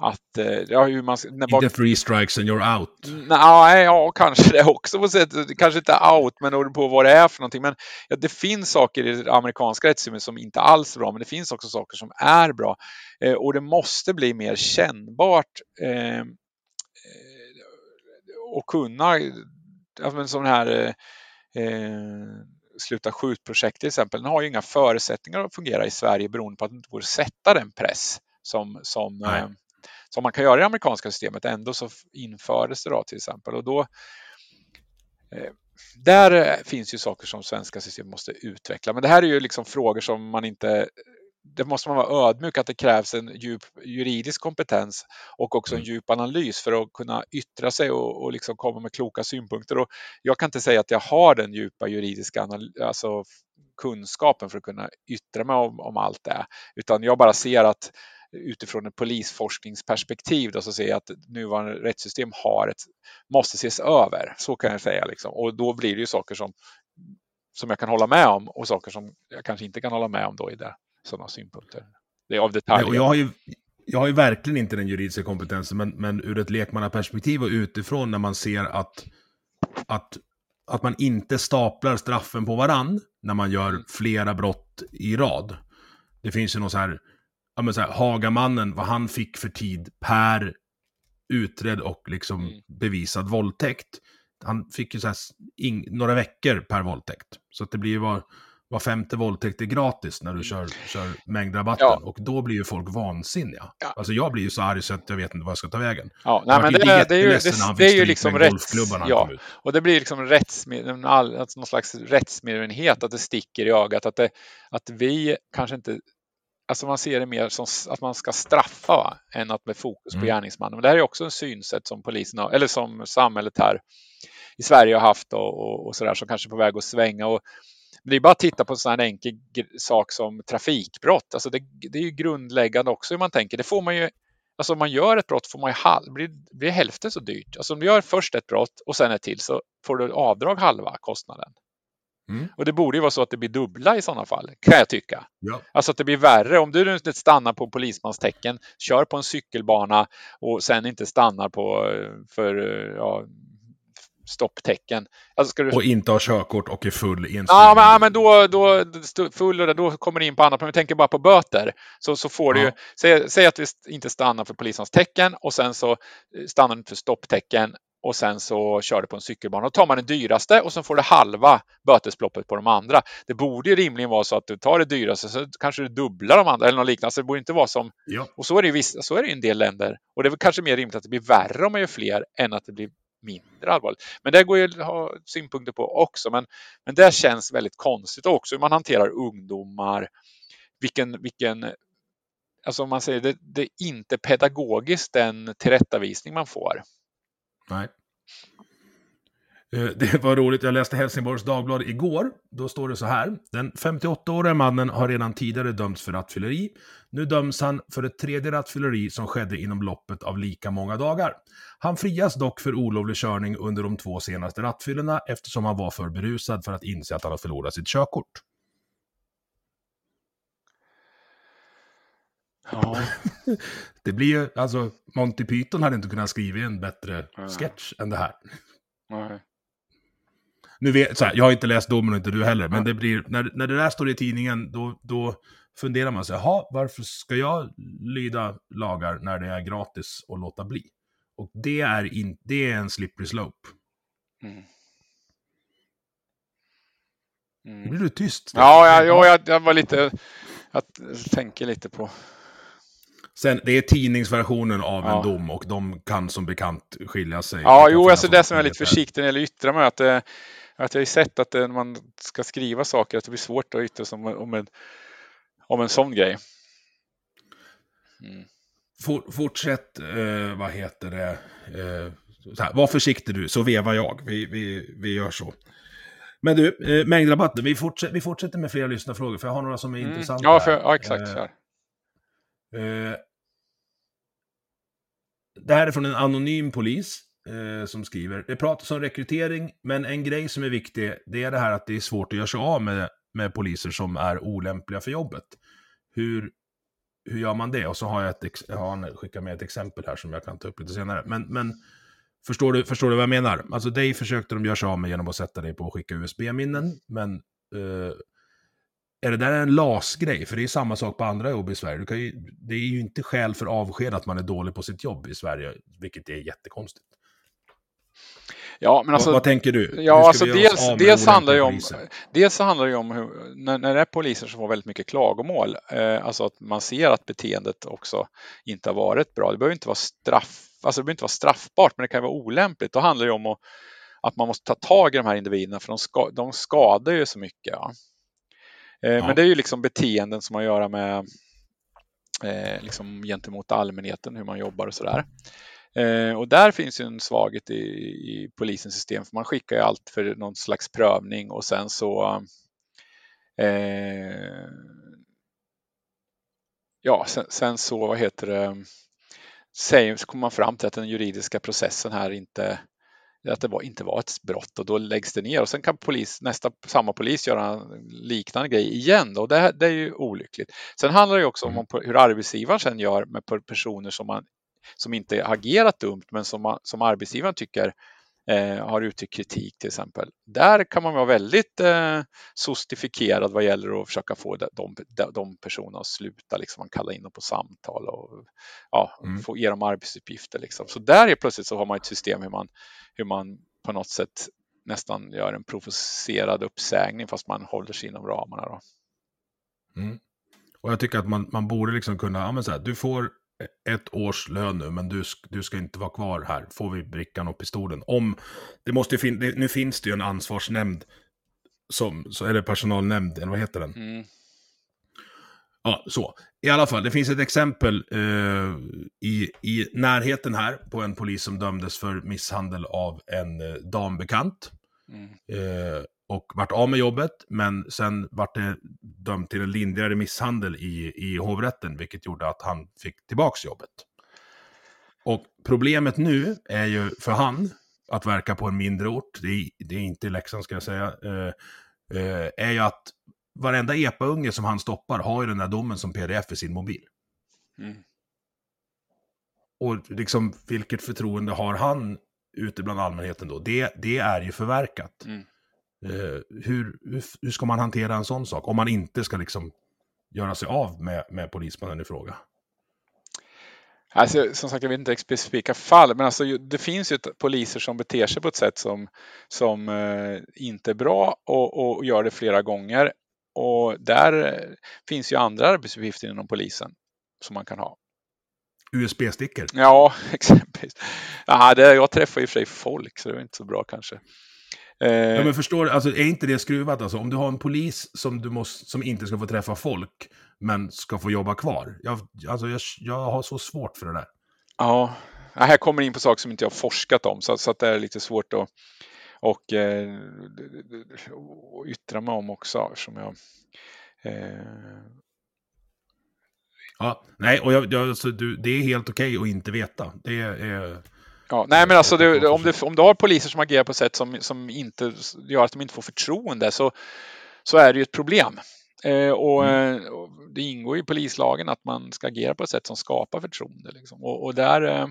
Speaker 2: att, eh, ja, hur man, när,
Speaker 1: Inte three strikes and you're out.
Speaker 2: Nej, ja, kanske det också på sätt. Kanske inte out, men beroende på vad det är för någonting. Men ja, det finns saker i det amerikanska rättssystemet som inte alls är bra, men det finns också saker som är bra. Eh, och det måste bli mer kännbart eh, eh, och kunna, ja, men sån här eh, eh, Sluta skjut-projekt till exempel, den har ju inga förutsättningar att fungera i Sverige beroende på att det inte går att sätta den press som, som, eh, som man kan göra i det amerikanska systemet. Ändå så infördes det då till exempel. Och då, eh, där eh, finns ju saker som svenska system måste utveckla. Men det här är ju liksom frågor som man inte det måste man vara ödmjuk att det krävs en djup juridisk kompetens och också en djup analys för att kunna yttra sig och, och liksom komma med kloka synpunkter. Och jag kan inte säga att jag har den djupa juridiska alltså kunskapen för att kunna yttra mig om, om allt det, utan jag bara ser att utifrån ett polisforskningsperspektiv då, så ser jag att nuvarande rättssystem har ett, måste ses över. Så kan jag säga. Liksom. Och då blir det ju saker som, som jag kan hålla med om och saker som jag kanske inte kan hålla med om då i det, sådana synpunkter. Det är av
Speaker 1: Nej,
Speaker 2: detaljer.
Speaker 1: och jag har ju... Jag har ju verkligen inte den juridiska kompetensen, men, men ur ett lekmannaperspektiv och utifrån när man ser att, att, att man inte staplar straffen på varann när man gör flera brott i rad. Det finns ju någon så här, ja men så här, Hagamannen, vad han fick för tid per utredd och liksom
Speaker 2: Mm.
Speaker 1: bevisad våldtäkt. Han fick ju så här, ing, några veckor per våldtäkt. Så att det blir ju var, var femte våldtäkt är gratis när du kör, kör mängdrabatten.
Speaker 2: Mm. Ja.
Speaker 1: Och då blir ju folk vansinniga.
Speaker 2: Ja.
Speaker 1: Alltså jag blir ju så arg så att jag vet inte vad jag ska ta vägen.
Speaker 2: Ja, nej, men
Speaker 1: lite
Speaker 2: det, det är ju, det, det är ju liksom rätts... Ja, och det blir liksom rättsmed, en all, alltså någon slags rättsmedvetenhet, att det sticker i ögat, att, det, att vi kanske inte Alltså man ser det mer som att man ska straffa va? än att med fokus på
Speaker 1: Mm.
Speaker 2: gärningsmannen. Men det här är också en synsätt som polisen har, eller som samhället här i Sverige har haft och, och, och sådär som kanske är på väg att svänga. Och, men det är bara att titta på en sån här enkel sak som trafikbrott. Alltså det, det är ju grundläggande också hur man tänker. Det får man ju, alltså om man gör ett brott får man ju halv, blir, blir hälften så dyrt. Alltså om du gör först ett brott och sen ett till så får du avdrag halva kostnaden.
Speaker 1: Mm.
Speaker 2: Och det borde ju vara så att det blir dubbla i sådana fall, kan jag tycka.
Speaker 1: Ja.
Speaker 2: Alltså att det blir värre. Om du inte stannar på polismanstecken, kör på en cykelbana och sen inte stannar på eh, för eh, ja, stopptecken. Alltså du...
Speaker 1: Och inte ha körkort och är full i en
Speaker 2: Ja, men, ja, men då, då, full och då kommer det in på annat. Men vi tänker bara på böter. Så, så får du ju, säg, säg att vi inte stannar för polisens tecken och sen så stannar du för stopptecken och sen så kör du på en cykelbana. Då tar man den dyraste och så får du halva bötesbeloppet på de andra. Det borde ju rimligen vara så att du tar det dyraste så kanske du dubblar de andra eller något liknande. Så det borde inte vara som...
Speaker 1: Ja.
Speaker 2: Och så är det ju vissa, så är det i en del länder. Och det är väl kanske mer rimligt att det blir värre om man gör fler än att det blir mindre allvarligt. Men det går ju att ha synpunkter på också. Men, men det känns väldigt konstigt också hur man hanterar ungdomar. Vilken, vilken alltså om man säger det, det är inte pedagogiskt den tillrättavisning man får.
Speaker 1: Nej. Eh, det var roligt, jag läste Helsingborgs Dagblad igår. Då står det så här. Den 58-åriga mannen har redan tidigare dömts för rattfylleri. Nu döms han för ett tredje rattfylleri som skedde inom loppet av lika många dagar. Han frias dock för olovlig körning under de två senaste rattfyllorna eftersom han var för berusad för att inse att han har förlorat sitt körkort.
Speaker 2: Ja.
Speaker 1: det blir ju, alltså, Monty Python hade inte kunnat skriva en bättre sketch än det här.
Speaker 2: Nej.
Speaker 1: Nu vet, så här, jag har inte läst domen och inte du heller, men det blir, när, när det där står i tidningen, då, då funderar man sig, jaha, varför ska jag lyda lagar när det är gratis att låta bli? Och det är, in, det är en slippery slope.
Speaker 2: Mm.
Speaker 1: Nu blir du tyst.
Speaker 2: Ja, ja, ja jag, jag var lite, jag tänker lite på
Speaker 1: Sen, det är tidningsversionen av
Speaker 2: Ja.
Speaker 1: en dom och de kan som bekant skilja sig.
Speaker 2: Ja, jo, alltså det som jag är lite försiktig när det gäller yttra mig, att, att jag har sett att eh, när man ska skriva saker, att det blir svårt att yttra sig om, om, en, om en sån grej. Mm.
Speaker 1: For, fortsätt, eh, vad heter det, eh, här, var försiktig du, så vevar jag. Vi, vi, vi gör så. Men du, eh, mängdrabatten, vi, fortsätter, vi fortsätter med flera lyssnarfrågor, för jag har några som är
Speaker 2: Mm.
Speaker 1: intressanta.
Speaker 2: Ja, för, ja, exakt.
Speaker 1: Eh, det här är från en anonym polis eh, som skriver. Det pratas om rekrytering, men en grej som är viktig, det är det här att det är svårt att göra sig av med, med poliser som är olämpliga för jobbet. Hur, hur gör man det? Och så har jag ett, jag har han skickat med ett exempel här som jag kan ta upp lite senare. Men, men förstår, du, förstår du vad jag menar? Alltså dig försökte de göra sig av med genom att sätta dig på att skicka USB-minnen, men eh, är det där en LAS-grej? För det är samma sak på andra jobb i Sverige. Ju, det är ju inte skäl för avsked att man är dålig på sitt jobb i Sverige, vilket är jättekonstigt.
Speaker 2: Ja, men alltså,
Speaker 1: vad, vad tänker du?
Speaker 2: Ja, alltså dels, dels, handlar det
Speaker 1: olämpliga
Speaker 2: om,
Speaker 1: poliser?
Speaker 2: dels handlar det ju om hur, när, när det är poliser som får väldigt mycket klagomål, eh, alltså att man ser att beteendet också inte har varit bra. Det behöver inte vara straff, alltså det behöver inte vara straffbart, men det kan vara olämpligt. Då handlar det om att, att man måste ta tag i de här individerna, för de, ska, de skadar ju så mycket. Ja. Eh,
Speaker 1: Ja.
Speaker 2: Men det är ju liksom beteenden som har att göra med eh, liksom gentemot allmänheten, hur man jobbar och sådär. Eh, och där finns ju en svaghet i, i polisens system, för man skickar ju allt för någon slags prövning och sen så eh, Ja, sen, sen så, vad heter det, säger, så kommer man fram till att den juridiska processen här inte att det var, inte var ett brott och då läggs det ner och sen kan polis, nästa, samma polis göra en liknande grej igen då, det, det är ju olyckligt. Sen handlar det också om hur arbetsgivaren sen gör med per- personer som, man, som inte agerat dumt men som, man, som arbetsgivaren tycker eh, har uttryckt kritik till exempel. Där kan man vara väldigt eh, sostifikerad vad gäller att försöka få de, de, de personerna att sluta, liksom man kallar in dem på samtal och ja,
Speaker 1: Mm.
Speaker 2: få ge dem arbetsuppgifter. Liksom. Så där är plötsligt så har man ett system hur man, hur man på något sätt nästan gör en provocerad uppsägning fast man håller sig inom ramarna. Då.
Speaker 1: Mm. Och jag tycker att man, man borde liksom kunna, ja men så här, du får ett års lön nu, men du, du ska inte vara kvar här. Får vi brickan och pistolen? Om, det måste fin, det, nu finns det ju en ansvarsnämnd, som, så är det personalnämnd, eller vad heter den?
Speaker 2: Mm.
Speaker 1: Ja, så. I alla fall, det finns ett exempel eh, i, i närheten här på en polis som dömdes för misshandel av en eh, dambekant.
Speaker 2: Mm.
Speaker 1: Eh, och vart av med jobbet, men sen vart det dömt till en lindrigare misshandel i, i hovrätten, vilket gjorde att han fick tillbaks jobbet. Och problemet nu är ju för han, att verka på en mindre ort, det är, det är inte Leksand ska jag säga, eh, eh, är ju att varenda epa-unge som han stoppar har ju den där domen som pdf i sin mobil.
Speaker 2: Mm.
Speaker 1: Och liksom, vilket förtroende har han ute bland allmänheten då, det, det är ju förverkat.
Speaker 2: Mm.
Speaker 1: Eh, hur, hur, ska man hantera en sån sak? Om man inte ska liksom göra sig av med, med polismannen i fråga.
Speaker 2: Alltså, som sagt, jag vet inte specifika fall, men alltså, det finns ju poliser som beter sig på ett sätt som, som eh, inte är bra och, och gör det flera gånger. Och där eh, finns ju andra arbetsuppgifter inom polisen som man kan ha.
Speaker 1: USB-stickor?
Speaker 2: Ja, exempelvis. Ja, det, jag träffar i och för sig folk, så det är inte så bra kanske.
Speaker 1: Eh, ja, men förstår du, alltså, är inte det skruvat? Alltså, om du har en polis som, du måste, som inte ska få träffa folk, men ska få jobba kvar. Jag, alltså, jag, jag har så svårt för det där.
Speaker 2: Ja, här kommer in på saker som inte jag har forskat om, så, så att det är lite svårt att och, eh, yttra mig om också. Som jag, eh...
Speaker 1: Ja, nej, och jag, jag, alltså, du, det är helt okej okay att inte veta. Det är...
Speaker 2: Ja, nej, men alltså det, om, det, om du har poliser som agerar på ett sätt som, som inte gör att de inte får förtroende så, så är det ju ett problem. Eh, och, mm. Eh, och, det ingår i polislagen att man ska agera på ett sätt som skapar förtroende. Liksom. Och, och, där, eh,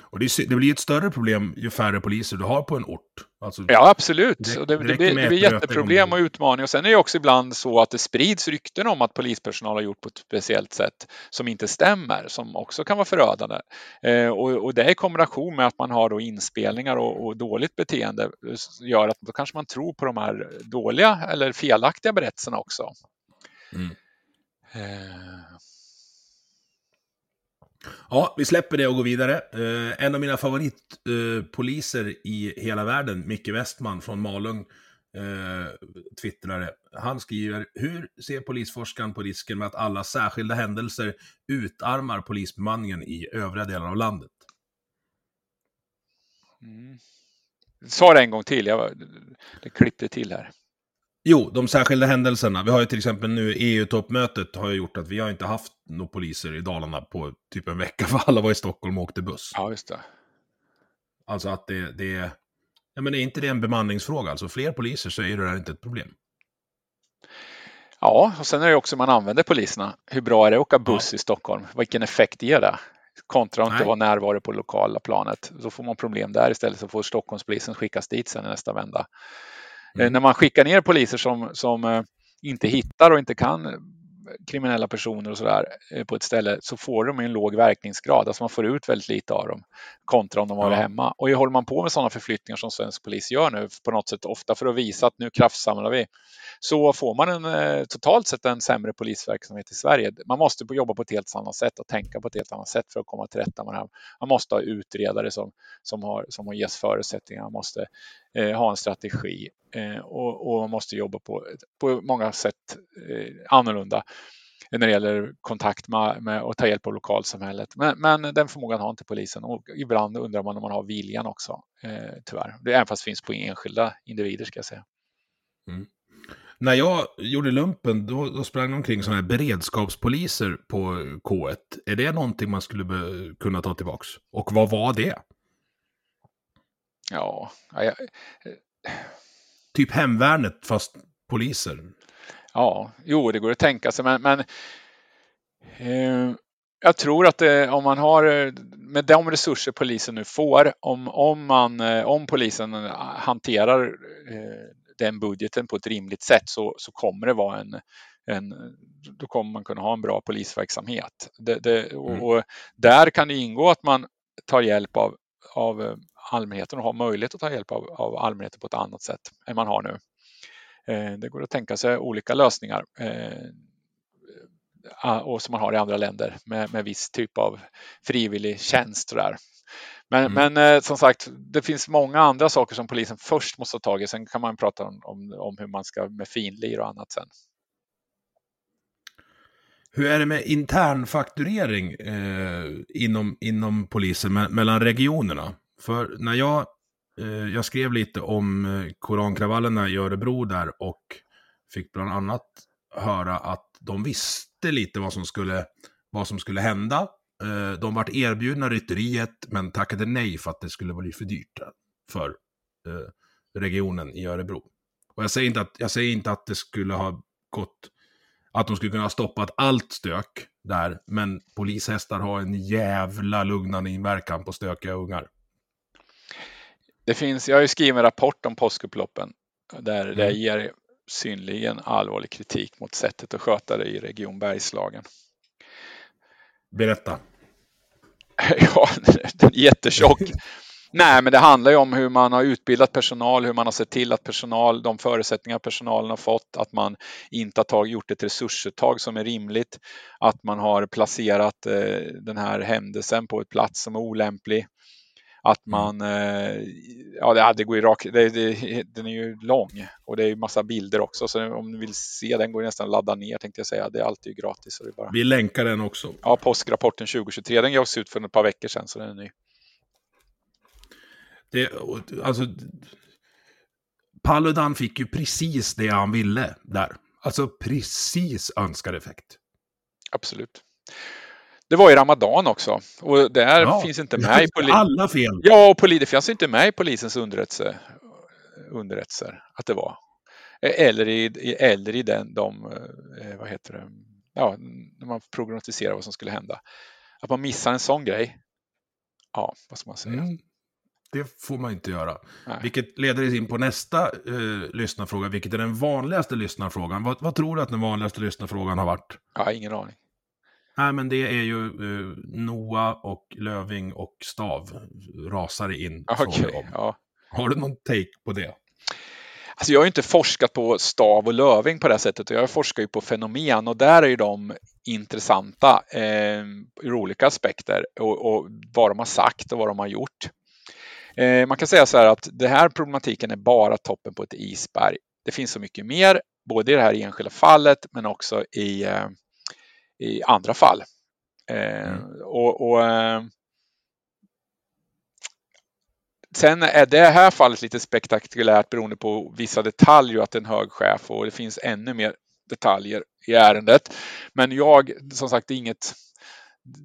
Speaker 1: och det, det, blir ett större problem ju färre poliser du har på en ort.
Speaker 2: Alltså, ja, absolut. Det, det, det, blir, det blir jätteproblem och utmaningar. Och sen är det också ibland så att det sprids rykten om att polispersonal har gjort på ett speciellt sätt som inte stämmer, som också kan vara förödande. Eh, och, och, det i kombination med att man har då inspelningar och, och, dåligt beteende gör att då kanske man tror på de här dåliga eller felaktiga berättelserna också. Mm.
Speaker 1: Eh. Ja, vi släpper det och går vidare. Eh, en av mina favoritpoliser eh, i hela världen, Micke Westman från Malung, eh, twittrare. Han skriver, hur ser polisforskaren på risken med att alla särskilda händelser utarmar polisbemanningen i övriga delar av landet?
Speaker 2: Mm. Sa det en gång till, jag, det klippte till här.
Speaker 1: Jo, de särskilda händelserna. Vi har ju till exempel nu EU-toppmötet har ju gjort att vi har inte haft några poliser i Dalarna på typ en vecka för alla var i Stockholm och åkte buss.
Speaker 2: Ja, just det.
Speaker 1: Alltså att det, det ja men är inte det en bemanningsfråga? Alltså fler poliser så är det där inte ett problem.
Speaker 2: Ja, och sen är det också man använder poliserna. Hur bra är det att åka buss ja. i Stockholm? Vilken effekt ger det? Kontra att inte vara närvaro på lokala planet. Så får man problem där istället så får Stockholmspolisen skickas dit sen i nästa vända. Eh, mm. När man skickar ner poliser som, som eh, inte hittar och inte kan kriminella personer och sådär eh, på ett ställe så får de en låg verkningsgrad. Alltså man får ut väldigt lite av dem kontra om de var ja. hemma. Och håller man på med sådana förflyttningar som svensk polis gör nu på något sätt ofta för att visa att nu kraftsamlar vi så får man en, eh, totalt sett en sämre polisverksamhet i Sverige. Man måste jobba på ett helt annat sätt och tänka på ett helt annat sätt för att komma till rätta med det här. Man måste ha utredare som, som, har, som har ges förutsättningar, man måste eh, ha en strategi eh, och, och, man måste jobba på, på många sätt eh, annorlunda när det gäller kontakt med, med och ta hjälp av lokalsamhället. Men, men den förmågan har inte polisen och ibland undrar man om man har viljan också, eh, tyvärr. Det, även fast det finns på enskilda individer ska jag säga.
Speaker 1: Mm. När jag gjorde lumpen, då, då sprang omkring sådana här beredskapspoliser på K1. Är det någonting man skulle kunna ta tillbaks? Och vad var det?
Speaker 2: Ja, jag...
Speaker 1: Typ hemvärnet fast poliser.
Speaker 2: Ja, jo, det går att tänka sig, men, men eh, jag tror att det, om man har med de resurser polisen nu får, om, om, man, eh, om polisen hanterar eh, den budgeten på ett rimligt sätt så, så kommer det vara en, en, då kommer man kunna ha en bra polisverksamhet. Det, det, och, mm. och, där kan det ingå att man tar hjälp av, av eh, allmänheten och har möjlighet att ta hjälp av, av allmänheten på ett annat sätt än man har nu. Eh, det går att tänka sig olika lösningar eh, och som man har i andra länder med, med viss typ av frivillig tjänst. Där. Men, mm. men eh, som sagt, det finns många andra saker som polisen först måste ta tag i. Sen kan man prata om, om, om hur man ska med finlir och annat sen.
Speaker 1: Hur är det med internfakturering eh, inom, inom polisen me mellan regionerna? För när jag, eh, jag skrev lite om eh, korankravallerna i Örebro där och fick bland annat höra att de visste lite vad som skulle, vad som skulle hända de vart erbjudna rytteriet men tackade nej för att det skulle bli för dyrt för eh, regionen i Örebro. Och jag säger, inte att, jag säger inte att det skulle ha gått, att de skulle kunna ha stoppat allt stök där, men polishästar har en jävla lugnande inverkan på stökiga ungar.
Speaker 2: Det finns, jag har ju skrivit en rapport om påskupploppen där
Speaker 1: Mm.
Speaker 2: det ger synligen allvarlig kritik mot sättet att sköta det i Region Bergslagen.
Speaker 1: Berätta.
Speaker 2: Ja, den är jättetjock. Nej, men det handlar ju om hur man har utbildat personal, hur man har sett till att personal, de förutsättningar personalen har fått, att man inte har tag, gjort ett resursuttag som är rimligt, att man har placerat eh, den här händelsen på ett plats som är olämplig, att man, eh, ja det, går ju rakt, det, det, den är ju lång och det är ju massa bilder också, så om ni vill se den går det nästan att ladda ner tänkte jag säga, det är alltid gratis. Så det bara...
Speaker 1: Vi länkar den också.
Speaker 2: Ja, påskrapporten 2023, den gavs ut för ett par veckor sedan så den är ny.
Speaker 1: Det, alltså, Paludan fick ju precis det han ville där. Alltså precis önskad effekt.
Speaker 2: Absolut. Det var i Ramadan också och där
Speaker 1: Ja,
Speaker 2: finns inte med i poli-
Speaker 1: Alla fel.
Speaker 2: Ja, och det fanns inte med i polisens underrättelse, underrättelser att det var. Eller i, i- eller i den, de, eh, vad heter det, ja, när man prognostiserar vad som skulle hända. Att man missar en sån grej. Ja, vad ska man säga?
Speaker 1: Mm. Det får man inte göra.
Speaker 2: Nej.
Speaker 1: Vilket leder oss in på nästa eh, lyssnarfråga, vilket är den vanligaste lyssnarfrågan. Vad, vad tror du att den vanligaste lyssnarfrågan har varit?
Speaker 2: Ja, ingen aning.
Speaker 1: Nej, men det är ju eh, Noah och Löving och Stav rasar in om.
Speaker 2: ja.
Speaker 1: Har du någon take på det?
Speaker 2: Alltså jag har ju inte forskat på stav och löving på det sättet. Jag forskar ju på fenomen och där är ju de intressanta eh, ur olika aspekter och, och vad de har sagt och vad de har gjort. Eh, man kan säga så här att det här problematiken är bara toppen på ett isberg. Det finns så mycket mer, både i det här enskilda fallet men också i, eh, i andra fall. Eh, och, och eh, Sen är det här fallet lite spektakulärt beroende på vissa detaljer och att det är en hög chef och det finns ännu mer detaljer i ärendet. Men jag, som sagt, det är inget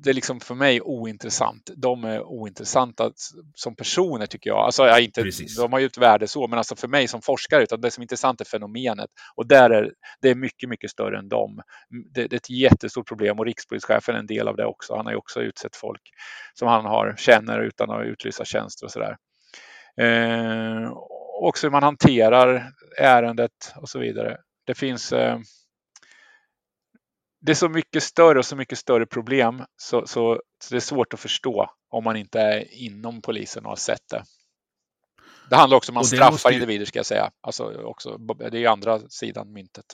Speaker 2: det är liksom för mig ointressant. De är ointressanta som personer tycker jag. Alltså, jag inte,
Speaker 1: Precis.
Speaker 2: de har ju ett värde så, men alltså för mig som forskare, utan det som är intressant är fenomenet. Och där är det är mycket, mycket större än dem. Det, det är ett jättestort problem och rikspolischefen är en del av det också. Han har ju också utsett folk som han har, känner utan att utlysa tjänster och sådär. Eh, också hur man hanterar ärendet och så vidare. Det finns eh, det är så mycket större och så mycket större problem så, så, så det är svårt att förstå om man inte är inom polisen och har sett det. Det handlar också om att man straffar
Speaker 1: ju-
Speaker 2: individer ska jag säga. Alltså också, det är ju andra sidan myntet.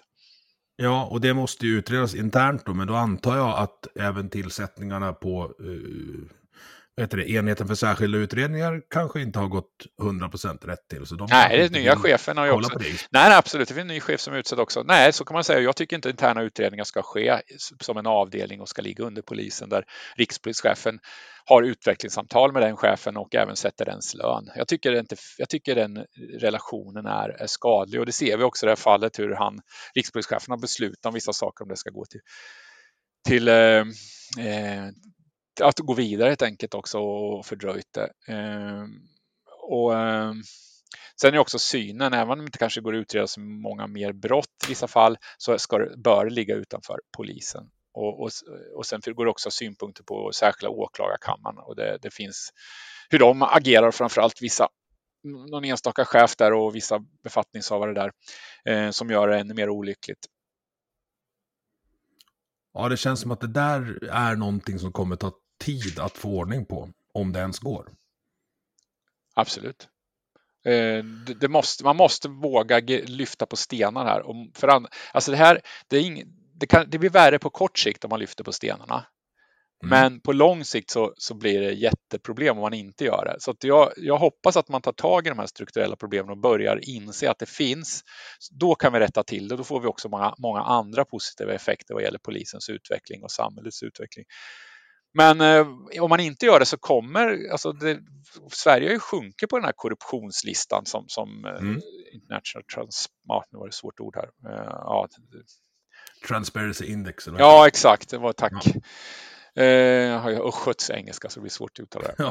Speaker 1: Ja, och det måste ju utredas internt då, men då antar jag att även tillsättningarna på eh, heter det, enheten för särskilda utredningar kanske inte har gått 100% rätt till. Så de
Speaker 2: Nej,
Speaker 1: inte
Speaker 2: nya chefen har ju också... Nej, nej, absolut. Det finns en ny chef som är utsedd också. Nej, så kan man säga. Jag tycker inte interna utredningar ska ske som en avdelning och ska ligga under polisen där rikspolischefen har utvecklingssamtal med den chefen och även sätter dens lön. Jag tycker, inte, jag tycker den relationen är, är skadlig och det ser vi också i det här fallet hur han, rikspolischefen har beslutat om vissa saker om det ska gå till, till eh, att gå vidare helt enkelt också och fördröjt det. Och, ehm, ehm, Sen är också synen, även om det inte kanske går att utreda så många mer brott i vissa fall, så ska det, bör det ligga utanför polisen. Och, och, och sen går det också synpunkter på särskilda åklagarkammaren och det, det finns hur de agerar, framförallt vissa någon enstaka chef där och vissa befattningshavare där eh, som gör det ännu mer olyckligt.
Speaker 1: Ja, det känns som att det där är någonting som kommer ta tid att få ordning på, om det ens går.
Speaker 2: Absolut. Eh, det, det måste, man måste våga lyfta på stenar här. Om, för an, alltså det här, det, är ing, det, kan, det blir värre på kort sikt om man lyfter på stenarna.
Speaker 1: Mm.
Speaker 2: Men på lång sikt så, så blir det jätteproblem om man inte gör det. Så jag, jag hoppas att man tar tag i de här strukturella problemen och börjar inse att det finns. Då kan vi rätta till det. Då får vi också många, många andra positiva effekter vad gäller polisens utveckling och samhällets utveckling. Men eh, om man inte gör det så kommer, alltså det, Sverige har ju sjunkit på den här korruptionslistan som, som eh,
Speaker 1: Mm.
Speaker 2: International Trans... Ja, nu var det ett svårt ord här. Eh, ja,
Speaker 1: Transparency Index. Eller
Speaker 2: ja, exakt. Det var tack. Eh, jag har ju östgötsk engelska så det blir svårt att uttala det.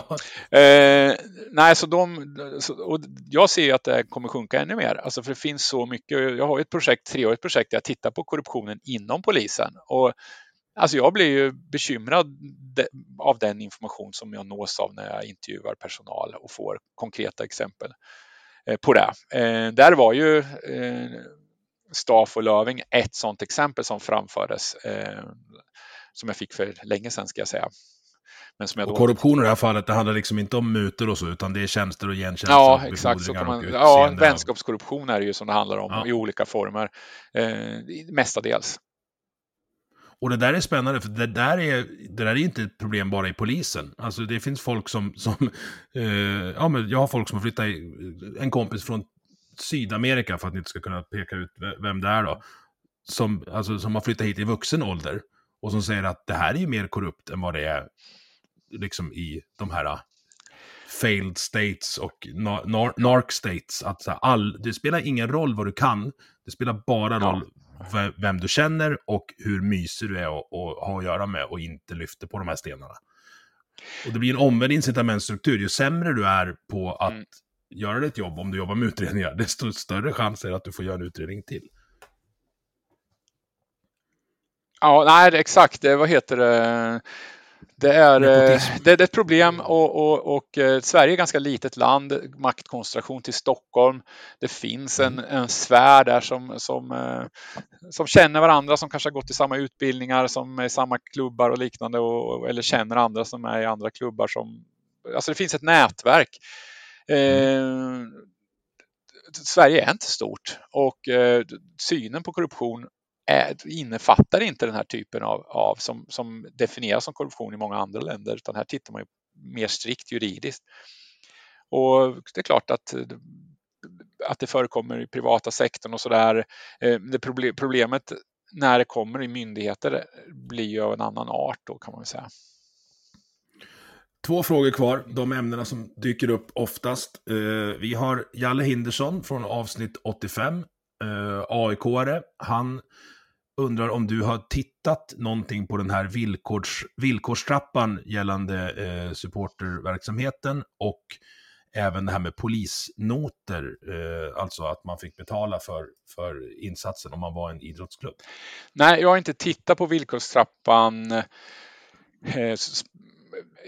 Speaker 1: Ja.
Speaker 2: Eh, nej, så de, så, och jag ser ju att det kommer sjunka ännu mer. Alltså för det finns så mycket. Jag har ju ett projekt, treårigt projekt där jag tittar på korruptionen inom polisen. Och Alltså jag blir ju bekymrad av den information som jag nås av när jag intervjuar personal och får konkreta exempel eh, på det. Eh, där var ju eh, Staff och Löving ett sådant exempel som framfördes som jag fick för länge sedan ska jag säga.
Speaker 1: Men som jag då... Och korruption i det här fallet, det handlar liksom inte om mutor och så, utan det är tjänster och gentjänster.
Speaker 2: Ja, exakt. Så kan man, ja, vänskapskorruption är det ju som det handlar om ja. i olika former, eh, mestadels.
Speaker 1: Och det där är spännande, för det där är, det där är inte ett problem bara i polisen. Alltså det finns folk som, som eh, ja men jag har folk som har flyttat, i, en kompis från Sydamerika, för att ni inte ska kunna peka ut vem det är då, som, alltså, som har flyttat hit i vuxen ålder och som säger att det här är ju mer korrupt än vad det är liksom i de här uh, failed states och nar narc states. Att all, det spelar ingen roll vad du kan, det spelar bara roll ja. Vem du känner och hur mysig du är att ha att göra med och inte lyfter på de här stenarna. Och det blir en omvänd incitamentstruktur. Ju sämre du är på att mm. göra ditt jobb, om du jobbar med utredningar, desto större chans är det att du får göra en utredning till.
Speaker 2: Ja, nej, exakt. Vad heter det? Det är, eh, det är ett problem och, och, och, eh, Sverige är ganska litet land, maktkoncentration till Stockholm. Det finns en, mm. en sfär där som, som, eh, som känner varandra, som kanske har gått i samma utbildningar, som är i samma klubbar och liknande och, eller känner andra som är i andra klubbar. Som, alltså det finns ett nätverk. Mm. Eh, Sverige är inte stort och eh, synen på korruption är, innefattar inte den här typen av, av som, som definieras som korruption i många andra länder, utan här tittar man ju mer strikt juridiskt. Och det är klart att, att det förekommer i privata sektorn och sådär. Eh, det problemet när det kommer i myndigheter blir ju av en annan art då kan man säga.
Speaker 1: Två frågor kvar, de ämnena som dyker upp oftast. Eh, vi har Jalle Hindersson från avsnitt 85, eh, AIK-are. Han undrar om du har tittat någonting på den här villkors, villkorstrappan gällande eh, supporterverksamheten och även det här med polisnoter, eh, alltså att man fick betala för, för insatsen om man var en idrottsklubb.
Speaker 2: Nej, jag har inte tittat på villkorstrappan eh,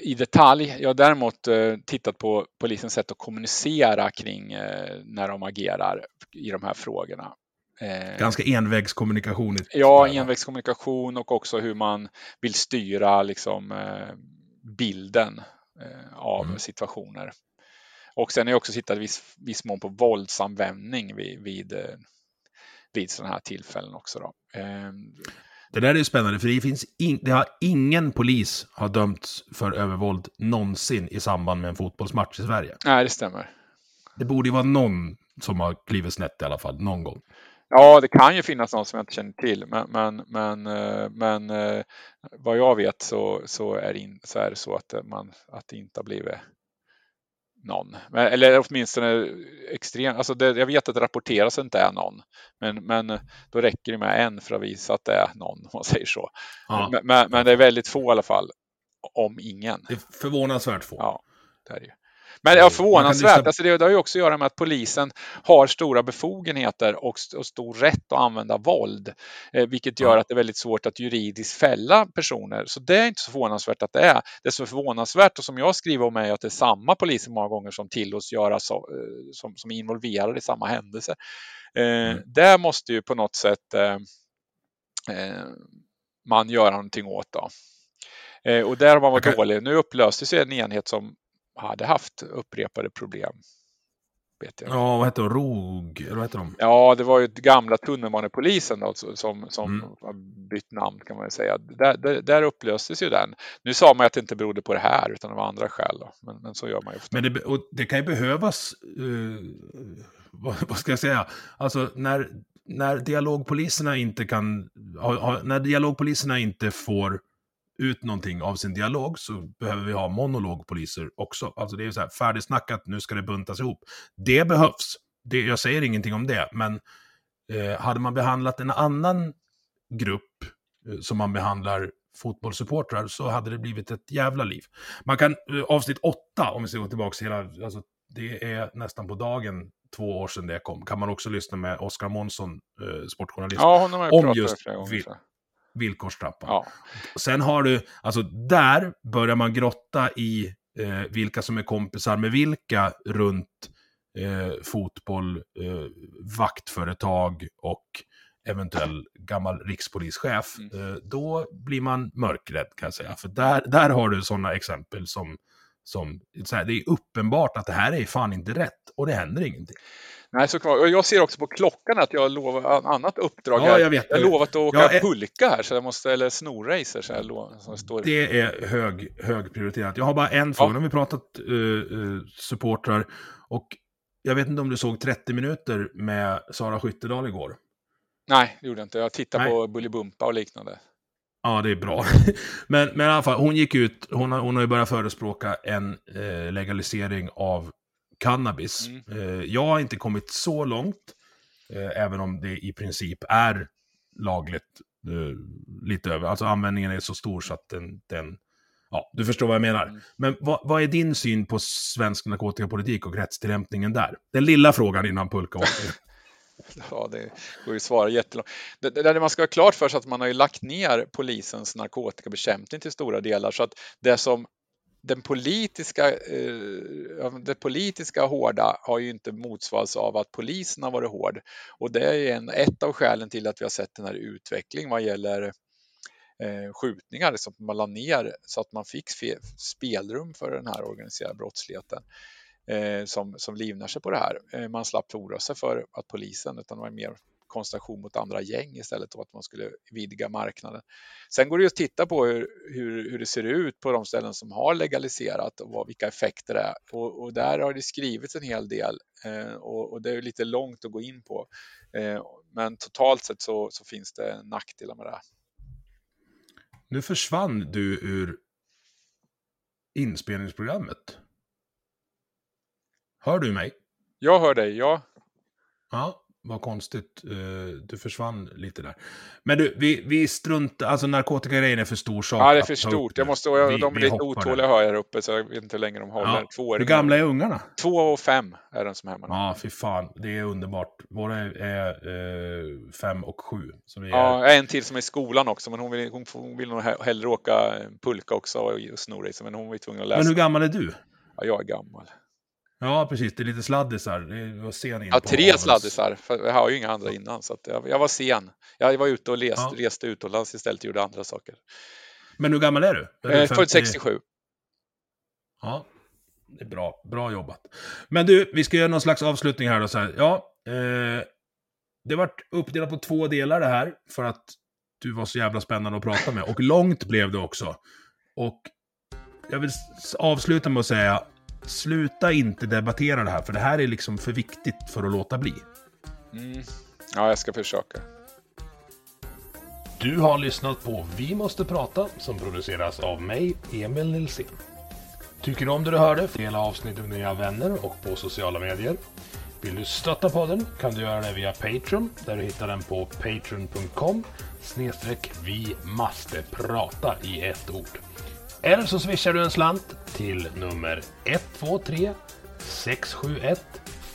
Speaker 2: i detalj. Jag har däremot eh, tittat på polisens sätt att kommunicera kring eh, när de agerar i de här frågorna.
Speaker 1: Eh, Ganska envägskommunikation.
Speaker 2: Ja, envägskommunikation och också hur man vill styra liksom, eh, bilden eh, av mm. situationer. Och sen har jag också tittat viss, viss mån på våldsanvändning vid, vid, vid sådana här tillfällen också. Då.
Speaker 1: Det där är spännande, för det, finns in, det har ingen polis har dömts för övervåld någonsin i samband med en fotbollsmatch i Sverige.
Speaker 2: Nej, det stämmer.
Speaker 1: Det borde ju vara någon som har klivit snett i alla fall, någon gång.
Speaker 2: Ja, det kan ju finnas någon som jag inte känner till, men, men, men, eh, men eh, vad jag vet så, så, är, in, så är det så att, man, att det inte har blivit någon. Eller åtminstone extremt, alltså det, jag vet att det rapporteras inte är någon, men, men då räcker det med en för att visa att det är någon, om man säger så. Ja. Men, men, men, det är väldigt få i alla fall, om ingen.
Speaker 1: Det är förvånansvärt få.
Speaker 2: Ja, det är det ju. Men ja, förvånansvärt. Alltså det, det har ju också att göra med att polisen har stora befogenheter och, och stor rätt att använda våld, eh, vilket gör ja. att det är väldigt svårt att juridiskt fälla personer. Så det är inte så förvånansvärt att det är. Det som är förvånansvärt och som jag skriver om är att det är samma poliser många gånger som tillåts göra så, eh, som, som är involverade i samma händelse. Eh, mm. Det måste ju på något sätt eh, eh man göra någonting åt. Då. Eh, och där har man varit okay. dålig. Nu upplöstes en enhet som hade haft upprepade problem.
Speaker 1: Ja, vad hette de? ROG? Eller vad hette de?
Speaker 2: Ja, det var ju gamla tunnelbanepolisen då, som, som mm. bytt namn kan man säga. Där, där, där, upplöstes ju den. Nu sa man att det inte berodde på det här utan var andra skäl. Men, men så gör man ju ofta.
Speaker 1: Men det, och det kan ju behövas, uh, vad, vad, ska jag säga, alltså när, när dialogpoliserna inte kan, när dialogpoliserna inte får ut någonting av sin dialog så behöver vi ha monologpoliser också. Alltså det är så här färdigsnackat, nu ska det buntas ihop. Det behövs. Det, jag säger ingenting om det, men eh, hade man behandlat en annan grupp eh, som man behandlar fotbollssupportrar så hade det blivit ett jävla liv. Man kan, eh, avsnitt åtta, om vi ska gå tillbaka hela, alltså, det är nästan på dagen två år sedan det kom, kan man också lyssna med Oskar Månsson, eh, sportjournalist.
Speaker 2: Ja, om just.
Speaker 1: Villkorstrappan.
Speaker 2: Ja.
Speaker 1: Sen har du, alltså där börjar man grotta i eh, vilka som är kompisar med vilka runt eh, fotboll, eh, vaktföretag och eventuell gammal rikspolischef. Eh, då blir man mörkrädd kan jag säga. För där, där har du sådana exempel som, som så här, det är uppenbart att det här är fan inte rätt och det händer ingenting.
Speaker 2: Nej, såklart. Och jag ser också på klockan att jag har lovat annat uppdrag.
Speaker 1: Ja, jag vet.
Speaker 2: jag har lovat att åka
Speaker 1: Ja, eh-
Speaker 2: pulka här, så jag måste, eller snorracer. Så jag lo- som står.
Speaker 1: Det är hög, hög prioriterat. Jag har bara en fråga. Nu har vi pratat uh, supportrar. Och jag vet inte om du såg 30 minuter med Sara Skyttedal igår.
Speaker 2: Nej, det gjorde jag inte. Jag tittade
Speaker 1: Nej.
Speaker 2: på Bullybumpa och liknande.
Speaker 1: Ja, det är bra. men, men i alla fall, hon gick ut, hon har, hon har ju börjat förespråka en eh, legalisering av cannabis.
Speaker 2: Mm.
Speaker 1: Eh, jag har inte kommit så långt, eh, även om det i princip är lagligt eh, lite över. Alltså användningen är så stor så att den, den ja, du förstår vad jag menar.
Speaker 2: Mm.
Speaker 1: Men vad, vad är din syn på svensk narkotikapolitik och rättstillämpningen där? Den lilla frågan innan Pulka åker.
Speaker 2: Ja, det går ju att svara jättelångt. Det, det, det man ska ha klart för sig att man har ju lagt ner polisens narkotikabekämpning till stora delar så att det som den politiska, eh, det politiska hårda har ju inte motsvarats av att polisen har varit hård. Och det är en, ett av skälen till att vi har sett den här utvecklingen vad gäller eh, skjutningar som man la ner så att man fick fe, spelrum för den här organiserade brottsligheten eh, som, som livnar sig på det här. Eh, man slapp oroa sig för att polisen utan det var mer koncentration mot andra gäng istället och att man skulle vidga marknaden. Sen går det ju att titta på hur, hur, hur det ser ut på de ställen som har legaliserat och vad, vilka effekter det är. Och, och där har det skrivits en hel del eh, och, och, det är lite långt att gå in på. Eh, men totalt sett så, så finns det nackdelar med det här.
Speaker 1: Nu försvann du ur inspelningsprogrammet. Hör du mig?
Speaker 2: Jag hör dig, ja.
Speaker 1: Ja, vad konstigt. Eh, Du försvann lite där. Men du, vi, vi struntar, alltså narkotikagrejen är för stor sak.
Speaker 2: Ja, det är för stort. Jag måste, jag,
Speaker 1: Vi-
Speaker 2: de är lite otåliga hör här uppe så jag vet inte hur länge de håller.
Speaker 1: Ja.
Speaker 2: Två
Speaker 1: Hur gamla är ungarna?
Speaker 2: Två och fem är de som är hemma nu.
Speaker 1: Ja, fy fan. Det är underbart. Våra är, är eh, fem och sju. Så vi är,
Speaker 2: Ja, en till som är i skolan också, men hon vill, hon, hon vill nog he- hellre åka pulka också och snorrace, men hon var tvungen att läsa.
Speaker 1: Men hur gammal är du?
Speaker 2: Ja, jag är gammal.
Speaker 1: Ja, precis. Det är lite sladdisar. Det var sen in
Speaker 2: Ja,
Speaker 1: på
Speaker 2: tre
Speaker 1: avels-
Speaker 2: sladdisar, för jag har ju inga andra innan, så jag, jag var sen. Jag var ute och reste,
Speaker 1: Ja.
Speaker 2: reste utomlands istället och gjorde andra saker.
Speaker 1: Men hur gammal är du? Är
Speaker 2: Eh, Född
Speaker 1: 50?
Speaker 2: 67.
Speaker 1: Ja, det är bra. Bra jobbat. Men du, vi ska göra någon slags avslutning här då. Så här. Ja, eh, det vart uppdelat på två delar det här, för att du var så jävla spännande att prata med. Och långt blev det också. Och jag vill avsluta med att säga, sluta inte debattera det här, för det här är liksom för viktigt för att låta bli.
Speaker 2: Mm. Ja, jag ska försöka.
Speaker 1: Du har lyssnat på Vi måste prata som produceras av mig, Emil Nilsson. Tycker du om det du hörde? Dela avsnittet med dina vänner och på sociala medier. Vill du stötta podden kan du göra det via Patreon där du hittar den på patreon.com snedstreck vi måste prata i ett ord. Eller så swishar du en slant till nummer 123 671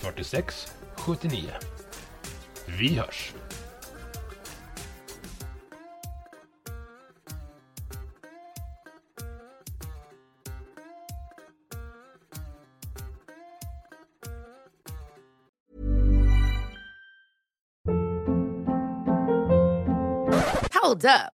Speaker 1: 46 79. Vi hörs!
Speaker 4: Hold up.